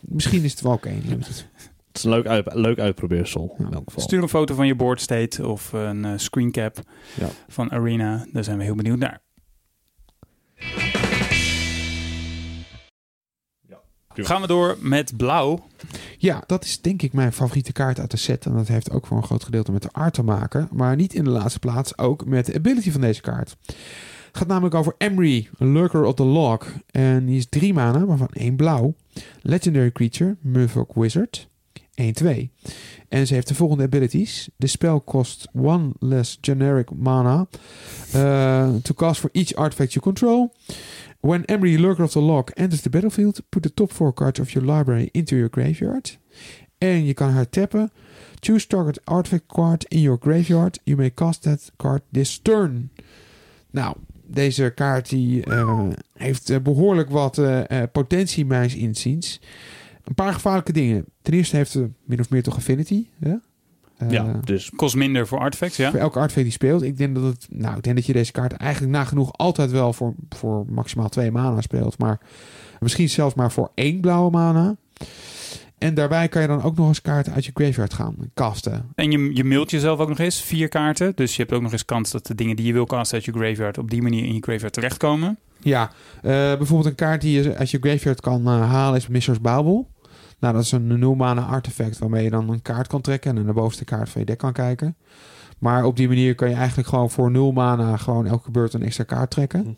Misschien is het wel oké. Het is een leuk, uit, leuk uitprobeersel Ja. in elk geval. Stuur een foto van je board state of een screencap Ja. van Arena. Daar zijn we heel benieuwd naar. Gaan we door met blauw. Ja, dat is denk ik mijn favoriete kaart uit de set. En dat heeft ook voor een groot gedeelte met de art te maken. Maar niet in de laatste plaats ook met de ability van deze kaart. Het gaat namelijk over Emery, een Lurker of the Log. En die is drie mana, waarvan één blauw. Legendary Creature, Murfolk Wizard. 1-2. En ze heeft de volgende abilities. De spel kost one less generic mana. uh, to cast for each artifact you control. When Emery, Lurker of the Log, enters the battlefield, put the top four cards of your library into your graveyard. En je kan haar tappen. Choose target artifact card in your graveyard. You may cast that card this turn. Nou, deze kaart die, uh, heeft uh, behoorlijk wat potentie, mijns inziens. Een paar gevaarlijke dingen. Ten eerste heeft ze min of meer toch affinity. Ja, ja dus kost minder voor artifacts, ja. Voor elke artefact die speelt. Ik denk dat het, nou, ik denk dat je deze kaart eigenlijk nagenoeg altijd wel voor, voor maximaal twee mana speelt. Maar misschien zelfs maar voor één blauwe mana. En daarbij kan je dan ook nog eens kaarten uit je graveyard gaan casten. En je, je mailt jezelf ook nog eens vier kaarten. Dus je hebt ook nog eens kans dat de dingen die je wil casten uit je graveyard op die manier in je graveyard terechtkomen. Ja, uh, bijvoorbeeld een kaart die je uit je graveyard kan uh, halen is Misser's Babel. Nou, dat is een 0 mana artefact waarmee je dan een kaart kan trekken en naar de bovenste kaart van je deck kan kijken. Maar op die manier kan je eigenlijk gewoon voor 0 mana gewoon elke beurt een extra kaart trekken.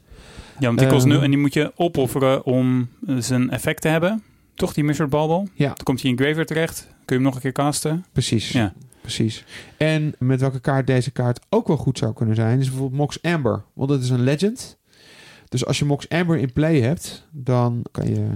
Ja, want die kost nul en die moet je opofferen om zijn effect te hebben. Toch, die Misser's Babel? Ja. Dan komt hij in graveyard terecht. Kun je hem nog een keer casten. Precies. Ja. Precies. En met welke kaart deze kaart ook wel goed zou kunnen zijn, is bijvoorbeeld Mox Amber. Want dat is een legend. Dus als je Mox Amber in play hebt, dan kan je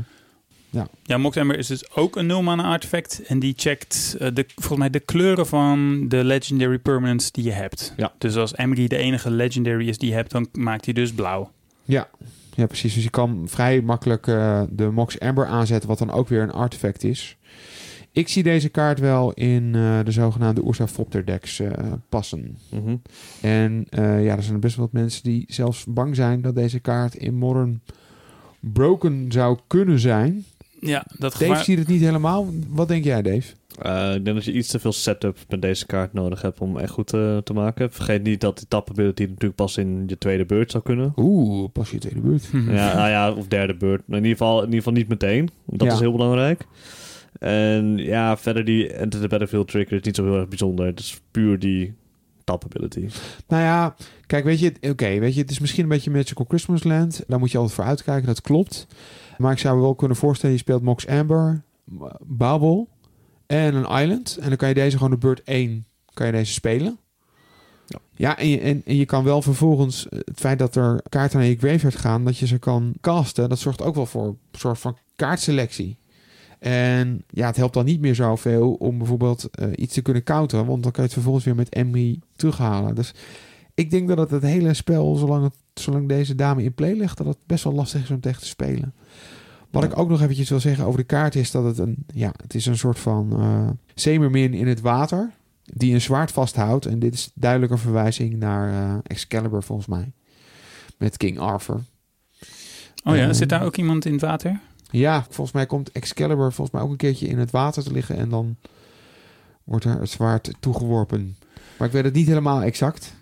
ja, ja Mox Amber is dus ook een 0 mana artefact. En die checkt uh, de, volgens mij de kleuren van de legendary permanents die je hebt. Ja. Dus als Emery de enige legendary is die je hebt, dan maakt hij dus blauw. Ja, ja precies. Dus je kan vrij makkelijk uh, de Mox Amber aanzetten, wat dan ook weer een artefact is. Ik zie deze kaart wel in uh, de zogenaamde Ursa Fopter decks passen. Mm -hmm. En ja, er zijn best wel wat mensen die zelfs bang zijn dat deze kaart in Modern broken zou kunnen zijn. Ja, dat Dave gevaar... ziet het niet helemaal. Wat denk jij, Dave? Uh, ik denk dat je iets te veel setup met deze kaart nodig hebt om echt goed uh, te maken. Vergeet niet dat die tap ability natuurlijk pas in je tweede beurt zou kunnen. Oeh, pas je tweede beurt. ja, nou ja, of derde beurt. Maar in ieder geval, in ieder geval niet meteen. Dat Ja. is heel belangrijk. En ja, verder die Enter the Battlefield trigger is niet zo heel erg bijzonder. Het is puur die tap ability. Nou ja, kijk, weet je, oké, weet je, het is misschien een beetje Magical Christmas Land. Daar moet je altijd voor uitkijken, dat klopt. Maar ik zou me wel kunnen voorstellen, je speelt Mox Amber, Babel en een Island. En dan kan je deze gewoon de beurt 1, kan je deze spelen. Ja. Ja, en je, en, en je kan wel vervolgens eh, het feit dat er kaarten naar je graveyard gaan, dat je ze kan casten, dat zorgt ook wel voor een soort van kaartselectie. En ja, het helpt dan niet meer zoveel om bijvoorbeeld uh, iets te kunnen counteren, want dan kan je het vervolgens weer met Emery terughalen. Dus ik denk dat het, het hele spel, zolang, het, zolang deze dame in play ligt, dat het best wel lastig is om tegen te spelen. Wat ik ook nog eventjes wil zeggen over de kaart is dat het een, ja, het is een soort van uh, zeemermin in het water die een zwaard vasthoudt. En dit is duidelijk een verwijzing naar uh, Excalibur volgens mij. Met King Arthur. Oh ja, Eh, zit daar ook iemand in het water? Ja, volgens mij komt Excalibur volgens mij ook een keertje in het water te liggen en dan wordt er het zwaard toegeworpen. Maar ik weet het niet helemaal exact.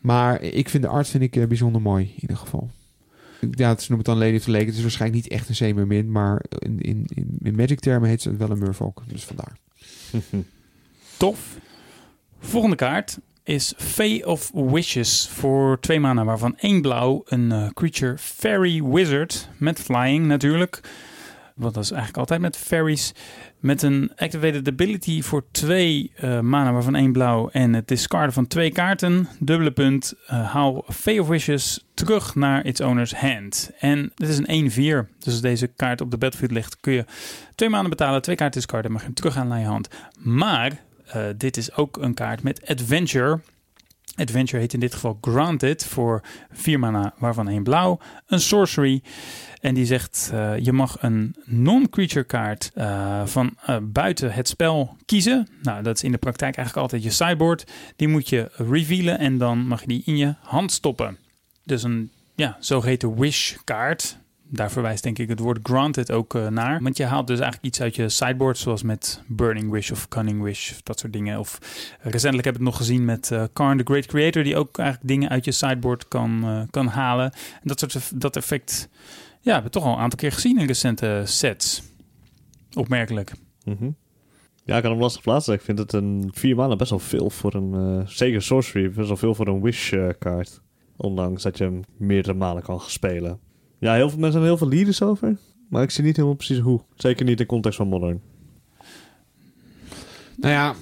Maar ik vind de art vind ik uh, bijzonder mooi in ieder geval. Ja, het noemt het dan Lady of the Lake. Het is waarschijnlijk niet echt een zeemermin, maar in, in, in, in magic termen heet ze wel een Murfolk. Dus vandaar. Tof. Volgende kaart is Fay of Wishes voor twee mana, waarvan één blauw, een uh, creature fairy wizard met flying natuurlijk. Want dat is eigenlijk altijd met fairies. Met een activated ability voor twee uh, mana, waarvan één blauw. En het discarden van twee kaarten. Dubbele punt. Uh, haal Fay of Wishes terug naar its owner's hand. En dit is een 1-4. Dus als deze kaart op de battlefield ligt, kun je twee maanden betalen, twee kaarten discarden, mag je hem terug aan naar je hand. Maar uh, dit is ook een kaart met Adventure. Adventure heet in dit geval Granted voor vier mana, waarvan één blauw. Een sorcery. En die zegt, uh, je mag een non-creature kaart uh, van uh, buiten het spel kiezen. Nou, dat is in de praktijk eigenlijk altijd je sideboard. Die moet je revealen en dan mag je die in je hand stoppen. Dus een ja, zogeheten wish kaart. Daar verwijst denk ik het woord granted ook naar. Want je haalt dus eigenlijk iets uit je sideboard, zoals met Burning Wish of Cunning Wish, of dat soort dingen. Of recentelijk heb ik het nog gezien met uh, Karn, the Great Creator, die ook eigenlijk dingen uit je sideboard kan, kan halen. En dat soort dat effect, ja, hebben we toch al een aantal keer gezien in recente sets. Opmerkelijk. Mm -hmm. Ja, ik kan hem lastig plaatsen. Ik vind het een vier maanden best wel veel voor een, uh, zeker sorcery, best wel veel voor een wish uh, kaart. Ondanks dat je hem meerdere malen kan spelen. Ja, heel veel mensen hebben heel veel leaders over. Maar ik zie niet helemaal precies hoe. Zeker niet in context van Modern. Nou ja,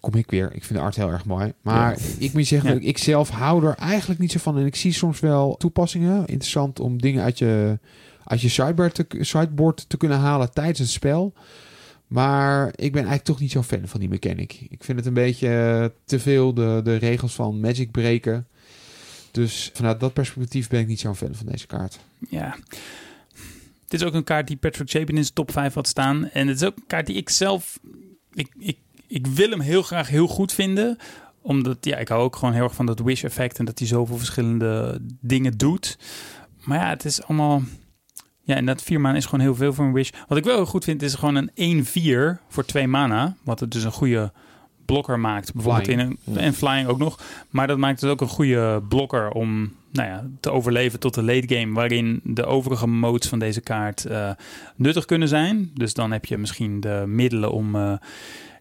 kom ik weer. Ik vind de art heel erg mooi. Maar ik moet zeggen, Ja. ik, zelf hou er eigenlijk niet zo van. En ik zie soms wel toepassingen. Interessant om dingen uit je, uit je sideboard, te, sideboard te kunnen halen tijdens het spel. Maar ik ben eigenlijk toch niet zo fan van die mechanic. Ik vind het een beetje eh, te veel de, de regels van Magic breken. Dus vanuit dat perspectief ben ik niet zo'n fan van deze kaart. Ja. Dit is ook een kaart die Patrick Chapin in zijn top 5 had staan. En het is ook een kaart die ik zelf... Ik, ik, ik wil hem heel graag heel goed vinden. Omdat, ja, ik hou ook gewoon heel erg van dat wish effect. En dat hij zoveel verschillende dingen doet. Maar ja, het is allemaal... Ja, en dat vier mana is gewoon heel veel voor een wish. Wat ik wel heel goed vind, is gewoon een 1-4 voor twee mana. Wat het dus een goede blokker maakt. Bijvoorbeeld Flying. in een... En flying ook nog. Maar dat maakt het ook een goede blokker om nou ja, te overleven tot de late game. Waarin de overige modes van deze kaart eh, nuttig kunnen zijn. Dus dan heb je misschien de middelen om eh,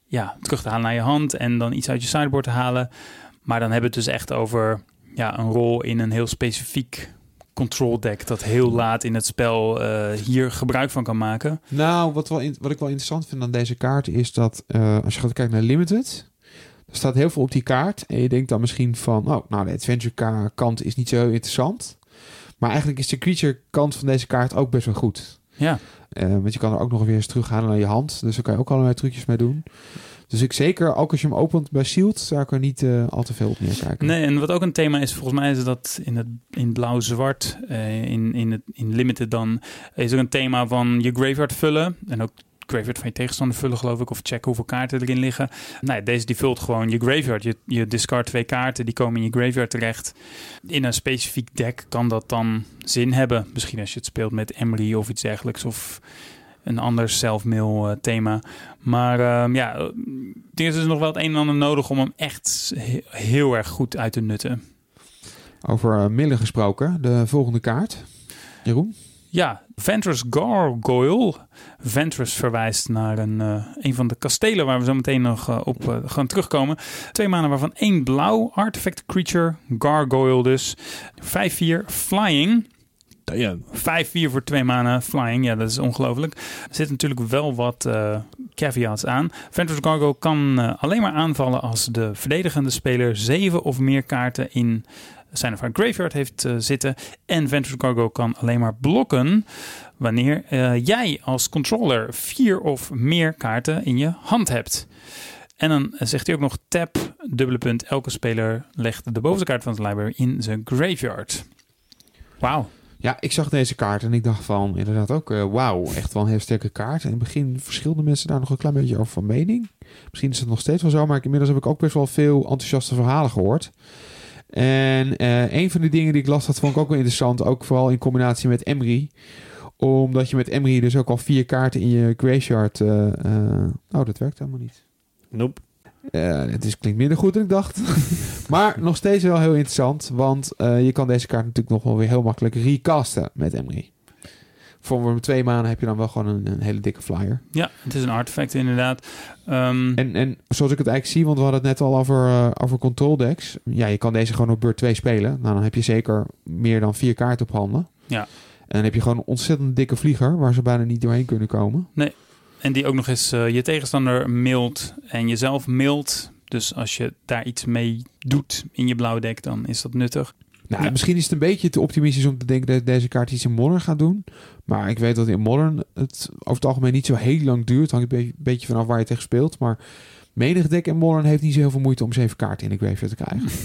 ja, terug te halen naar je hand. En dan iets uit je sideboard te halen. Maar dan hebben we het dus echt over ja, een rol in een heel specifiek control deck. Dat heel laat in het spel eh, hier gebruik van kan maken. Nou, wat, wel in- wat ik wel interessant vind aan deze kaart is dat eh, als je gaat kijken naar Limited, er staat heel veel op die kaart. En je denkt dan misschien van, oh, nou, de adventure ka- kant is niet zo interessant. Maar eigenlijk is de creature kant van deze kaart ook best wel goed. Ja, Eh, want je kan er ook nog weer eens terughalen naar je hand. Dus daar kan je ook allerlei trucjes mee doen. Dus ik zeker, ook als je hem opent bij Shield, zou ik er niet eh, al te veel op neerkijken. Nee, en wat ook een thema is, volgens mij is dat in het in blauw-zwart, eh, in, in, het, in Limited dan, is er een thema van je graveyard vullen. En ook graveyard van je tegenstander vullen, geloof ik, of checken hoeveel kaarten erin liggen. Nou, ja, deze die vult gewoon je graveyard. Je, je discard twee kaarten, die komen in je graveyard terecht. In een specifiek deck kan dat dan zin hebben. Misschien als je het speelt met Emery of iets dergelijks, of een ander self-mail eh, thema. Maar ehm, ja, eh, er is dus nog wel het een en ander nodig om hem echt he- heel erg goed uit te nutten. Over eh, millen gesproken, de volgende kaart. Jeroen? Ja, Ventress Gargoyle. Ventress verwijst naar een, eh, een van de kastelen waar we zo meteen nog eh, op eh, gaan terugkomen. Twee manen waarvan één blauw, artifact creature, Gargoyle dus. 5-4, flying. Damn. 5-4 voor twee maanden flying. Ja, dat is ongelooflijk. Er zitten natuurlijk wel wat caveats aan. Ventress Gargoyle kan alleen maar aanvallen als de verdedigende speler zeven of meer kaarten in zijn of haar graveyard heeft eh, zitten. En Ventress Gargoyle kan alleen maar blokken wanneer eh, jij als controller vier of meer kaarten in je hand hebt. En dan zegt hij ook nog tap, dubbele punt, elke speler legt de bovenste kaart van het library in zijn graveyard. Wauw. Ja, ik zag deze kaart en ik dacht van inderdaad ook, eh, wauw, echt wel een heel sterke kaart. In het begin verschilden mensen daar nog een klein beetje over van mening. Misschien is het nog steeds wel zo, maar inmiddels heb ik ook best wel veel enthousiaste verhalen gehoord. En eh, een van de dingen die ik las, dat vond ik ook wel interessant, ook vooral in combinatie met Emery. Omdat je met Emery dus ook al vier kaarten in je graveyard... eh, oh, dat werkt helemaal niet. Nope. Het is, klinkt minder goed dan ik dacht. maar nog steeds wel heel interessant. Want je kan deze kaart natuurlijk nog wel weer heel makkelijk recasten met Emery. Voor twee maanden heb je dan wel gewoon een, een hele dikke flyer. Ja, het is een artefact inderdaad. Ehm, En, en zoals ik het eigenlijk zie, want we hadden het net al over, eh, over control decks. Ja, je kan deze gewoon op beurt 2 spelen. Nou, dan heb je zeker meer dan vier kaarten op handen. Ja. En dan heb je gewoon een ontzettend dikke vlieger waar ze bijna niet doorheen kunnen komen. En die ook nog eens eh, je tegenstander mailt en jezelf mailt. Dus als je daar iets mee doet in je blauwe deck, dan is dat nuttig. Nou, Ja. misschien is het een beetje te optimistisch om te denken dat deze kaart iets in Modern gaat doen. Maar ik weet dat in Modern het over het algemeen niet zo heel lang duurt. Hangt een be- beetje vanaf waar je tegen speelt. Maar menig deck in Modern heeft niet zo heel veel moeite om zeven kaarten in de graveyard te krijgen.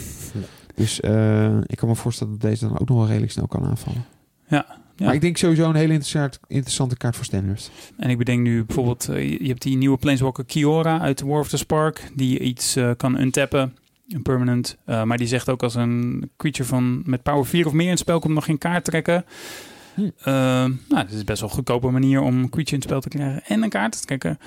Dus eh, ik kan me voorstellen dat deze dan ook nog wel redelijk snel kan aanvallen. Ja, ja. Maar ik denk sowieso een hele interessant, interessante kaart voor standards. En ik bedenk nu bijvoorbeeld, eh, je hebt die nieuwe Planeswalker Kiora uit War of the Spark, die iets eh, kan untappen, een permanent. Eh, maar die zegt ook als een creature van met power 4 of meer in het spel komt nog geen kaart trekken. Hm. Nou, dit is best wel een goedkope manier om een creature in het spel te krijgen en een kaart te trekken.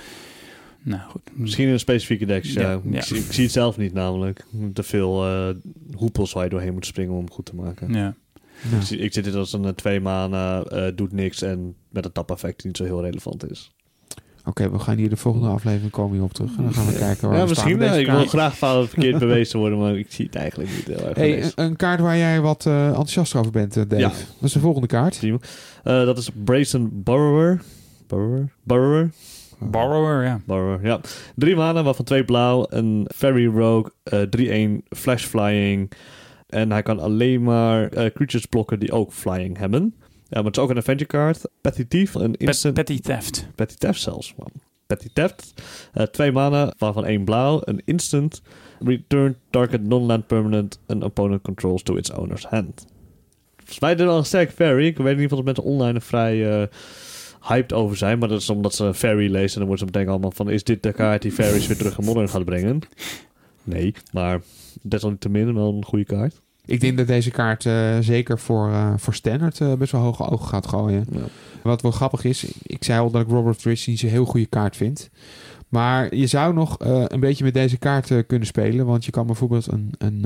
Nou goed. Misschien een specifieke decks, ja. Ja, ja. Ik, zie, ik zie het zelf niet namelijk. Te veel eh, hoepels waar je doorheen moet springen om hem goed te maken. Ja. Ik, zit dit als een eh, twee maanden, doet niks en met een tap effect die niet zo heel relevant is. Oké, we gaan hier de volgende aflevering komen hier op terug. En dan gaan we kijken waar Ja, we staan misschien. deze ik wil graag fout verkeerd bewezen worden, maar ik zie het eigenlijk niet heel erg. Hey, een, een kaart waar jij wat eh, enthousiast over bent, eh, Dave. Ja. Dat is de volgende kaart. Eh, dat is Brazen Borrower. Borrower? Borrower? Borrower, ja. Borrower, ja. Drie maanden, waarvan twee blauw. Een Fairy Rogue, eh 3-1 Flash Flying. En hij kan alleen maar eh, creatures blokken die ook flying hebben. Ja, maar het is ook een adventure card. Petty Thief, een Pet, instant... petty theft. Petty Theft zelfs. Wow. Petty Theft. Eh, twee mana, waarvan één blauw. Een instant. Return target non-land permanent an opponent controls to its owner's hand. Volgens mij wel een sterk fairy. Ik weet in ieder geval dat mensen online er vrij eh, hyped over zijn. Maar dat is omdat ze een fairy lezen. En dan worden ze meteen allemaal van... Is dit de kaart die fairies weer terug in modern gaat brengen? Nee, maar desalniettemin wel een goede kaart. Ik denk dat deze kaart eh, zeker voor, eh, voor standard eh, best wel hoge ogen gaat gooien. Ja. Wat wel grappig is, ik zei al dat ik Robert Rich niet zo'n heel goede kaart vind. Maar je zou nog een beetje met deze kaart kunnen spelen. Want je kan bijvoorbeeld een, een,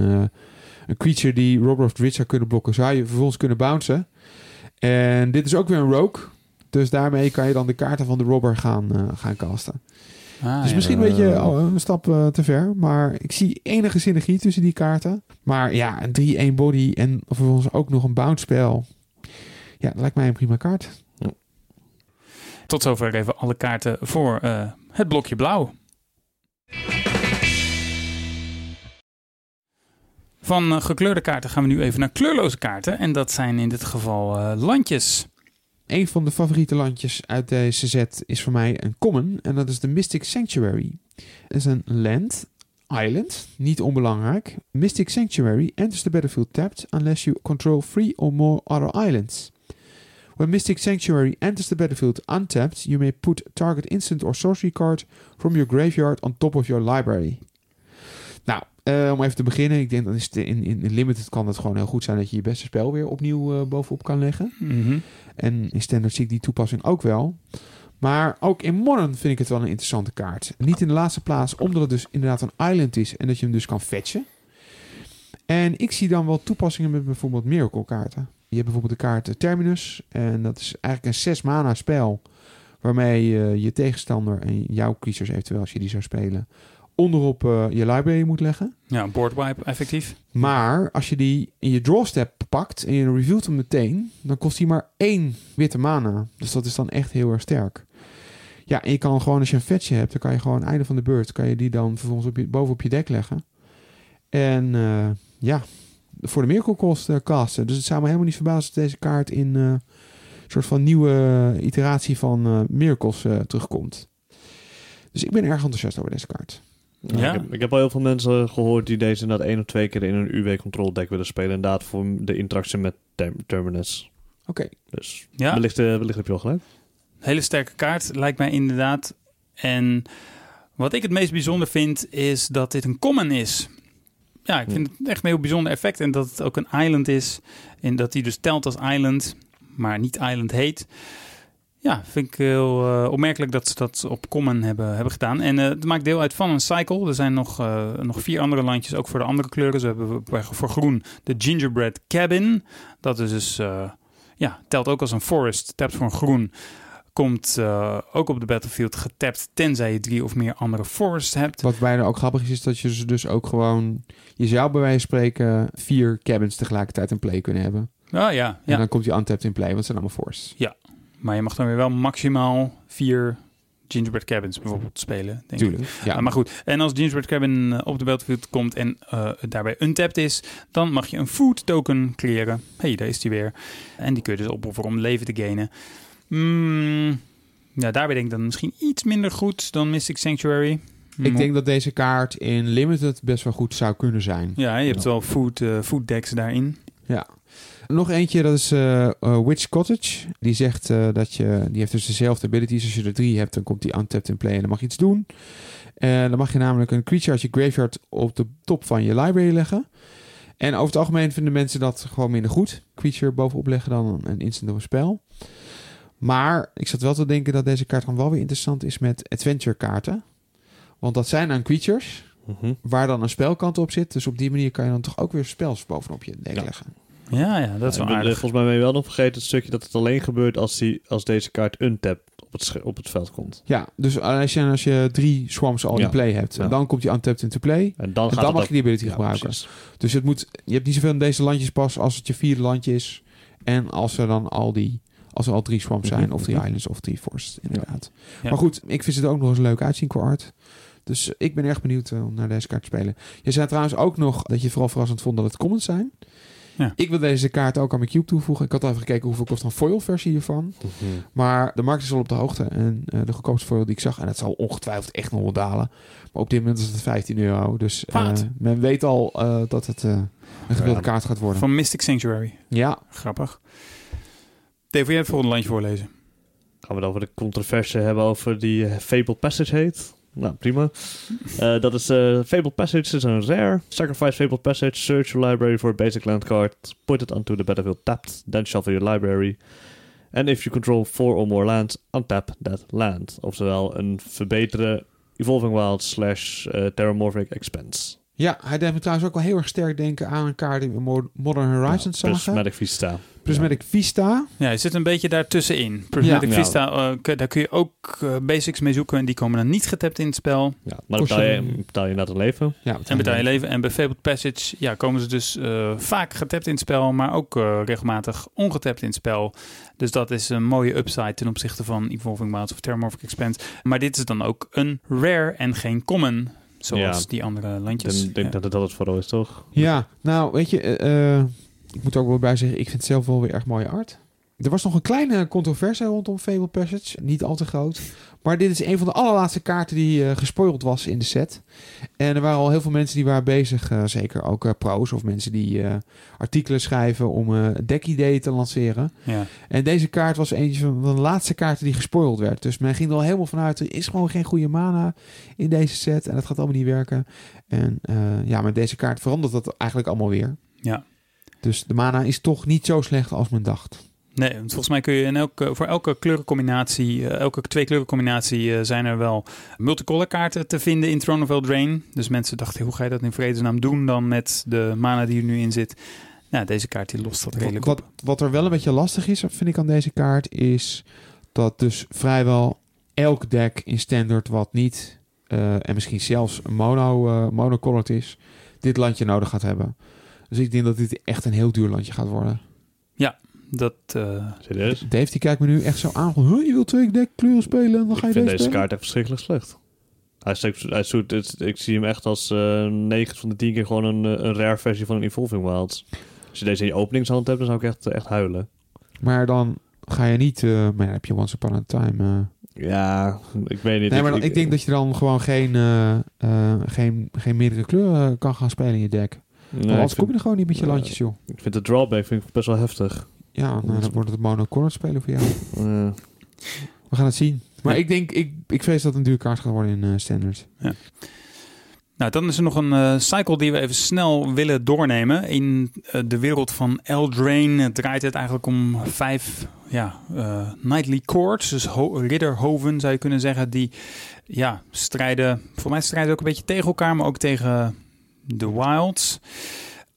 een creature die Robert Rich zou kunnen blokken, zou je vervolgens kunnen bouncen. En dit is ook weer een rogue. Dus daarmee kan je dan de kaarten van de robber gaan, gaan casten. Ah, dus ja. misschien een beetje oh, een stap eh, te ver. Maar ik zie enige synergie tussen die kaarten. Maar ja, een 3-1 body en vervolgens ook nog een bounce spel. Ja, dat lijkt mij een prima kaart. Tot zover even alle kaarten voor eh, het blokje blauw. Van eh, gekleurde kaarten gaan we nu even naar kleurloze kaarten. En dat zijn in dit geval eh, landjes. Een van de favoriete landjes uit deze set is voor mij een common. En dat is de Mystic Sanctuary. Het is een land, island, niet onbelangrijk. Mystic Sanctuary enters the battlefield tapped unless you control three or more other islands. When Mystic Sanctuary enters the battlefield untapped, you may put target instant or sorcery card from your graveyard on top of your library. Eh, om even te beginnen. Ik denk dat is de- in, in, Limited kan het gewoon heel goed zijn dat je je beste spel weer opnieuw eh, bovenop kan leggen. Mhm. En in standaard zie ik die toepassing ook wel. Maar ook in Modern vind ik het wel een interessante kaart. Niet in de laatste plaats, omdat het dus inderdaad een island is en dat je hem dus kan fetchen. En ik zie dan wel toepassingen met bijvoorbeeld Miracle kaarten. Je hebt bijvoorbeeld de kaart eh, Terminus. En dat is eigenlijk een 6 mana spel. Waarmee je je tegenstander en jouw creatures eventueel, als je die zou spelen, onderop eh, je library moet leggen. Ja, boardwipe effectief. Maar als je die in je drawstep pakt en je revealt hem meteen, dan kost hij maar één witte mana. Dus dat is dan echt heel erg sterk. Ja, en je kan gewoon als je een vetje hebt, dan kan je gewoon einde van de beurt, kan je die dan vervolgens op je, bovenop je dek leggen. En eh, ja, voor de miracle cost eh, casten. Dus het zou me helemaal niet verbazen dat deze kaart in een soort van nieuwe iteratie van miracles terugkomt. Dus ik ben erg enthousiast over deze kaart. Ja, Ja. Ik, heb, ik heb al heel veel mensen gehoord die deze inderdaad één of twee keer in een UW-control deck willen spelen. Inderdaad voor de interactie met Term- Terminus. Oké. Dus Ja, wellicht, eh, wellicht heb je al gelijk. hele sterke kaart lijkt mij inderdaad. En wat ik het meest bijzonder vind, is dat dit een common is. Ja, ik vind het echt een heel bijzonder effect. En dat het ook een island is. En dat die dus telt als island, maar niet island heet. Ja, vind ik heel eh, opmerkelijk dat ze dat op common hebben, hebben gedaan. En eh, het maakt deel uit van een cycle. Er zijn nog, eh, nog vier andere landjes, ook voor de andere kleuren. Ze hebben voor groen de Gingerbread Cabin. Dat is dus, ja, telt ook als een forest. Tapt voor een groen. Komt ook op de battlefield getapt, tenzij je drie of meer andere forests hebt. Wat bijna ook grappig is, is dat je ze dus ook gewoon... Je zou bij wijze van spreken vier cabins tegelijkertijd in play kunnen hebben. Ah ja, En ja. dan komt die untapped in play, want het zijn allemaal force. Maar je mag dan weer wel maximaal vier Gingerbread Cabins bijvoorbeeld spelen. Denk ik. Tuurlijk. Ja, Ah, maar goed, en als Gingerbread Cabin eh, op de battlefield komt en eh, daarbij untapped is, dan mag je een food token creëren. hey, daar is die weer. En die kun je dus opofferen om leven te gainen. Mm, ja, daarbij denk ik dan misschien iets minder goed dan Mystic Sanctuary. Ik denk dat deze kaart in Limited best wel goed zou kunnen zijn. Ja, je hebt wel food, eh, food decks daarin. Nog eentje, dat is eh, eh, Witch Cottage. Die zegt eh, dat je... Die heeft dus dezelfde abilities. Als je er drie hebt, dan komt die untapped in play en dan mag je iets doen. En dan mag je namelijk een creature uit je graveyard op de top van je library leggen. En over het algemeen vinden mensen dat gewoon minder goed. Creature bovenop leggen dan een instant of een spel. Maar ik zat wel te denken dat deze kaart dan wel weer interessant is met adventure kaarten. Want dat zijn dan creatures Mhm. waar dan een spelkant op zit. Dus op die manier kan je dan toch ook weer spels bovenop je Ja. leggen. Ja, ja, dat is Ja, wel aardig. Volgens mij ben je wel nog vergeten het stukje dat het alleen gebeurt als, die, als deze kaart untapped op het, op het veld komt. Ja, dus als je, als je drie swamps al Ja. in play hebt, Ja. dan komt die untapped into play. En dan, En gaat dan het mag je die ability Ja, gebruiken. precies. Dus het moet, je hebt niet zoveel in deze landjes pas als het je vierde landje is. En als er dan al die, als er al drie swamps zijn, of drie mhm. islands, of drie forests, inderdaad. Ja. Maar goed, ik vind het ook nog eens leuk uitzien qua art. Dus ik ben erg benieuwd eh, om naar deze kaart te spelen. Je zei trouwens ook nog dat je vooral verrassend vond dat het commons zijn. Ja. Ik wil deze kaart ook aan mijn cube toevoegen. Ik had even gekeken hoeveel kost een foil versie hiervan. Mhm. Maar de markt is al op de hoogte. En eh, de goedkoopste foil die ik zag, en het zal ongetwijfeld echt nog wel dalen. Maar op dit moment is het 15 euro. Dus eh, men weet al eh, dat het eh, een gewilde Ja. kaart gaat worden. Van Mystic Sanctuary. Ja, Grappig. Dave, wil jij het volgende landje voorlezen? Gaan we het over de controverse hebben over die Fabled Passage heet? Nou, prima. Eh, dat is eh Fabled Passage is een rare. Sacrifice Fabled Passage, search your library for a basic land card, put it onto the battlefield tapped, then shuffle your library. And if you control four or more lands, untap that land. Oftewel een verbeterde Evolving Wild slash eh, Terramorphic Expense. Ja, hij deed me trouwens ook wel heel erg sterk denken aan een kaart die we Modern Horizons Ja, zagen. Prismatic Vista. Prismatic Vista. Ja, je zit een beetje daartussenin. Prismatic Ja. Vista, eh, daar kun je ook eh, basics mee zoeken. En die komen dan niet getapt in het spel. Ja, maar betaal je, betaal je een leven. Ja, En betaal je leven. En bij Fabled Passage ja, komen ze dus eh, vaak getapt in het spel. Maar ook regelmatig ongetapt in het spel. Dus dat is een mooie upside ten opzichte van Evolving Wilds of Terramorphic Expanse. Maar dit is dan ook een rare en geen common. Zoals Ja. die andere landjes. Ik denk Ja. dat het dat het vooral is, toch? Ja, nou weet je, eh, eh, ik moet er ook wel bij zeggen, ik vind het zelf wel weer erg mooie art. Er was nog een kleine controverse rondom Fable Passage, niet al te groot. Maar dit is een van de allerlaatste kaarten die eh gespoild was in de set. En er waren al heel veel mensen die waren bezig, eh, zeker ook eh, pro's of mensen die artikelen schrijven om dekideeën te lanceren. Ja. En deze kaart was een van de laatste kaarten die gespoild werd. Dus men ging er al helemaal vanuit, er is gewoon geen goede mana in deze set. En dat gaat allemaal niet werken. En ja, met deze kaart verandert dat eigenlijk allemaal weer. Ja. Dus de mana is toch niet zo slecht als men dacht. Nee, want volgens mij kun je in elke, voor elke kleurencombinatie, eh, elke twee kleurencombinatie, eh, zijn er wel multicolor kaarten te vinden in Throne of Eldraine. Dus mensen dachten, hoe ga je dat in vredesnaam doen dan met de mana die er nu in zit? Nou, deze kaart die lost dat redelijk Wat, op. wat er wel een beetje lastig is, vind ik aan deze kaart, is dat dus vrijwel elk deck in standard wat niet, eh, en misschien zelfs mono, eh monocolored is, dit landje nodig gaat hebben. Dus ik denk dat dit echt een heel duur landje gaat worden. Dat, eh, Serieus? Dave die kijkt me nu echt zo aan van, huh, je wilt twee deck kleuren spelen en dan ga je ik vind deze deze kaart echt verschrikkelijk slecht. Hij steekt, hij zoekt, het, ik zie hem echt als eh 9 van de 10 keer gewoon een, eh, een rare versie van een Evolving Wilds. Als je deze in je openingshand hebt, dan zou ik echt, echt huilen. Maar dan ga je niet, eh, maar ja, heb je Once Upon a Time. eh. Ja, ik weet niet. Nee, maar dan- ik, denk dat je dan gewoon geen, eh, eh, geen, geen meerdere kleuren kan gaan spelen in je deck. Nee, anders kom je er gewoon niet met je landjes, joh. ik vind de drawback vind ik best wel heftig. Ja, nou, dan wordt het monocolored spelen voor jou. Eh, We gaan het zien. Maar Ja. ik denk, ik, ik vrees dat het een duur kaart gaat worden in eh, standard. Nou, dan is er nog een eh, cycle die we even snel willen doornemen. In eh, de wereld van Eldraine draait het eigenlijk om vijf ja, eh, nightly courts. Dus ho- ridderhoven zou je kunnen zeggen. Die ja, strijden, voor mij strijden ook een beetje tegen elkaar, maar ook tegen de wilds.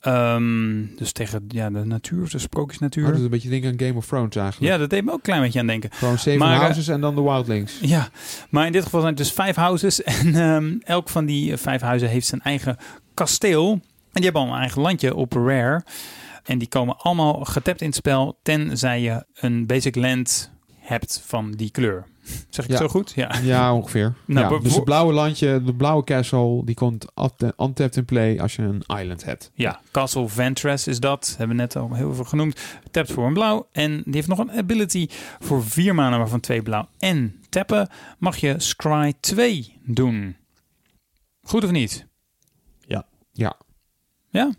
Ehm, dus tegen ja, de natuur, de sprookjesnatuur. Dat is een beetje denken aan Game of Thrones eigenlijk. ja, dat deed me ook een klein beetje aan denken. Gewoon Maar, eh, Houses en dan de Wildlings. Ja, maar in dit geval zijn het dus vijf houses. En ehm, elk van die eh, vijf huizen heeft zijn eigen kasteel. En die hebben allemaal een eigen landje op Rare. En die komen allemaal getapt in het spel. Tenzij je een basic land hebt van die kleur. Zeg ik Ja. zo goed? Ja. Ja, ongeveer. Nou, ja, dus het blauwe landje, de blauwe castle, die komt unta- untapped in play als je een island hebt. Ja, Castle Ventress is dat. Hebben we net al heel veel genoemd. Tapt voor een blauw. En die heeft nog een ability voor vier maanden, waarvan twee blauw. En tappen mag je Scry 2 doen. Goed of niet? Ja. Ja. Ja?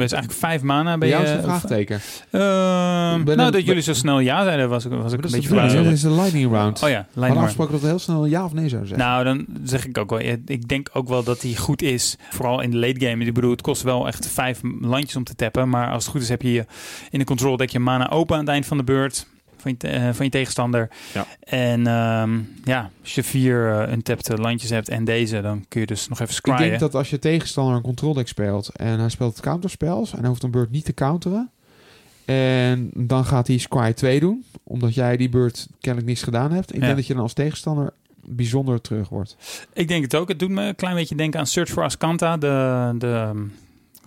Dat is eigenlijk vijf maanden. Ben Bij jou je, een vraagteken. Ehm, nou, een- dat jullie zo snel ja zeiden, was ik, was ik een Dat beetje verbaasd. over. is de lightning round. Oh ja, hadden line afgesproken dat we heel snel ja of nee zouden zeggen. Nou, dan zeg ik ook wel. Ik denk ook wel dat die goed is. Vooral in de late game. Ik bedoel, het kost wel echt vijf landjes om te tappen. Maar als het goed is, heb je je in de control deck je mana open aan het eind van de beurt. Van je, te- eh, van je tegenstander. Ja. En ehm, ja, als je vier uh, untapte landjes hebt en deze, dan kun je dus nog even ik scryen. denk dat als je tegenstander een control deck speelt en hij speelt counterspells en hij hoeft een beurt niet te counteren En dan gaat hij Squire 2 doen. Omdat jij die beurt kennelijk niets gedaan hebt. Ik Ja. denk dat je dan als tegenstander bijzonder terug wordt. Ik denk het ook. Het doet me een klein beetje denken aan Search for Ascanta, de, de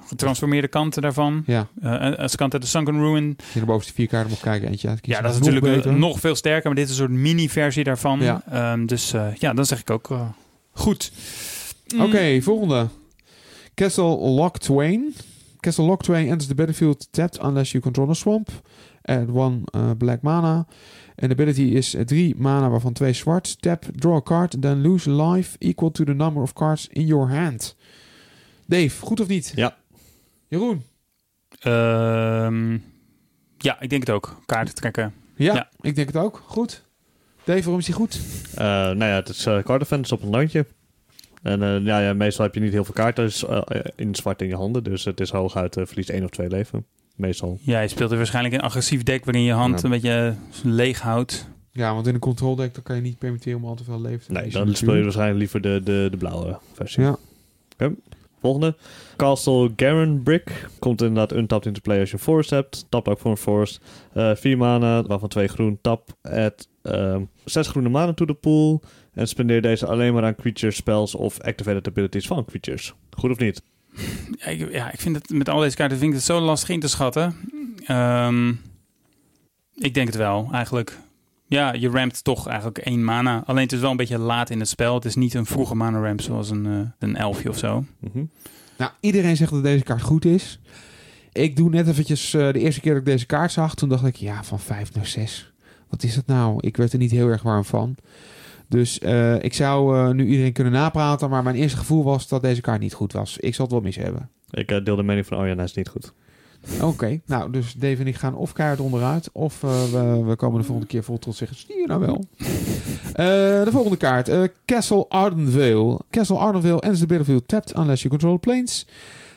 getransformeerde kanten daarvan. Ja, Eh Ascanta, de Sunken Ruin. als je de bovenste vier kaarten mag kijken. Eentje uit Ja, dat is natuurlijk eh, nog veel sterker, maar dit is een soort mini-versie daarvan. Ja. Ehm, dus eh, ja, dan zeg ik ook eh, goed. Mm, Oké, volgende. Castle Lock Twain. Castle Lock Twain enters the battlefield tapped unless you control a swamp. Add one uh, black mana. En de ability is 3 mana, waarvan 2 zwart. Tap, draw a card, then lose life equal to the number of cards in your hand. Dave, goed of niet? Ja. Jeroen? Ehm, ja, ik denk het ook. Kaarten trekken. Ja, Ja. ik denk het ook. Goed. Dave, waarom is hij goed? Eh, nou ja, het is uh, card defense op een landje. En eh, ja, ja, meestal heb je niet heel veel kaarten dus, in zwart in je handen. Dus het is hooguit uh, verlies één of twee leven. Meestal. Ja, je speelt er waarschijnlijk een agressief deck waarin je hand Ja. een beetje leeg houdt. Ja, want in een control deck dan kan je niet permitteren om al te veel leven te Nee, dan speel je waarschijnlijk liever de, de, de blauwe versie. Ja. Volgende. Castle Garen Brick. Komt inderdaad untapped into play als je forest hebt. Tapt ook voor een forest. Eh vier mana, waarvan twee groen. Tap. Add ehm, zes groene mana to the pool. En spendeer deze alleen maar aan creatures, spells of activated abilities van creatures. Goed of niet? Ja, ik, ja, ik vind het met al deze kaarten vind ik het zo lastig in te schatten. Ehm, ik denk het wel, eigenlijk. Ja, je ramt toch eigenlijk één mana. Alleen het is wel een beetje laat in het spel. Het is niet een vroege mana ramp zoals een, eh, een elfje of zo. Mhm. Nou, iedereen zegt dat deze kaart goed is. Ik doe net eventjes eh, de eerste keer dat ik deze kaart zag. Toen dacht ik, ja, van 5 naar 6. Wat is dat nou? Ik werd er niet heel erg warm van. Dus eh, ik zou eh, nu iedereen kunnen napraten. Maar mijn eerste gevoel was dat deze kaart niet goed was. Ik zal het wel mis hebben. Ik deel de mening van Arjan, hij is niet goed. Oké, nou, dus Dave en ik gaan of keihard onderuit. Of eh, we, we komen de volgende keer vol trots zeggen, zie je nou wel. Eh, de volgende kaart, eh, Castle Ardenvale. Castle Ardenvale ends the battlefield tapped unless you control planes.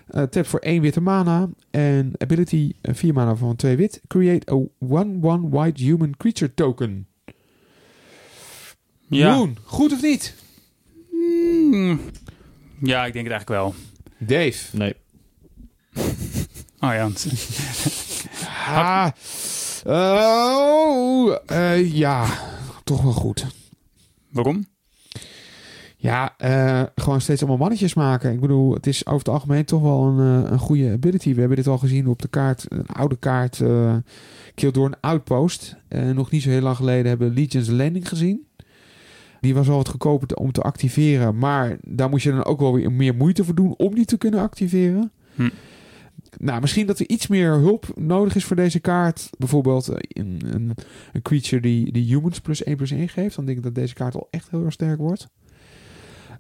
Eh tap voor 1 witte mana. En ability 4 mana van 2 wit. Create a 1-1 white human creature token. Ja. Jeroen, goed of niet? Mm, ja, ik denk het eigenlijk wel. Dave. Nee. Oh ja, Ah, oh, eh, ja, toch wel goed. waarom? Ja, eh, gewoon steeds allemaal mannetjes maken. Ik bedoel, het is over het algemeen toch wel een, eh, een goede ability. We hebben dit al gezien op de kaart, een oude kaart, eh door een Outpost. Eh, nog niet zo heel lang geleden hebben we Legion's Landing gezien. Die was al wat goedkoper om te activeren. Maar daar moest je dan ook wel weer meer moeite voor doen om die te kunnen activeren. Hm. Nou, misschien dat er iets meer hulp nodig is voor deze kaart. Bijvoorbeeld eh, een, een, een creature die, die humans plus 1 plus 1 geeft. Dan denk ik dat deze kaart al echt heel erg sterk wordt.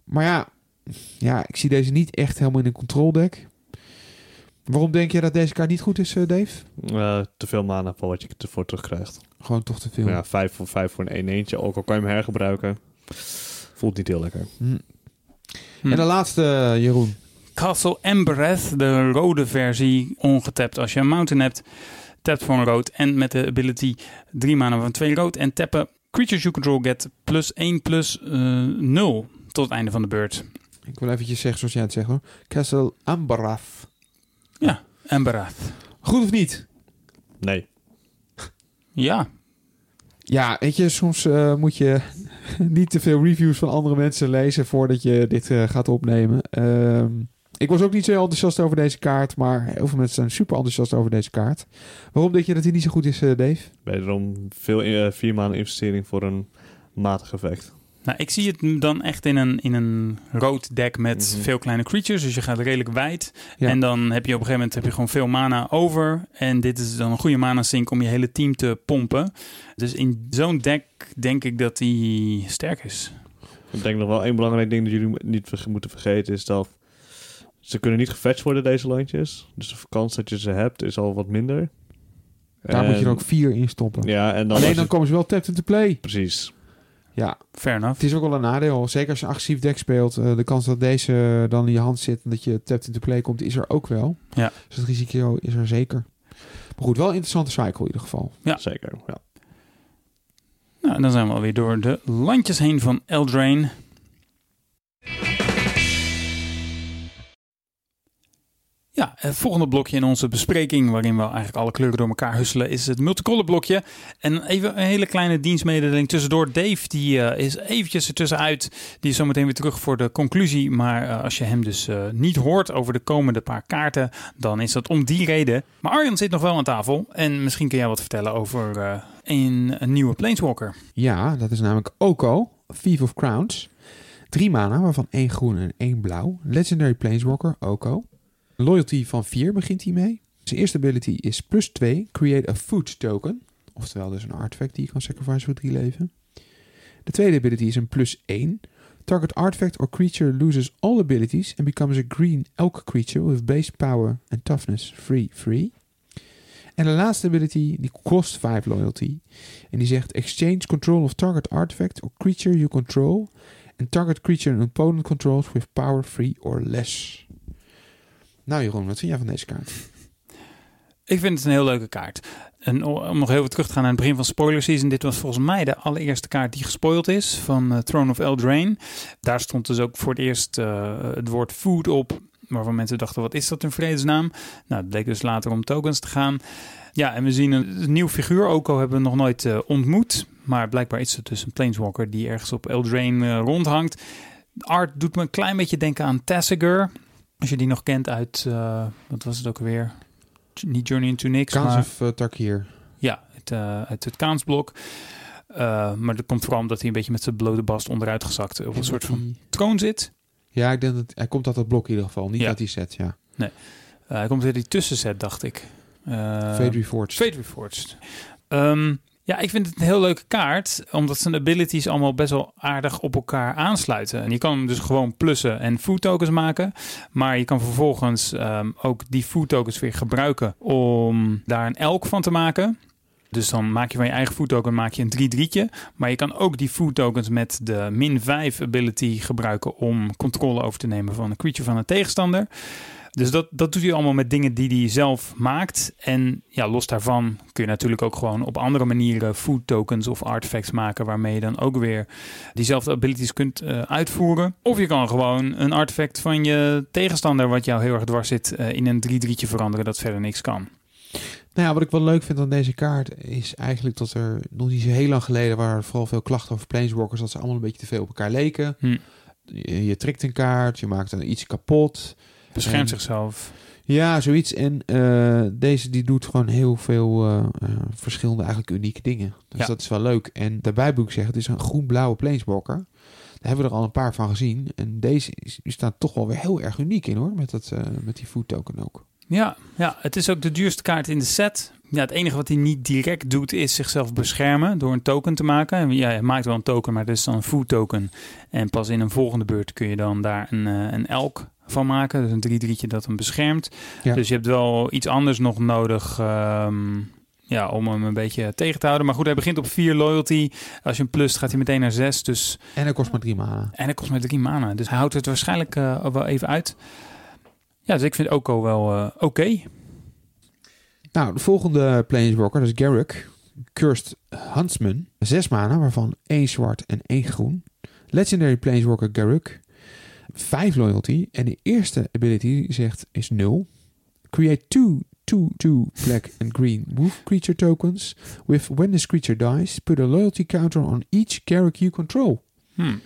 Maar ja, ja, ik zie deze niet echt helemaal in een control deck. Waarom denk je dat deze kaart niet goed is, eh, Dave? Eh, te veel mana voor wat je ervoor terugkrijgt. Gewoon toch te veel. Ja, vijf voor vijf voor een 1 eentje. Ook al kan je hem hergebruiken. Voelt niet heel lekker. Hm. Hm. En de laatste, Jeroen. Castle Embereth, de rode versie, ongetapt als je een mountain hebt. Tapt voor een rood en met de ability 3 mana van 2 rood. En tappen creatures you control get plus 1 plus eh 0 tot het einde van de beurt. Ik wil eventjes zeggen zoals jij het zegt hoor. Castle Ambarath. Embereth. Goed of niet? Nee. Ja, Ja, weet je, soms eh, moet je niet te veel reviews van andere mensen lezen voordat je dit eh, gaat opnemen. Ehm, ik was ook niet zo heel enthousiast over deze kaart, maar heel veel mensen zijn super enthousiast over deze kaart. Waarom denk je dat hij niet zo goed is, eh, Dave? Wederom veel eh, vier maanden investering voor een matig effect. nou, ik zie het dan echt in een, in een rood deck met Mhm. veel kleine creatures. Dus je gaat redelijk wijd. Ja. En dan heb je op een gegeven moment heb je gewoon veel mana over. En dit is dan een goede mana sink om je hele team te pompen. Dus in zo'n deck denk ik dat hij sterk is. Ik denk nog wel één belangrijk ding dat jullie niet moeten vergeten is dat ze kunnen niet gefetcht worden, deze landjes. Dus de kans dat je ze hebt is al wat minder. Daar En- moet je er ook vier in stoppen. Ja, en dan Alleen dan je- komen ze wel tapped into play. Precies. Ja, Fair enough. het is ook wel een nadeel. Zeker als je een agressief deck speelt. eh, de kans dat deze dan in je hand zit en dat je tapped into play komt, is er ook wel. Ja. Dus het risico is er zeker. Maar goed, wel een interessante cycle in ieder geval. Ja. Zeker. Ja. Nou, dan zijn we alweer door de landjes heen van Eldraine. Ja, Het volgende blokje in onze bespreking, waarin we eigenlijk alle kleuren door elkaar husselen, is het multicolor blokje. En even een hele kleine dienstmededeling tussendoor. Dave die, uh, is eventjes ertussenuit. Die is zometeen weer terug voor de conclusie. Maar uh, als je hem dus uh, niet hoort over de komende paar kaarten, dan is dat om die reden. Maar Arjan zit nog wel aan tafel. En misschien kun jij wat vertellen over een, een nieuwe Planeswalker. Ja, dat is namelijk Oko, Thief of Crowns. Drie mana, waarvan één groen en één blauw. Legendary Planeswalker, Oko. Loyalty van 4 begint hij mee. Zijn eerste ability is plus 2, create a food token. Oftewel dus een artifact die je kan sacrifice voor 3 leven. De tweede ability is een plus 1. Target artifact or creature loses all abilities and becomes a green elk creature with base power and toughness 3-3. En de laatste ability, die kost 5 loyalty. En die zegt exchange control of target artifact or creature you control and target creature an opponent controls with power 3 or less. Nou Jeroen, wat vind jij van deze kaart? Ik vind het een heel leuke kaart. En om nog heel even terug te gaan naar het begin van spoiler season. Dit was volgens mij de allereerste kaart die gespoild is van uh, Throne of Eldraine. Daar stond dus ook voor het eerst uh, het woord food op. Waarvan mensen dachten, wat is dat in vredesnaam? Nou, het bleek dus later om tokens te gaan. Ja, en we zien een, een nieuw figuur. Oko hebben we nog nooit uh, ontmoet. Maar blijkbaar is het dus een Planeswalker die ergens op Eldraine rondhangt. Art doet me een klein beetje denken aan Tessiger. Als je die nog kent uit, uh, wat was het ook alweer? Niet Journey into Nix, Kaans maar... of uh? Ja, het, uh, uit het Kaansblok. maar dat komt vooral omdat hij een beetje met zijn blote bast onderuit gezakt op een soort van troon zit. Ja, ik denk dat hij komt uit dat blok in ieder geval, niet ja. uit die set, ja. Nee, hij komt uit die tussenset, dacht ik. Fate Reforged. Fate Reforged. Um, ja, ik vind het een heel leuke kaart, omdat zijn abilities allemaal best wel aardig op elkaar aansluiten. En je kan hem dus gewoon plussen en food tokens maken. Maar je kan vervolgens um, ook die food tokens weer gebruiken om daar een elk van te maken. Dus dan maak je van je eigen food token maak je een 3-3'tje. Maar je kan ook die food tokens met de min 5 ability gebruiken om controle over te nemen van een creature van een tegenstander. Dus dat, dat doet hij allemaal met dingen die hij zelf maakt. En ja, los daarvan kun je natuurlijk ook gewoon op andere manieren food tokens of artifacts maken. Waarmee je dan ook weer diezelfde abilities kunt uh, uitvoeren. Of je kan gewoon een artefact van je tegenstander, wat jou heel erg dwars zit, uh, in een 3-3'tje veranderen dat verder niks kan. Nou ja, wat ik wel leuk vind aan deze kaart is eigenlijk dat er nog niet zo heel lang geleden waren vooral veel klachten over planeswalkers dat ze allemaal een beetje te veel op elkaar leken. Hm. Je, je trekt een kaart, je maakt er iets kapot. Beschermt En- zichzelf. Ja, zoiets. En eh, deze die doet gewoon heel veel eh, eh, verschillende eigenlijk unieke dingen. Dus Ja. dat is wel leuk. En daarbij moet ik zeggen, het is een groen-blauwe planeswalker. Daar hebben we er al een paar van gezien. En deze is, staat toch wel weer heel erg uniek in hoor. Met, dat, met die food token ook. Ja, ja, het is ook de duurste kaart in de set. Ja, het enige wat hij niet direct doet is zichzelf beschermen door een token te maken. En Ja, hij maakt wel een token, maar dat is dan een food token. En pas in een volgende beurt kun je dan daar een, een elk van maken. Dus een 3-3'tje dat hem beschermt. Dus je hebt wel iets anders nog nodig. Ehm, ja, om hem een beetje tegen te houden. Maar goed, hij begint op 4 loyalty. Als je hem plus, gaat hij meteen naar 6. Dus... En hij kost maar 3 mana. En hij kost maar 3 mana. Dus hij houdt het waarschijnlijk uh, wel even uit. Ja, dus ik vind Oko wel eh, oké. Nou, de volgende Planeswalker, dat is Garrick. Cursed Huntsman. Zes mana, waarvan één zwart en één groen. Legendary Planeswalker Garrick. 5 loyalty. En de eerste ability zegt is 0. Create two 2-2 black and green wolf creature tokens. With when this creature dies, put a loyalty counter on each character you control. Hmm.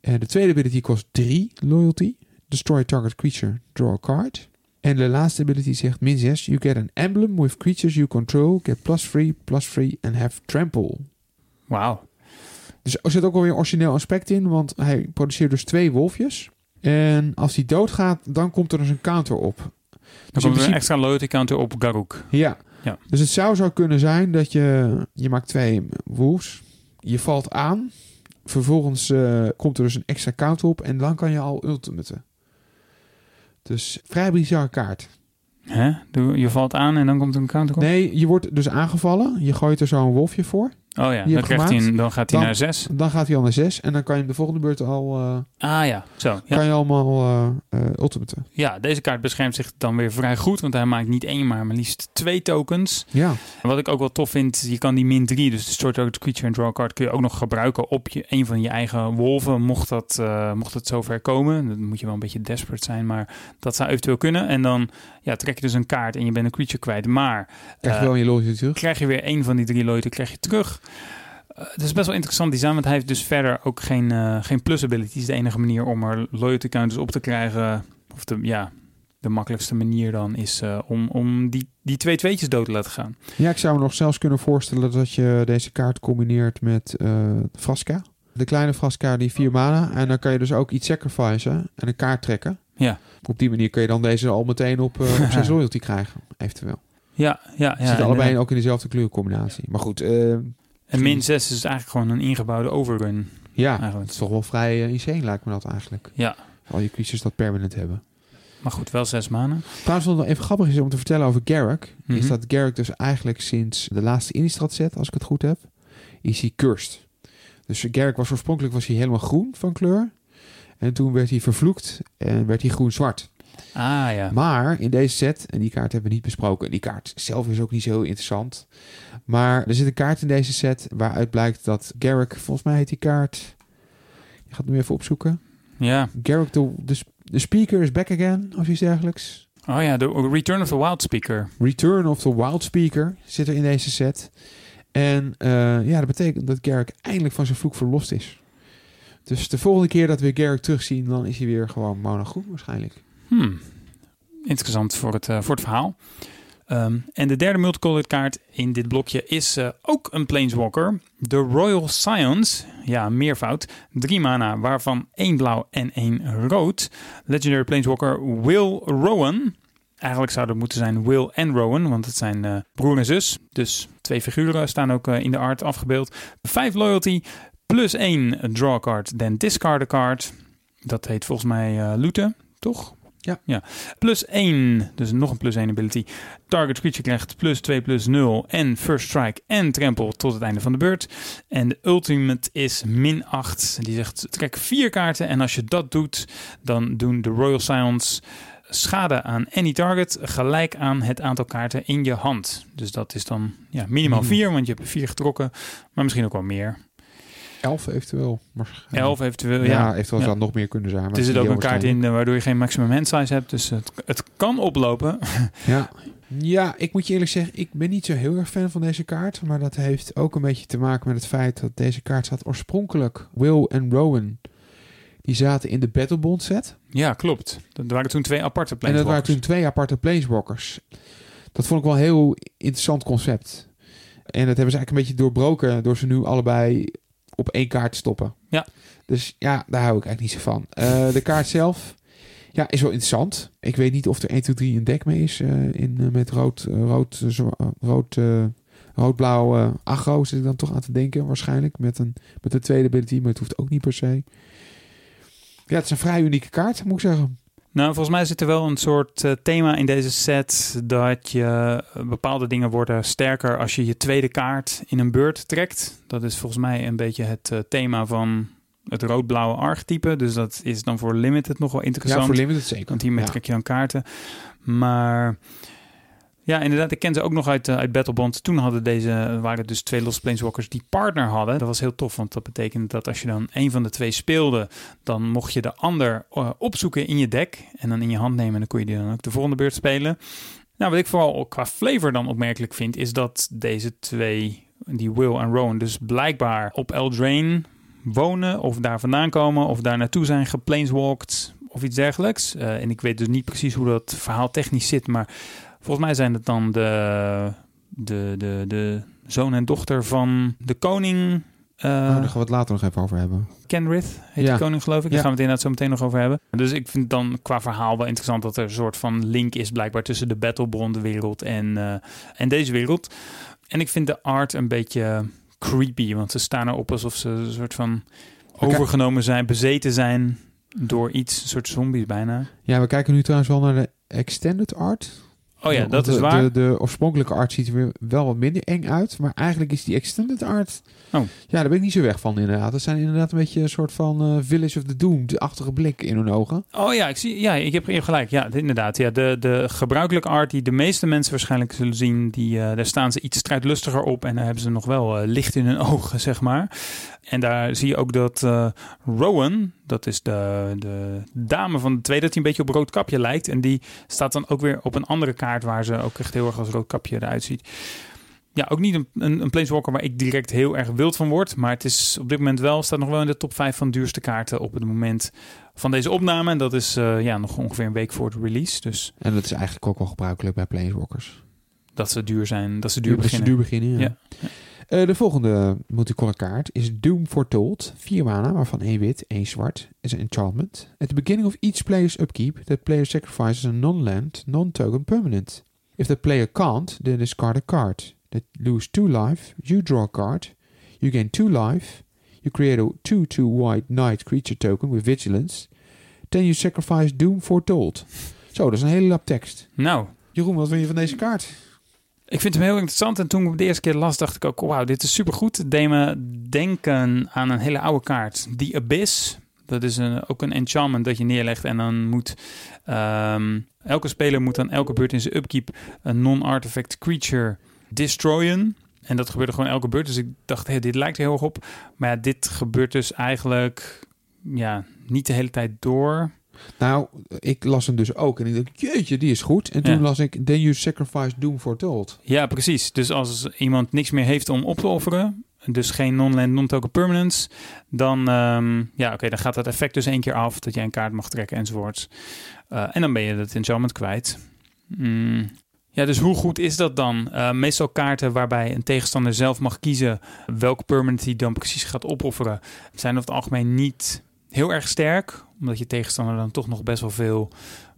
En de tweede ability kost 3 loyalty. Destroy target creature, draw a card. En de laatste ability zegt min 6. You get an emblem with creatures you control. Get plus 3, plus 3 and have trample. wow dus er zit ook alweer een origineel aspect in. Want hij produceert dus twee wolfjes. En als hij doodgaat, dan komt er dus een counter op. Dan Dus komt er een extra loyalty counter op Garuk. Ja. Ja. Dus het zou zo kunnen zijn dat je... Je maakt twee wolves. Je valt aan. Vervolgens eh, komt er dus een extra counter op. En dan kan je al ultimaten. Dus vrij bizarre kaart. Hè? Je valt aan en dan komt er een counter op? Nee, je wordt dus aangevallen. Je gooit er zo een wolfje voor. Oh ja, dan, krijgt hij dan gaat hij Dan- naar 6. Dan gaat hij al naar 6. En dan kan je hem de volgende beurt al... eh, Ah ja, zo. Ja. Kan je allemaal ultimaten. ja, deze kaart beschermt zich dan weer vrij goed, want hij maakt niet één, maar maar liefst twee tokens. Ja. En wat ik ook wel tof vind, je kan die min 3, dus de Target Creature and Draw card, kun je ook nog gebruiken op je, een van je eigen wolven, mocht dat, mocht het zover komen. Dan moet je wel een beetje desperate zijn, maar dat zou eventueel kunnen. En dan ja, trek je dus een kaart en je bent een creature kwijt, maar Krijg je wel je loyalty terug. krijg je weer één van die drie loyalty krijg je terug. Eh, Het is best wel interessant design, want hij heeft dus verder ook geen, eh, geen plus abilities. De enige manier om er loyalty counters op te krijgen, of de, ja, de makkelijkste manier dan, is eh, om, om die, die twee tweetjes dood te laten gaan. Ja, ik zou me nog zelfs kunnen voorstellen dat je deze kaart combineert met Vraska. De kleine Vraska die vier mana. En dan kan je dus ook iets sacrificen en een kaart trekken. Ja. Op die manier kun je dan deze al meteen op, op zes loyalty krijgen, eventueel. Ja, ja, ja. Ze zitten en, allebei ook in dezelfde kleurcombinatie. Maar goed, En min 6 is eigenlijk gewoon een ingebouwde overrun. ja, Eigenlijk. het is toch wel vrij uh, insane lijkt me dat eigenlijk. Ja, Al je creatures dat permanent hebben. maar goed, wel zes maanden. Trouwens, wat nog even grappig is om te vertellen over Garruk, is Mhm. dat Garruk dus eigenlijk sinds de laatste Innistrad set, als ik het goed heb, is hij cursed. Dus Garruk was oorspronkelijk was hij helemaal groen van kleur. En toen werd hij vervloekt en werd hij groen-zwart. Ah ja. Maar in deze set, en die kaart hebben we niet besproken, die kaart zelf is ook niet zo heel interessant. Maar er zit een kaart in deze set waaruit blijkt dat Garruk, volgens mij heet die kaart, je gaat het nu even opzoeken. Ja. Garruk, de, de, de speaker is back again, of iets dergelijks. Oh ja, de Return of the Wild Speaker. Return of the Wild Speaker zit er in deze set. En eh, ja, dat betekent dat Garruk eindelijk van zijn vloek verlost is. Dus de volgende keer dat we Garruk terugzien, dan is hij weer gewoon mono groen waarschijnlijk. Hmm. Interessant voor het, eh, voor het verhaal. Ehm, en de derde multicolored kaart in dit blokje is eh, ook een Planeswalker. De Royal Scions. Ja, meervoud. Drie mana, waarvan één blauw en één rood. Legendary Planeswalker Will Rowan. Eigenlijk zou het moeten zijn Will en Rowan, want het zijn eh, broer en zus. Dus twee figuren staan ook in de art afgebeeld. Vijf loyalty, plus één draw card, dan discard a card. Dat heet volgens mij looten, toch? Ja. ja. Plus 1, dus nog een plus 1 ability. Target creature krijgt plus 2 plus 0 en first strike en trample tot het einde van de beurt. En de ultimate is min 8. Die zegt trek vier kaarten en als je dat doet, dan doen de Royal Scions schade aan any target gelijk aan het aantal kaarten in je hand. Dus dat is dan ja, minimaal Minimum. 4, want je hebt 4 getrokken, maar misschien ook wel meer. Elf eventueel. Maar, 11 eventueel, Ja, ja. eventueel Ja. zou het nog meer kunnen zijn. Maar Er zit dat ook een kaart in eh, waardoor je geen maximum hand size hebt. Dus het, het kan oplopen. Ja. ja, ik moet je eerlijk zeggen, ik ben niet zo heel erg fan van deze kaart. Maar dat heeft ook een beetje te maken met het feit dat deze kaart staat oorspronkelijk. Will en Rowan, die zaten in de Battlebond set. Ja, klopt. Er waren toen twee aparte En dat waren planeswalkers. toen twee aparte planeswalkers. Dat vond ik wel een heel interessant concept. En dat hebben ze eigenlijk een beetje doorbroken door ze nu allebei op één kaart stoppen. Ja. Dus ja, daar hou ik eigenlijk niet zo van. Eh, de kaart zelf ja, is wel interessant. Ik weet niet of er 1, 2, 3 een deck mee is eh, in, eh, met rood, rood, rood, rood-blauw aggro zit ik dan toch aan te denken waarschijnlijk. Met een, met een tweede ability, maar het hoeft ook niet per se. Ja, het is een vrij unieke kaart, moet ik zeggen. Nou, volgens mij zit er wel een soort eh, thema in deze set dat je eh, bepaalde dingen worden sterker als je je tweede kaart in een beurt trekt. Dat is volgens mij een beetje het eh, thema van het rood-blauwe archetype. Dus dat is dan voor Limited nog wel interessant. Ja, voor Limited zeker. Want hiermee Ja. trek je dan kaarten. Maar ja, inderdaad, ik ken ze ook nog uit, eh, uit Battlebond. Toen hadden deze, waren dus twee losse planeswalkers die partner hadden. Dat was heel tof, want dat betekent dat als je dan een van de twee speelde, dan mocht je de ander eh, opzoeken in je deck en dan in je hand nemen. En dan kon je die dan ook de volgende beurt spelen. Nou, wat ik vooral qua flavor dan opmerkelijk vind, is dat deze twee, die Will en Rowan, dus blijkbaar op Eldraine wonen of daar vandaan komen of daar naartoe zijn geplaneswalked of iets dergelijks. Eh, en ik weet dus niet precies hoe dat verhaal technisch zit, maar volgens mij zijn het dan de, de, de, de zoon en dochter van de koning. Oh, daar gaan we het later nog even over hebben. Kenrith heet Ja. de koning geloof ik. Daar Ja. gaan we het inderdaad zo meteen nog over hebben. Dus ik vind dan qua verhaal wel interessant dat er een soort van link is blijkbaar tussen de Battlebond wereld en, eh, en deze wereld. En ik vind de art een beetje creepy, want ze staan erop alsof ze een soort van overgenomen zijn, bezeten zijn door iets, een soort zombies bijna. Ja, we kijken nu trouwens wel naar de extended art. Oh ja, dat de, is waar. De, de oorspronkelijke art ziet er weer wel wat minder eng uit. Maar eigenlijk is die extended art... Oh. Ja, daar ben ik niet zo weg van inderdaad. Dat zijn inderdaad een beetje een soort van eh, Village of the Doomed-achtige blik in hun ogen. Oh ja, ik zie. Ja, ik heb je hebt gelijk. Ja, inderdaad. Ja, de, de gebruikelijke art die de meeste mensen waarschijnlijk zullen zien, die, eh, daar staan ze iets strijdlustiger op en daar hebben ze nog wel eh, licht in hun ogen, zeg maar. En daar zie je ook dat eh, Rowan, dat is de, de dame van de tweede, dat hij een beetje op Roodkapje lijkt. En die staat dan ook weer op een andere kaart waar ze ook echt heel erg als Roodkapje eruit ziet. Ja, ook niet een, een, een Planeswalker waar ik direct heel erg wild van word. Maar het is op dit moment wel, staat nog wel in de top 5 van duurste kaarten op het moment van deze opname. En dat is eh, ja, nog ongeveer een week voor de release. Dus En dat is eigenlijk ook wel gebruikelijk bij Planeswalkers. dat ze duur zijn, dat ze duur ze beginnen. duur beginnen, ja. Ja. Eh, de volgende multicolor kaart is Doom Foretold. Vier mana, waarvan één wit, één zwart. Is een enchantment. At the beginning of each player's upkeep, that player sacrifices a non-land, non-token permanent. If the player can't, then discard a card. That lose two life, you draw a card. You gain two life. You create a 2-2 white knight creature token with vigilance. Then you sacrifice Doom Foretold. Zo, dat is een hele lap tekst. Nou, Jeroen, wat vind je van deze kaart? Ik vind hem heel interessant. En toen ik hem de eerste keer las, dacht ik ook: wauw, dit is supergoed. Het deed me denken aan een hele oude kaart. The Abyss. Dat is een, ook een enchantment dat je neerlegt. En dan moet ehm, elke speler moet dan elke beurt in zijn upkeep een non-artifact creature destroyen. En dat gebeurde gewoon elke beurt. Dus ik dacht, hé, dit lijkt heel erg op. Maar dit gebeurt dus eigenlijk ja, niet de hele tijd door. Nou, ik las hem dus ook en ik dacht, jeetje, die is goed. En toen Ja. las ik, then you sacrifice Doom Foretold. Ja, precies. Dus als iemand niks meer heeft om op te offeren, dus geen non-land, non-token permanents, dan, ehm, ja, oké, dan gaat dat effect dus één keer af, dat jij een kaart mag trekken enzovoorts. Eh, en dan ben je het enchantment kwijt. Mm. Ja, dus hoe goed is dat dan? Eh, meestal kaarten waarbij een tegenstander zelf mag kiezen welke permanent hij dan precies gaat opofferen, zijn over het algemeen niet heel erg sterk, omdat je tegenstander dan toch nog best wel veel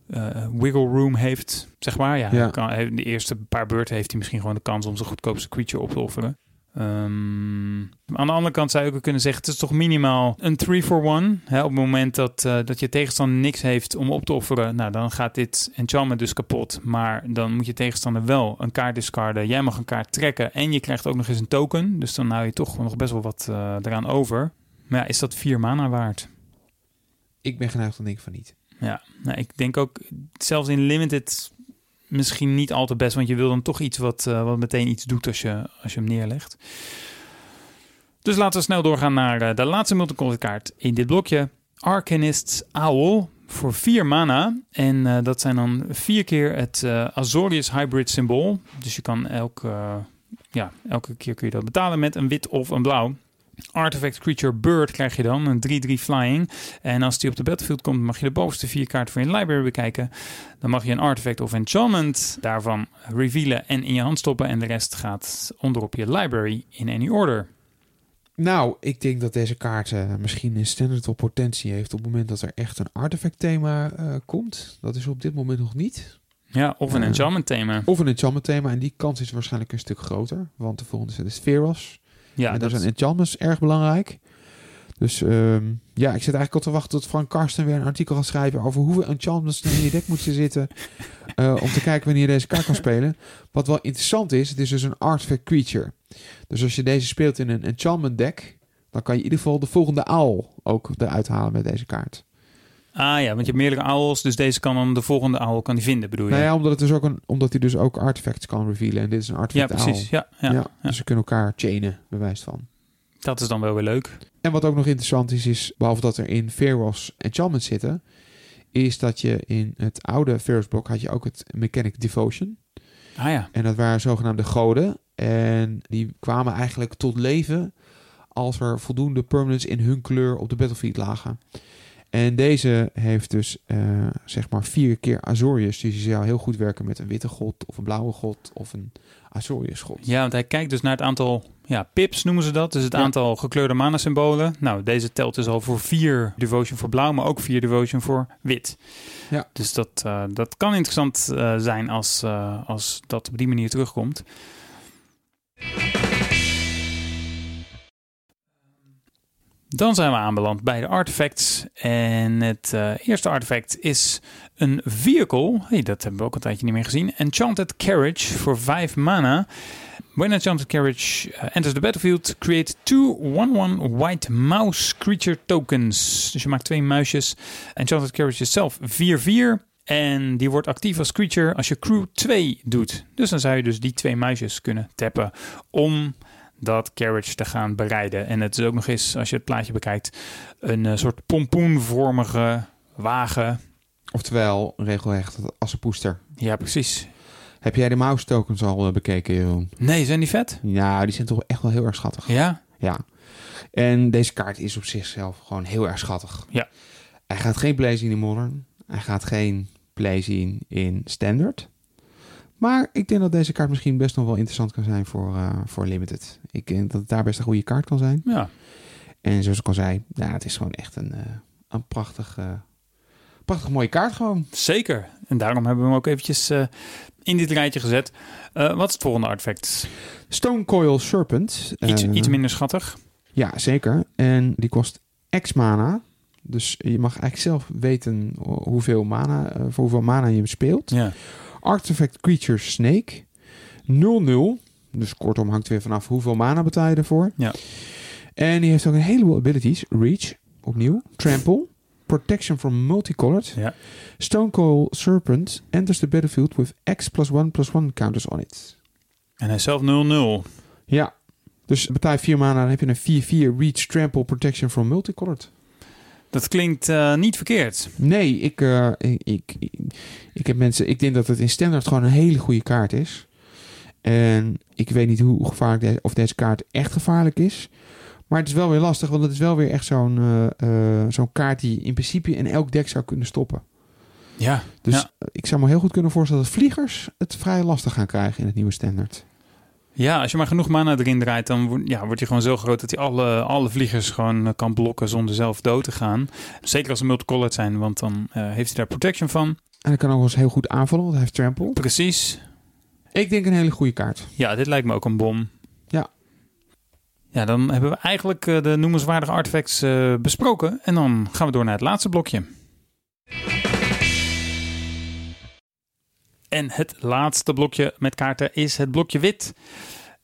eh, wiggle room heeft, zeg maar. Ja, Kan, de eerste paar beurten heeft hij misschien gewoon de kans om zijn goedkoopste creature op te offeren. Ehm, aan de andere kant zou je ook kunnen zeggen, het is toch minimaal een 3 for 1. Hè, op het moment dat, eh, dat je tegenstander niks heeft om op te offeren, nou, dan gaat dit enchantment dus kapot. Maar dan moet je tegenstander wel een kaart discarden. Jij mag een kaart trekken en je krijgt ook nog eens een token. Dus dan hou je toch nog best wel wat eh, eraan over. Maar ja, is dat 4 mana waard? Ik ben geneigd om denken van niet. Ja, nou, ik denk ook zelfs in limited misschien niet al te best, want je wil dan toch iets wat, eh, wat meteen iets doet als je, als je hem neerlegt. Dus laten we snel doorgaan naar eh, de laatste multicolor kaart in dit blokje. Arcanist's Owl voor 4 mana. En eh, dat zijn dan vier keer het Azorius Hybrid symbool. Dus je kan elke, ja, elke keer kun je dat betalen met een wit of een blauw. Artifact Creature Bird krijg je dan, een 3-3 flying. En als die op de battlefield komt, mag je de bovenste vier kaarten van je library bekijken. Dan mag je een artifact of enchantment daarvan revealen en in je hand stoppen. En de rest gaat onderop je library in any order. Nou, ik denk dat deze kaart eh, misschien een standard op potentie heeft op het moment dat er echt een artifact thema eh, komt. Dat is op dit moment nog niet. Ja, of een Eh. enchantment thema. Of een enchantment thema en die kans is waarschijnlijk een stuk groter. Want de volgende set is Feros. Ja, en daar zijn enchantments erg belangrijk. Dus ehm, ja, ik zit eigenlijk al te wachten tot Frank Karsten weer een artikel gaat schrijven over hoeveel enchantments er in je deck moeten zitten. eh, om te kijken wanneer je deze kaart kan spelen. Wat wel interessant is, het is dus een artifact creature. Dus als je deze speelt in een enchantment deck, dan kan je in ieder geval de volgende aal ook eruit halen met deze kaart. Ah ja, want je hebt meerdere owls, dus deze kan dan de volgende owl kan die vinden, bedoel je? Nou ja, omdat, het dus ook een, omdat hij dus ook artifacts kan revealen. En dit is een ja, artifact precies. Ja, ja, Ja, ja. Dus ze kunnen elkaar chainen, bewijs van. Dat is dan wel weer leuk. En wat ook nog interessant is, is behalve dat er in Feros enchantments zitten, is dat je in het oude Feros blok had je ook het Mechanic Devotion. Ah ja, En dat waren zogenaamde goden. En die kwamen eigenlijk tot leven als er voldoende permanents in hun kleur op de battlefield lagen. En deze heeft dus eh, zeg maar vier keer Azorius. Dus die zou heel goed werken met een witte god of een blauwe god of een Azorius god. Ja, want hij kijkt dus naar het aantal ja, pips, noemen ze dat. Dus het Ja. aantal gekleurde mana-symbolen. Nou, deze telt dus al voor vier devotion voor blauw, maar ook vier devotion voor wit. Ja. Dus dat, eh, dat kan interessant eh, zijn als, als dat op die manier terugkomt. Dan zijn we aanbeland bij de artifacts. En het eh, eerste artefact is een vehicle. Hey, dat hebben we ook een tijdje niet meer gezien. Enchanted Carriage voor 5 mana. When Enchanted Carriage uh, enters the battlefield, create two 1-1 white mouse creature tokens. Dus je maakt twee muisjes. Enchanted Carriage is zelf 4-4. En die wordt actief als creature als je crew 2 doet. Dus dan zou je dus die twee muisjes kunnen tappen om dat carriage te gaan bereiden. En het is ook nog eens, als je het plaatje bekijkt, een uh, soort pompoenvormige wagen. Oftewel, regelrecht assenpoester. Ja, precies. Heb jij de mouse tokens al uh, bekeken, Jeroen? Nee, zijn die vet? Ja, die zijn toch echt wel heel erg schattig. Ja? Ja. En deze kaart is op zichzelf gewoon heel erg schattig. Ja. Hij gaat geen play zien in Modern. Hij gaat geen play zien in Standard. Maar ik denk dat deze kaart misschien best nog wel interessant kan zijn voor, uh, voor Limited. Ik denk dat het daar best een goede kaart kan zijn. Ja. En zoals ik al zei, ja, het is gewoon echt een, uh, een prachtig, uh, prachtig mooie kaart gewoon. Zeker. En daarom hebben we hem ook eventjes in dit rijtje gezet. wat is het volgende artefact? Stone Coil Serpent. Iets, iets minder schattig. Ja, zeker. En die kost X mana. Dus je mag eigenlijk zelf weten hoeveel mana, voor hoeveel mana je hem speelt. Ja. Artifact Creature Snake. 0-0. Dus kortom hangt weer vanaf hoeveel mana betaal je ervoor. Ja. En die heeft ook een heleboel abilities. Reach, opnieuw. Trample. Protection from Multicolored. Ja. Stone Coil Serpent enters the battlefield with X plus 1 plus 1 counters on it. En hij is zelf 0-0. Ja. Dus betaal je 4 mana, dan heb je een 4-4 Reach, Trample, Protection from Multicolored. Dat klinkt uh, niet verkeerd. Nee, ik, uh, ik, ik, ik, heb mensen. Ik denk dat het in standaard gewoon een hele goede kaart is. En ik weet niet hoe gevaarlijk deze, of deze kaart echt gevaarlijk is. Maar het is wel weer lastig, want het is wel weer echt zo'n uh, zo'n kaart die in principe in elk deck zou kunnen stoppen. Ja. Dus ja. ik zou me heel goed kunnen voorstellen dat vliegers het vrij lastig gaan krijgen in het nieuwe standaard. Ja, als je maar genoeg mana erin draait, dan ja, wordt hij gewoon zo groot dat hij alle, alle vliegers gewoon kan blokken zonder zelf dood te gaan. Zeker als ze multicolored zijn, want dan uh, heeft hij daar protection van. En hij kan ook eens heel goed aanvallen, want hij heeft trample. Precies. Ik denk een hele goede kaart. Ja, dit lijkt me ook een bom. Ja. Ja, dan hebben we eigenlijk uh, de noemenswaardige artifacts uh, besproken. En dan gaan we door naar het laatste blokje. En het laatste blokje met kaarten is het blokje wit.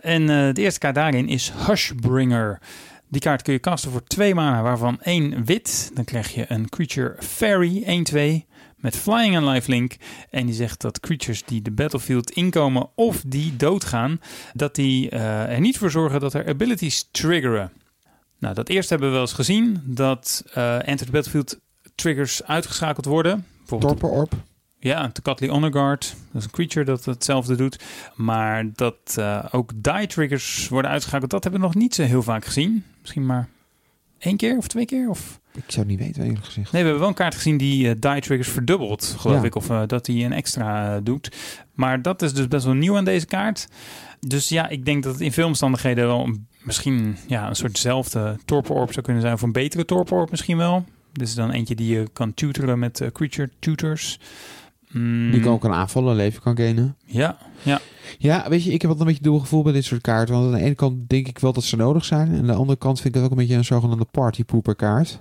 En uh, de eerste kaart daarin is Hushbringer. Die kaart kun je casten voor twee mana, waarvan één wit. Dan krijg je een creature fairy 1-2 met flying en lifelink. En die zegt dat creatures die de battlefield inkomen of die doodgaan, dat die uh, er niet voor zorgen dat er abilities triggeren. Nou, dat eerste hebben we wel eens gezien, dat uh, Enter the Battlefield triggers uitgeschakeld worden. Orb. Ja, de Cutley Honor Guard. Dat is een creature dat hetzelfde doet. Maar dat uh, ook die triggers worden uitgeschakeld, dat hebben we nog niet zo heel vaak gezien. Misschien maar één keer of twee keer? Of... Ik zou het niet weten, eerlijk gezegd. Nee, we hebben wel een kaart gezien die uh, die triggers verdubbelt, geloof ja. ik. Of uh, dat hij een extra doet. Maar dat is dus best wel nieuw aan deze kaart. Dus ja, ik denk dat het in veel omstandigheden wel een, misschien ja, een soortzelfde torpor orb zou kunnen zijn. Of een betere torpor orb misschien wel. Dit is dan eentje die je kan tutoren met creature tutors. Mm. Die kan ook een aanvallen, leven kan gainen. Ja, ja. Ja, weet je, ik heb altijd een beetje dubbel gevoel bij dit soort kaarten. Want aan de ene kant denk ik wel dat ze nodig zijn. En aan de andere kant vind ik het ook een beetje een zogenaamde partypooper kaart.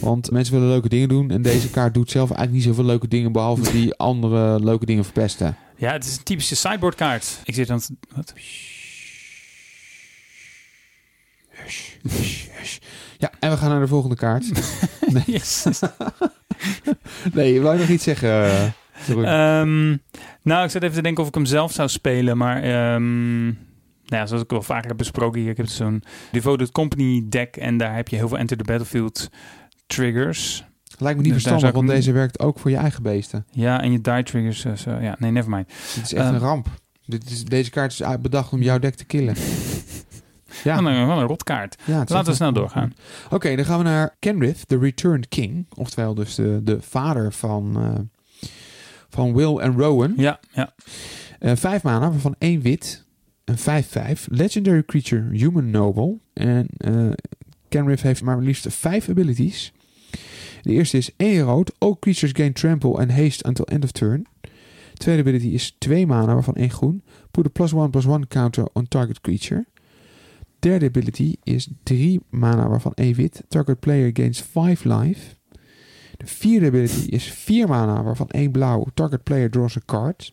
Want mensen willen leuke dingen doen. En deze kaart doet zelf eigenlijk niet zoveel leuke dingen. Behalve die andere leuke dingen verpesten. Ja, het is een typische sideboard kaart. Ik zit aan het... Wat? Ja, en we gaan naar de volgende kaart. nee, nee, je wou nog iets zeggen? Um, nou, ik zat even te denken of ik hem zelf zou spelen, maar um, nou ja, zoals ik wel vaker heb besproken hier, ik heb zo'n Devoted Company deck en daar heb je heel veel Enter the Battlefield triggers. Lijkt me niet dus verstandig, want deze werkt ook voor je eigen beesten. Ja, en je die triggers, uh, so, ja, nee, never mind. Dit is echt een ramp. Dit is, deze kaart is bedacht om jouw deck te killen. Ja. Wat een, wat een rotkaart. Ja, Laten we snel doorgaan. Oké, okay, dan gaan we naar Kenrith, de Returned King. Oftewel dus de, de vader van, uh, van Will en Rowan. Ja, ja. Uh, vijf mana, waarvan één wit. Een 5-5. Legendary creature, Human Noble. En uh, Kenrith heeft maar liefst vijf abilities. De eerste is één rood. All creatures gain trample and haste until end of turn. Tweede ability is twee mana, waarvan één groen. Put a plus one plus one counter on target creature. Derde ability is 3 mana waarvan 1 wit. Target player gains 5 life. De vierde ability is 4 mana waarvan 1 blauw. Target player draws a card.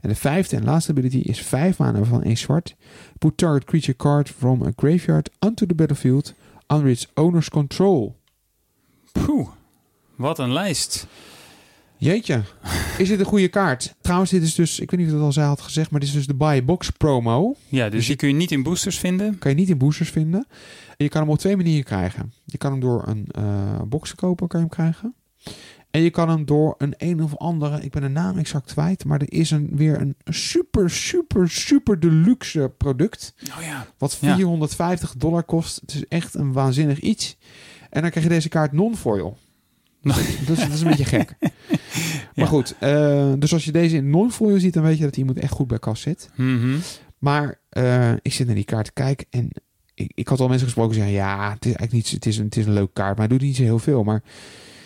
En de vijfde en laatste ability is 5 mana waarvan 1 zwart. Put target creature card from a graveyard onto the battlefield under its owner's control. Poeh, wat een lijst. Jeetje, is dit een goede kaart? Trouwens, dit is dus, ik weet niet of dat al zei had gezegd, maar dit is dus de buy box promo. Ja, dus Dus die kun je niet in boosters vinden. Kan je niet in boosters vinden. Je kan hem op twee manieren krijgen. Je kan hem door een eh, box te kopen, kan je hem krijgen. En je kan hem door een een of andere, ik ben de naam exact kwijt, maar er is een, weer een super, super, super deluxe product. Oh ja. Wat Ja. 450 dollar kost. Het is echt een waanzinnig iets. En dan krijg je deze kaart non-foil. Dat is, dat is een beetje gek. Maar goed, eh, dus als je deze in non-foil ziet, dan weet je dat iemand echt goed bij kas zit. Mhm. Maar eh, ik zit naar die kaart te kijken en ik, ik had al mensen gesproken die zeggen, ja, het is eigenlijk niet, het is een, het is een leuke kaart, maar hij doet niet zo heel veel. Maar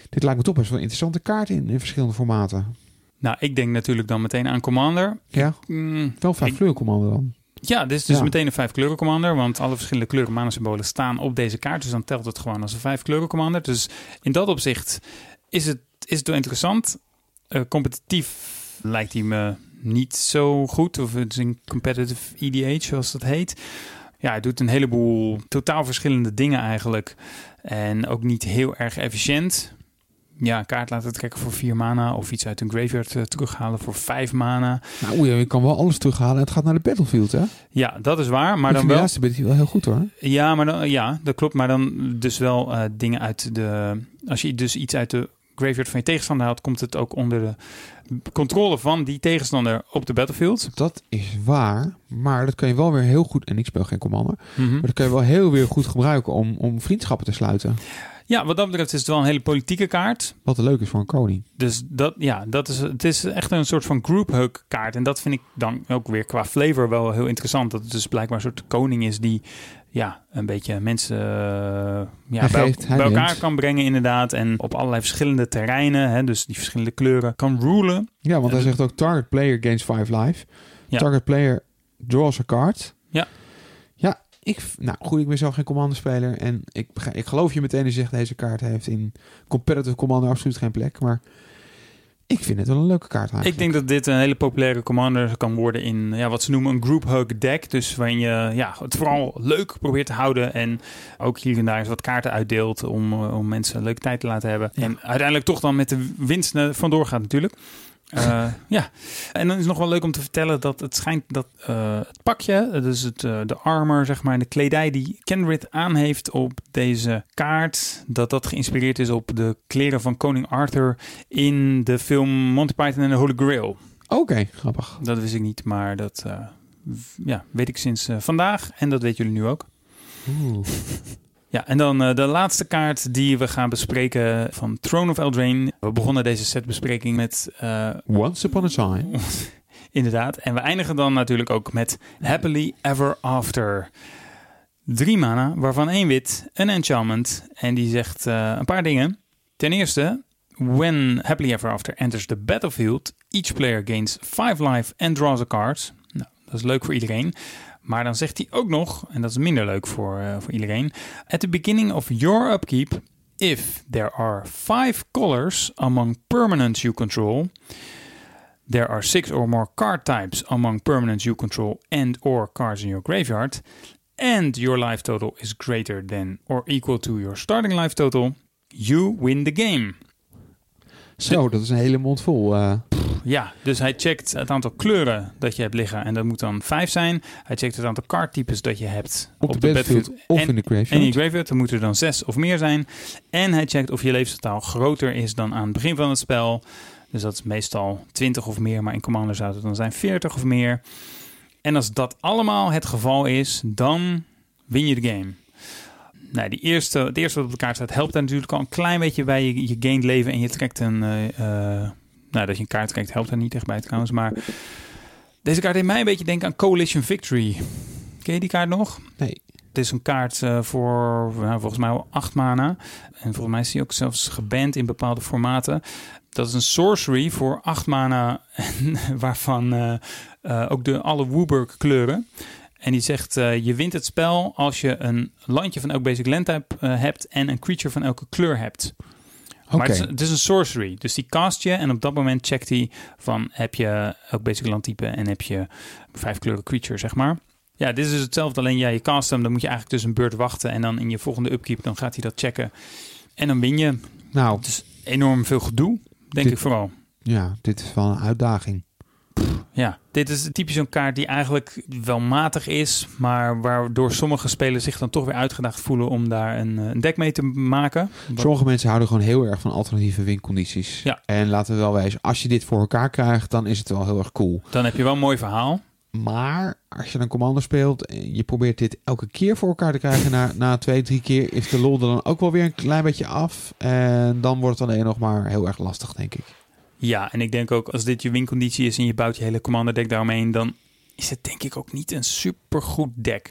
dit lijkt me toch best wel een interessante kaart in, in verschillende formaten. Nou, ik denk natuurlijk dan meteen aan Commander. Ja, Mm, wel vijf Ik- kleurencommando dan. Ja, dit is dus Ja. meteen een vijf kleuren commander. Want alle verschillende kleuren mana-symbolen staan op deze kaart. Dus dan telt het gewoon als een vijf kleuren commander. Dus in dat opzicht is het, is het wel interessant. Eh, competitief lijkt hij me niet zo goed. Of het is een competitive EDH, zoals dat heet. Ja, hij doet een heleboel totaal verschillende dingen eigenlijk. En ook niet heel erg efficiënt. Ja, een kaart laten trekken voor vier mana. Of iets uit een graveyard eh, terughalen voor vijf mana. Nou, oei, je kan wel alles terughalen. Het gaat naar de battlefield, hè? Ja, dat is waar. Maar dan de wel. laatste bit wel heel goed, hoor. Ja, maar dan, ja, dat klopt. Maar dan dus wel eh, dingen uit de. Als je dus iets uit de graveyard van je tegenstander haalt, komt het ook onder de controle van die tegenstander op de battlefield. Dat is waar, maar dat kan je wel weer heel goed... En ik speel geen commander. Mhm. Maar dat kan je wel heel weer goed gebruiken om, om vriendschappen te sluiten. Ja, wat dat betreft is het wel een hele politieke kaart. Wat leuk is voor een koning. Dus dat, ja, dat is, het is echt een soort van group hug kaart. En dat vind ik dan ook weer qua flavor wel heel interessant. Dat het dus blijkbaar een soort koning is die ja, een beetje mensen eh, ja, bij, elkaar kan brengen inderdaad. En op allerlei verschillende terreinen, hè, dus die verschillende kleuren, kan rulen. Ja, want hij zegt ook target player gains 5 life. Ja. Target player draws a card. Ja. Ik, nou goed, ik ben zelf geen commanderspeler. En ik, ik geloof je meteen als je zegt deze kaart heeft in competitive commander absoluut geen plek. Maar ik vind het wel een leuke kaart eigenlijk. Ik denk dat dit een hele populaire commander kan worden in ja, wat ze noemen een group hug deck. Dus waarin je ja, het vooral leuk probeert te houden. En ook hier en daar eens wat kaarten uitdeelt om, eh, om mensen een leuke tijd te laten hebben. En uiteindelijk toch dan met de winst eh, vandoor gaat natuurlijk. Eh, ja, en dan is het nog wel leuk om te vertellen dat het schijnt dat eh, het pakje, dus het, eh, de armor, zeg maar, de kledij die Kenrit aan heeft op deze kaart, dat dat geïnspireerd is op de kleren van koning Arthur in de film Monty Python en de Holy Grail. Oké, grappig. Dat wist ik niet, maar dat ja, weet ik sinds vandaag en dat weten jullie nu ook. Oeh. Ja, en dan eh, de laatste kaart die we gaan bespreken van Throne of Eldraine. We begonnen deze setbespreking met eh, Once upon a time. Inderdaad. En we eindigen dan natuurlijk ook met Happily Ever After. Drie mana, waarvan één wit, een enchantment. En die zegt eh, een paar dingen. Ten eerste, when Happily Ever After enters the battlefield, each player gains 5 life and draws a card. Nou, dat is leuk voor iedereen. Maar dan zegt hij ook nog, en dat is minder leuk voor, eh, voor iedereen. At the beginning of your upkeep, if there are five colors among permanents you control, There are six or more card types among permanents you control and or cards in your graveyard. And your life total is greater than or equal to your starting life total. You win the game. Zo, dat is een hele mond vol. eh. Ja, dus hij checkt het aantal kleuren dat je hebt liggen. En dat moet dan vijf zijn. Hij checkt het aantal cardtypes dat je hebt op, de battlefield, of en, in de graveyard. en in je graveyard. Dan moeten er dan zes of meer zijn. En hij checkt of je levenstotaal groter is dan aan het begin van het spel. Dus dat is meestal 20 of meer. Maar in Commander zou het dan zijn 40 of meer. En als dat allemaal het geval is, dan win je de game. Nou, die eerste, het eerste wat op de kaart staat helpt daar natuurlijk al een klein beetje bij. Je, je gaint leven en je trekt een... eh, eh, nou, dat je een kaart trekt helpt daar niet echt bij trouwens. Maar deze kaart deed mij een beetje denken aan Coalition Victory. Ken je die kaart nog? Nee. Het is een kaart eh, voor nou, volgens mij wel acht mana. En volgens mij is die ook zelfs geband in bepaalde formaten. Dat is een sorcery voor acht mana, waarvan eh, eh, ook de alle Wooburg kleuren. En die zegt, je wint het spel als je een landje van elk basic land type eh, hebt en een creature van elke kleur hebt. Maar het is, het is een sorcery. Dus die cast je en op dat moment checkt hij van heb je elk basic landtype en heb je vijf kleuren creature, zeg maar. Ja, dit is dus hetzelfde, alleen jij je cast hem, dan moet je eigenlijk dus een beurt wachten en dan in je volgende upkeep, dan gaat hij dat checken. En dan win je. Nou, Het is enorm veel gedoe, denk Dit- ik vooral. ja, dit is wel een uitdaging. Ja, dit is typisch zo'n kaart die eigenlijk wel matig is, maar waardoor sommige spelers zich dan toch weer uitgedaagd voelen om daar een, eh, een deck mee te maken. Sommige mensen houden gewoon heel erg van alternatieve wincondities. Ja. En laten we wel wezen, als je dit voor elkaar krijgt, dan is het wel heel erg cool. Dan heb je wel een mooi verhaal. Maar als je een commander speelt en je probeert dit elke keer voor elkaar te krijgen, na, na twee, drie keer is de lol er dan ook wel weer een klein beetje af. En dan wordt het alleen nog maar heel erg lastig, denk ik. Ja, en ik denk ook als dit je winconditie is en je bouwt je hele commander deck daaromheen, dan is het denk ik ook niet een supergoed deck.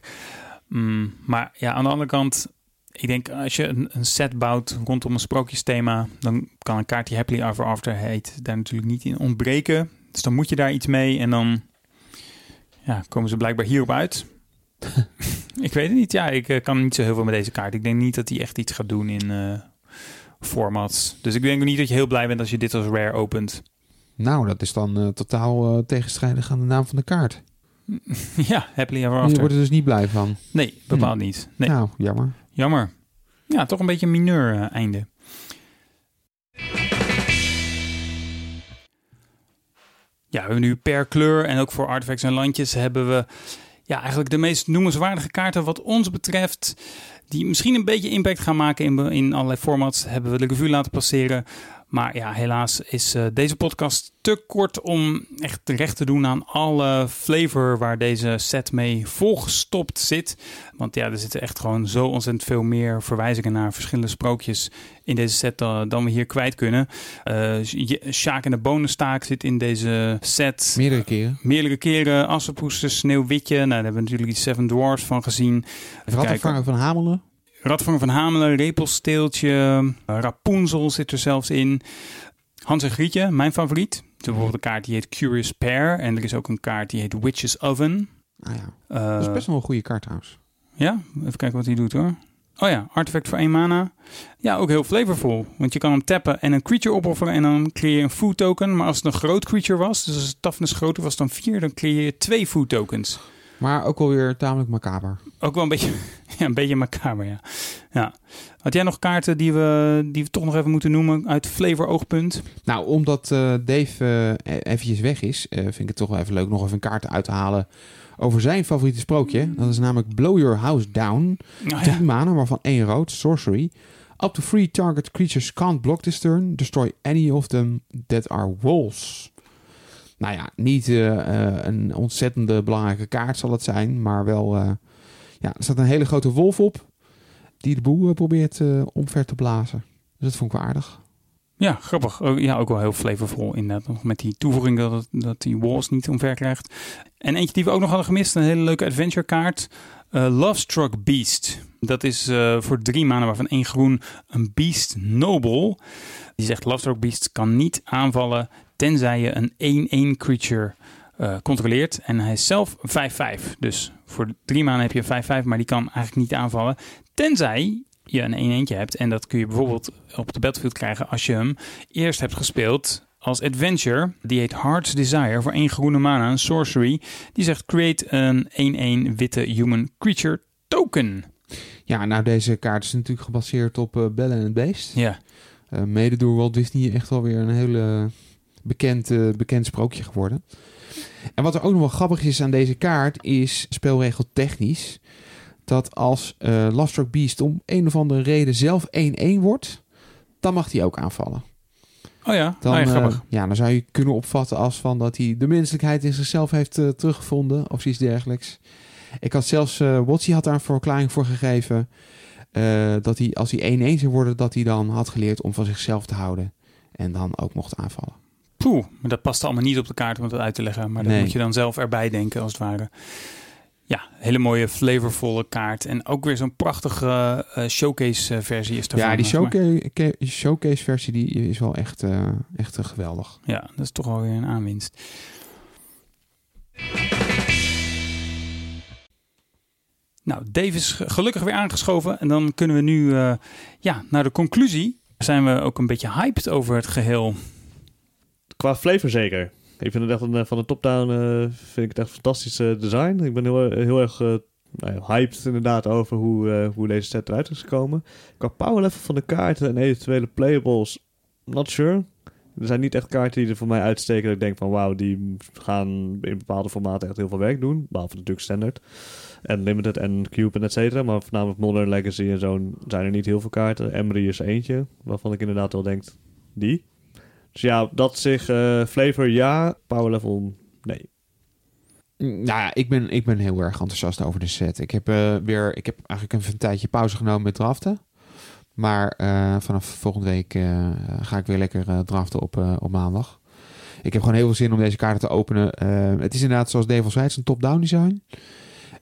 Mm, maar ja, aan de andere kant, ik denk als je een, een set bouwt rondom een sprookjesthema, dan kan een kaart die Happily Ever After heet daar natuurlijk niet in ontbreken. Dus dan moet je daar iets mee en dan ja, komen ze blijkbaar hierop uit. ik weet het niet. Ja, ik eh, kan niet zo heel veel met deze kaart. Ik denk niet dat hij echt iets gaat doen in eh, formats. Dus ik denk niet dat je heel blij bent als je dit als rare opent. Nou, dat is dan eh, totaal eh, tegenstrijdig aan de naam van de kaart. ja, Happily Ever Je After. wordt er dus niet blij van. Nee, bepaald niet. Nee, Nou, jammer. jammer. Ja, toch een beetje een mineur eh, einde. Ja, we hebben nu per kleur en ook voor artifacts en landjes hebben we ja, eigenlijk de meest noemenswaardige kaarten wat ons betreft. Die misschien een beetje impact gaan maken in, in allerlei formats. Hebben we de revue laten passeren. Maar ja, helaas is eh, deze podcast te kort om echt recht te doen aan alle flavor waar deze set mee volgestopt zit. Want ja, er zitten echt gewoon zo ontzettend veel meer verwijzingen naar verschillende sprookjes in deze set dan, dan we hier kwijt kunnen. Je- Sjaak en de bonenstaak zit in deze set. Meerdere keren. Meerdere keren Assepoester, Sneeuwwitje. Nou, daar hebben we natuurlijk die Seven Dwarfs van gezien. Rattenvanger van Hamelen. Radvanger van Hamelen, Repelsteeltje, eh, Rapunzel zit er zelfs in. Hans en Grietje, mijn favoriet. Er is bijvoorbeeld een kaart die heet Curious Pair. En er is ook een kaart die heet Witch's Oven. Nou ja, Eh, dat is best wel een goede kaart trouwens. Ja, even kijken wat hij doet hoor. Oh ja, artefact voor één mana. Ja, ook heel flavorful. Want je kan hem tappen en een creature opofferen en dan creëer je een food token. Maar als het een groot creature was, dus als het toughness groter was dan vier, dan creëer je twee food tokens. Maar ook alweer tamelijk macaber. Ook wel een beetje, ja, een beetje macaber, ja. ja. Had jij nog kaarten die we, die we toch nog even moeten noemen uit flavor oogpunt? Nou, omdat eh, Dave eh, eventjes weg is, eh, vind ik het toch wel even leuk nog even een kaart uit te halen over zijn favoriete sprookje. Dat is namelijk Blow Your House Down. Nou Drie ja, manen, waarvan één rood, sorcery. Up to three target creatures can't block this turn. Destroy any of them that are walls. Nou ja, niet eh, eh, een ontzettende belangrijke kaart zal het zijn, maar wel... eh, ja, er staat een hele grote wolf op die de boel eh, probeert omver te blazen. Dus dat vond ik wel aardig. ja, grappig. Ja, ook wel heel flavorful inderdaad. Nog met die toevoeging dat, dat die walls niet omver krijgt. En eentje die we ook nog hadden gemist, een hele leuke adventure kaart. Eh Lovestruck Beast. Dat is voor drie maanden waarvan één groen een Beast Noble. Die zegt Lovestruck Beast kan niet aanvallen tenzij je een 1-1 creature eh, controleert. En hij is zelf 5-5. Dus voor drie maanden heb je een 5-5, maar die kan eigenlijk niet aanvallen. Tenzij je een 1 1 hebt. En dat kun je bijvoorbeeld op de battlefield krijgen als je hem eerst hebt gespeeld als adventure. Die heet Heart's Desire voor één groene mana, een sorcery. Die zegt create een 1-1 witte human creature token. Ja, nou deze kaart is natuurlijk gebaseerd op eh Belle en het Beest. Ja, Eh, mede door Walt Disney echt wel weer een hele bekend, eh, bekend sprookje geworden. En wat er ook nog wel grappig is aan deze kaart is spelregel technisch. Dat als eh Lovestruck Beast om een of andere reden zelf 1-1 wordt, dan mag hij ook aanvallen. oh ja, Dan, oh ja eh, grappig. ja, dan zou je kunnen opvatten als van dat hij de menselijkheid in zichzelf heeft teruggevonden of iets dergelijks. Ik had zelfs, Watsi had daar een verklaring voor gegeven. dat hij als hij 1-1 zou worden, dat hij dan had geleerd om van zichzelf te houden. En dan ook mocht aanvallen. Poeh, maar dat past allemaal niet op de kaart om het uit te leggen. Maar dat Nee. moet je dan zelf erbij denken, als het ware. Ja, hele mooie flavorvolle kaart. En ook weer zo'n prachtige eh, showcase versie is daarvan. ja, die showcase, showcase versie die is wel echt, eh, echt eh, geweldig. Ja, dat is toch wel weer een aanwinst. Nou, Dave is ge- gelukkig weer aangeschoven. En dan kunnen we nu eh, ja, naar de conclusie. Zijn we ook een beetje hyped over het geheel? Qua flavor zeker. Ik vind het echt eh, van de top-down eh, vind ik het echt een fantastisch eh, design. Ik ben heel, heel erg nou hyped inderdaad over hoe, hoe deze set eruit is gekomen. Qua power level van de kaarten en eventuele playables, not sure. Er zijn niet echt kaarten die er voor mij uitsteken dat ik denk van wauw, die gaan in bepaalde formaten echt heel veel werk doen. Behalve natuurlijk standard en limited en cube en et cetera. Maar voornamelijk modern legacy en zo zijn er niet heel veel kaarten. Emery is eentje, waarvan ik inderdaad wel denk die. Dus ja, dat zich eh, flavor ja, power level nee. Nou ja, ik ben, ik ben heel erg enthousiast over de set. Ik heb, eh, weer, ik heb eigenlijk even een tijdje pauze genomen met draften. Maar eh, vanaf volgende week ga ik weer lekker draften op, op maandag. Ik heb gewoon heel veel zin om deze kaarten te openen. Het is inderdaad, zoals Dave al een top-down design.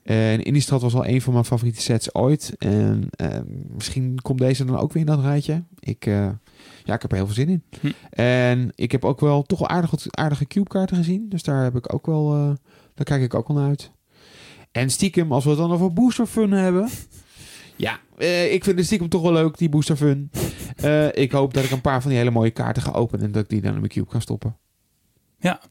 En Innistrad was al een van mijn favoriete sets ooit. En eh, misschien komt deze dan ook weer in dat rijtje. Ik, eh, ja, ik heb er heel veel zin in. Hm. En ik heb ook wel toch wel aardig, wat aardige cube-kaarten gezien. Dus daar heb ik ook wel, eh, daar kijk ik ook wel naar uit. En stiekem, als we het dan over booster fun hebben. Ja, eh, ik vind het stiekem toch wel leuk, die booster fun. Eh, ik hoop dat ik een paar van die hele mooie kaarten ga openen en dat ik die dan in mijn cube kan stoppen. Ja,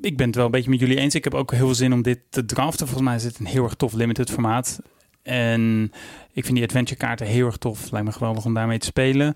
ik ben het wel een beetje met jullie eens. Ik heb ook heel veel zin om dit te draften. Volgens mij is het een heel erg tof limited formaat. En ik vind die adventure kaarten heel erg tof. Lijkt me geweldig om daarmee te spelen.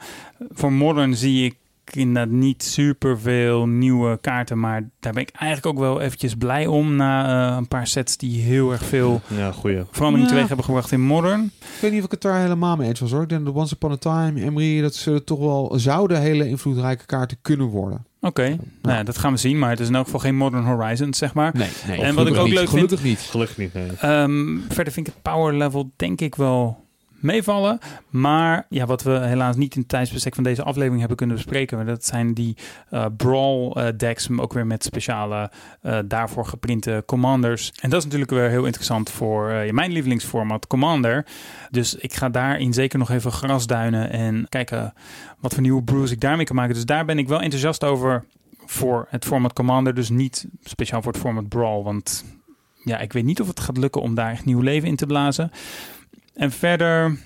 Voor Modern zie ik inderdaad niet super veel nieuwe kaarten. Maar daar ben ik eigenlijk ook wel eventjes blij om. Na eh, een paar sets die heel erg veel Ja, goeie. verandering Ja. teweeg hebben gebracht in Modern. Ik weet niet of ik het daar helemaal mee eens was hoor. Ik denk dat Once Upon a Time, Emery, dat zullen toch wel, zouden hele invloedrijke kaarten kunnen worden. Oké, nou ja, dat gaan we zien. Maar het is in elk geval geen Modern Horizons, zeg maar. Nee, nee. En wat ik ook niet. leuk vind- Gelukkig niet. Gelukkig niet, nee. Ehm, verder vind ik het power level denk ik wel meevallen. Maar ja, wat we helaas niet in het tijdsbestek van deze aflevering hebben kunnen bespreken. Dat zijn die eh, brawl eh, decks. maar Ook weer met speciale eh, daarvoor geprinte commanders. En dat is natuurlijk weer heel interessant voor mijn lievelingsformat Commander. Dus ik ga daarin zeker nog even grasduinen. En kijken wat voor nieuwe brews ik daarmee kan maken. Dus daar ben ik wel enthousiast over voor het format Commander. Dus niet speciaal voor het format Brawl. Want ja, ik weet niet of het gaat lukken om daar echt nieuw leven in te blazen. En verder,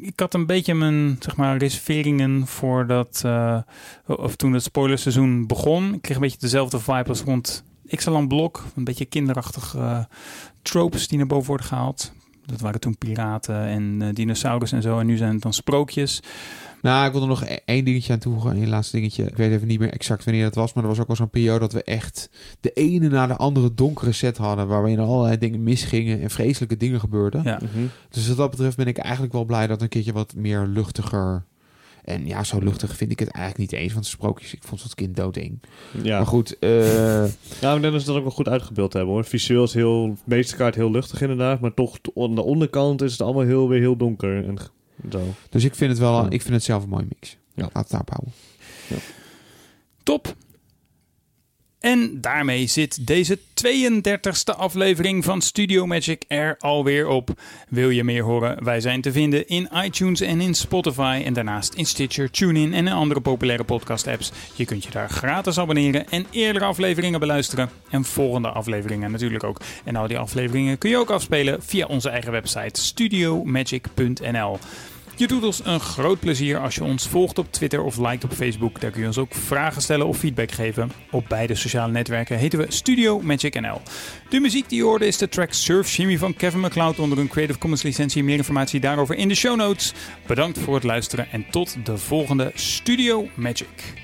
ik had een beetje mijn zeg maar, reserveringen voor dat, eh, of toen het spoilerseizoen begon. Ik kreeg een beetje dezelfde vibe als rond Ixalan Blok. Een beetje kinderachtige eh, tropes die naar boven worden gehaald. Dat waren toen piraten en eh, dinosaurus en zo. En nu zijn het dan sprookjes. Nou, ik wil er nog e- één dingetje aan toevoegen. Een laatste dingetje. Ik weet even niet meer exact wanneer dat was. Maar er was ook wel zo'n periode dat we echt de ene na de andere donkere set hadden. Waarin er allerlei dingen misgingen en vreselijke dingen gebeurden. Ja. Mhm. Dus wat dat betreft ben ik eigenlijk wel blij dat een keertje wat meer luchtiger. En ja, zo luchtig vind ik het eigenlijk niet eens. Want sprookjes, ik vond het kind doodeng. Ja. Maar goed, eh, Ja, ik denk dat ze dat ook wel goed uitgebeeld hebben hoor. Visueel is heel, de meeste kaart heel luchtig inderdaad, maar toch aan de onderkant is het allemaal heel, weer heel donker en zo. dus ik vind het wel, Ja. ik vind het zelf een mooie mix. Ja. Laat het daarop houden. Top. En daarmee zit deze 32e aflevering van Studio Magic er alweer op. Wil je meer horen? Wij zijn te vinden in iTunes en in Spotify. En daarnaast in Stitcher, TuneIn en in andere populaire podcast apps. Je kunt je daar gratis abonneren en eerdere afleveringen beluisteren. En volgende afleveringen natuurlijk ook. En al die afleveringen kun je ook afspelen via onze eigen website studiomagic.nl. Je doet ons een groot plezier als je ons volgt op Twitter of liked op Facebook. Daar kun je ons ook vragen stellen of feedback geven. Op beide sociale netwerken heten we Studio Magic NL. De muziek die je hoorde is de track Surf Shimmy van Kevin MacLeod onder een Creative Commons licentie. Meer informatie daarover in de show notes. Bedankt voor het luisteren en tot de volgende Studio Magic.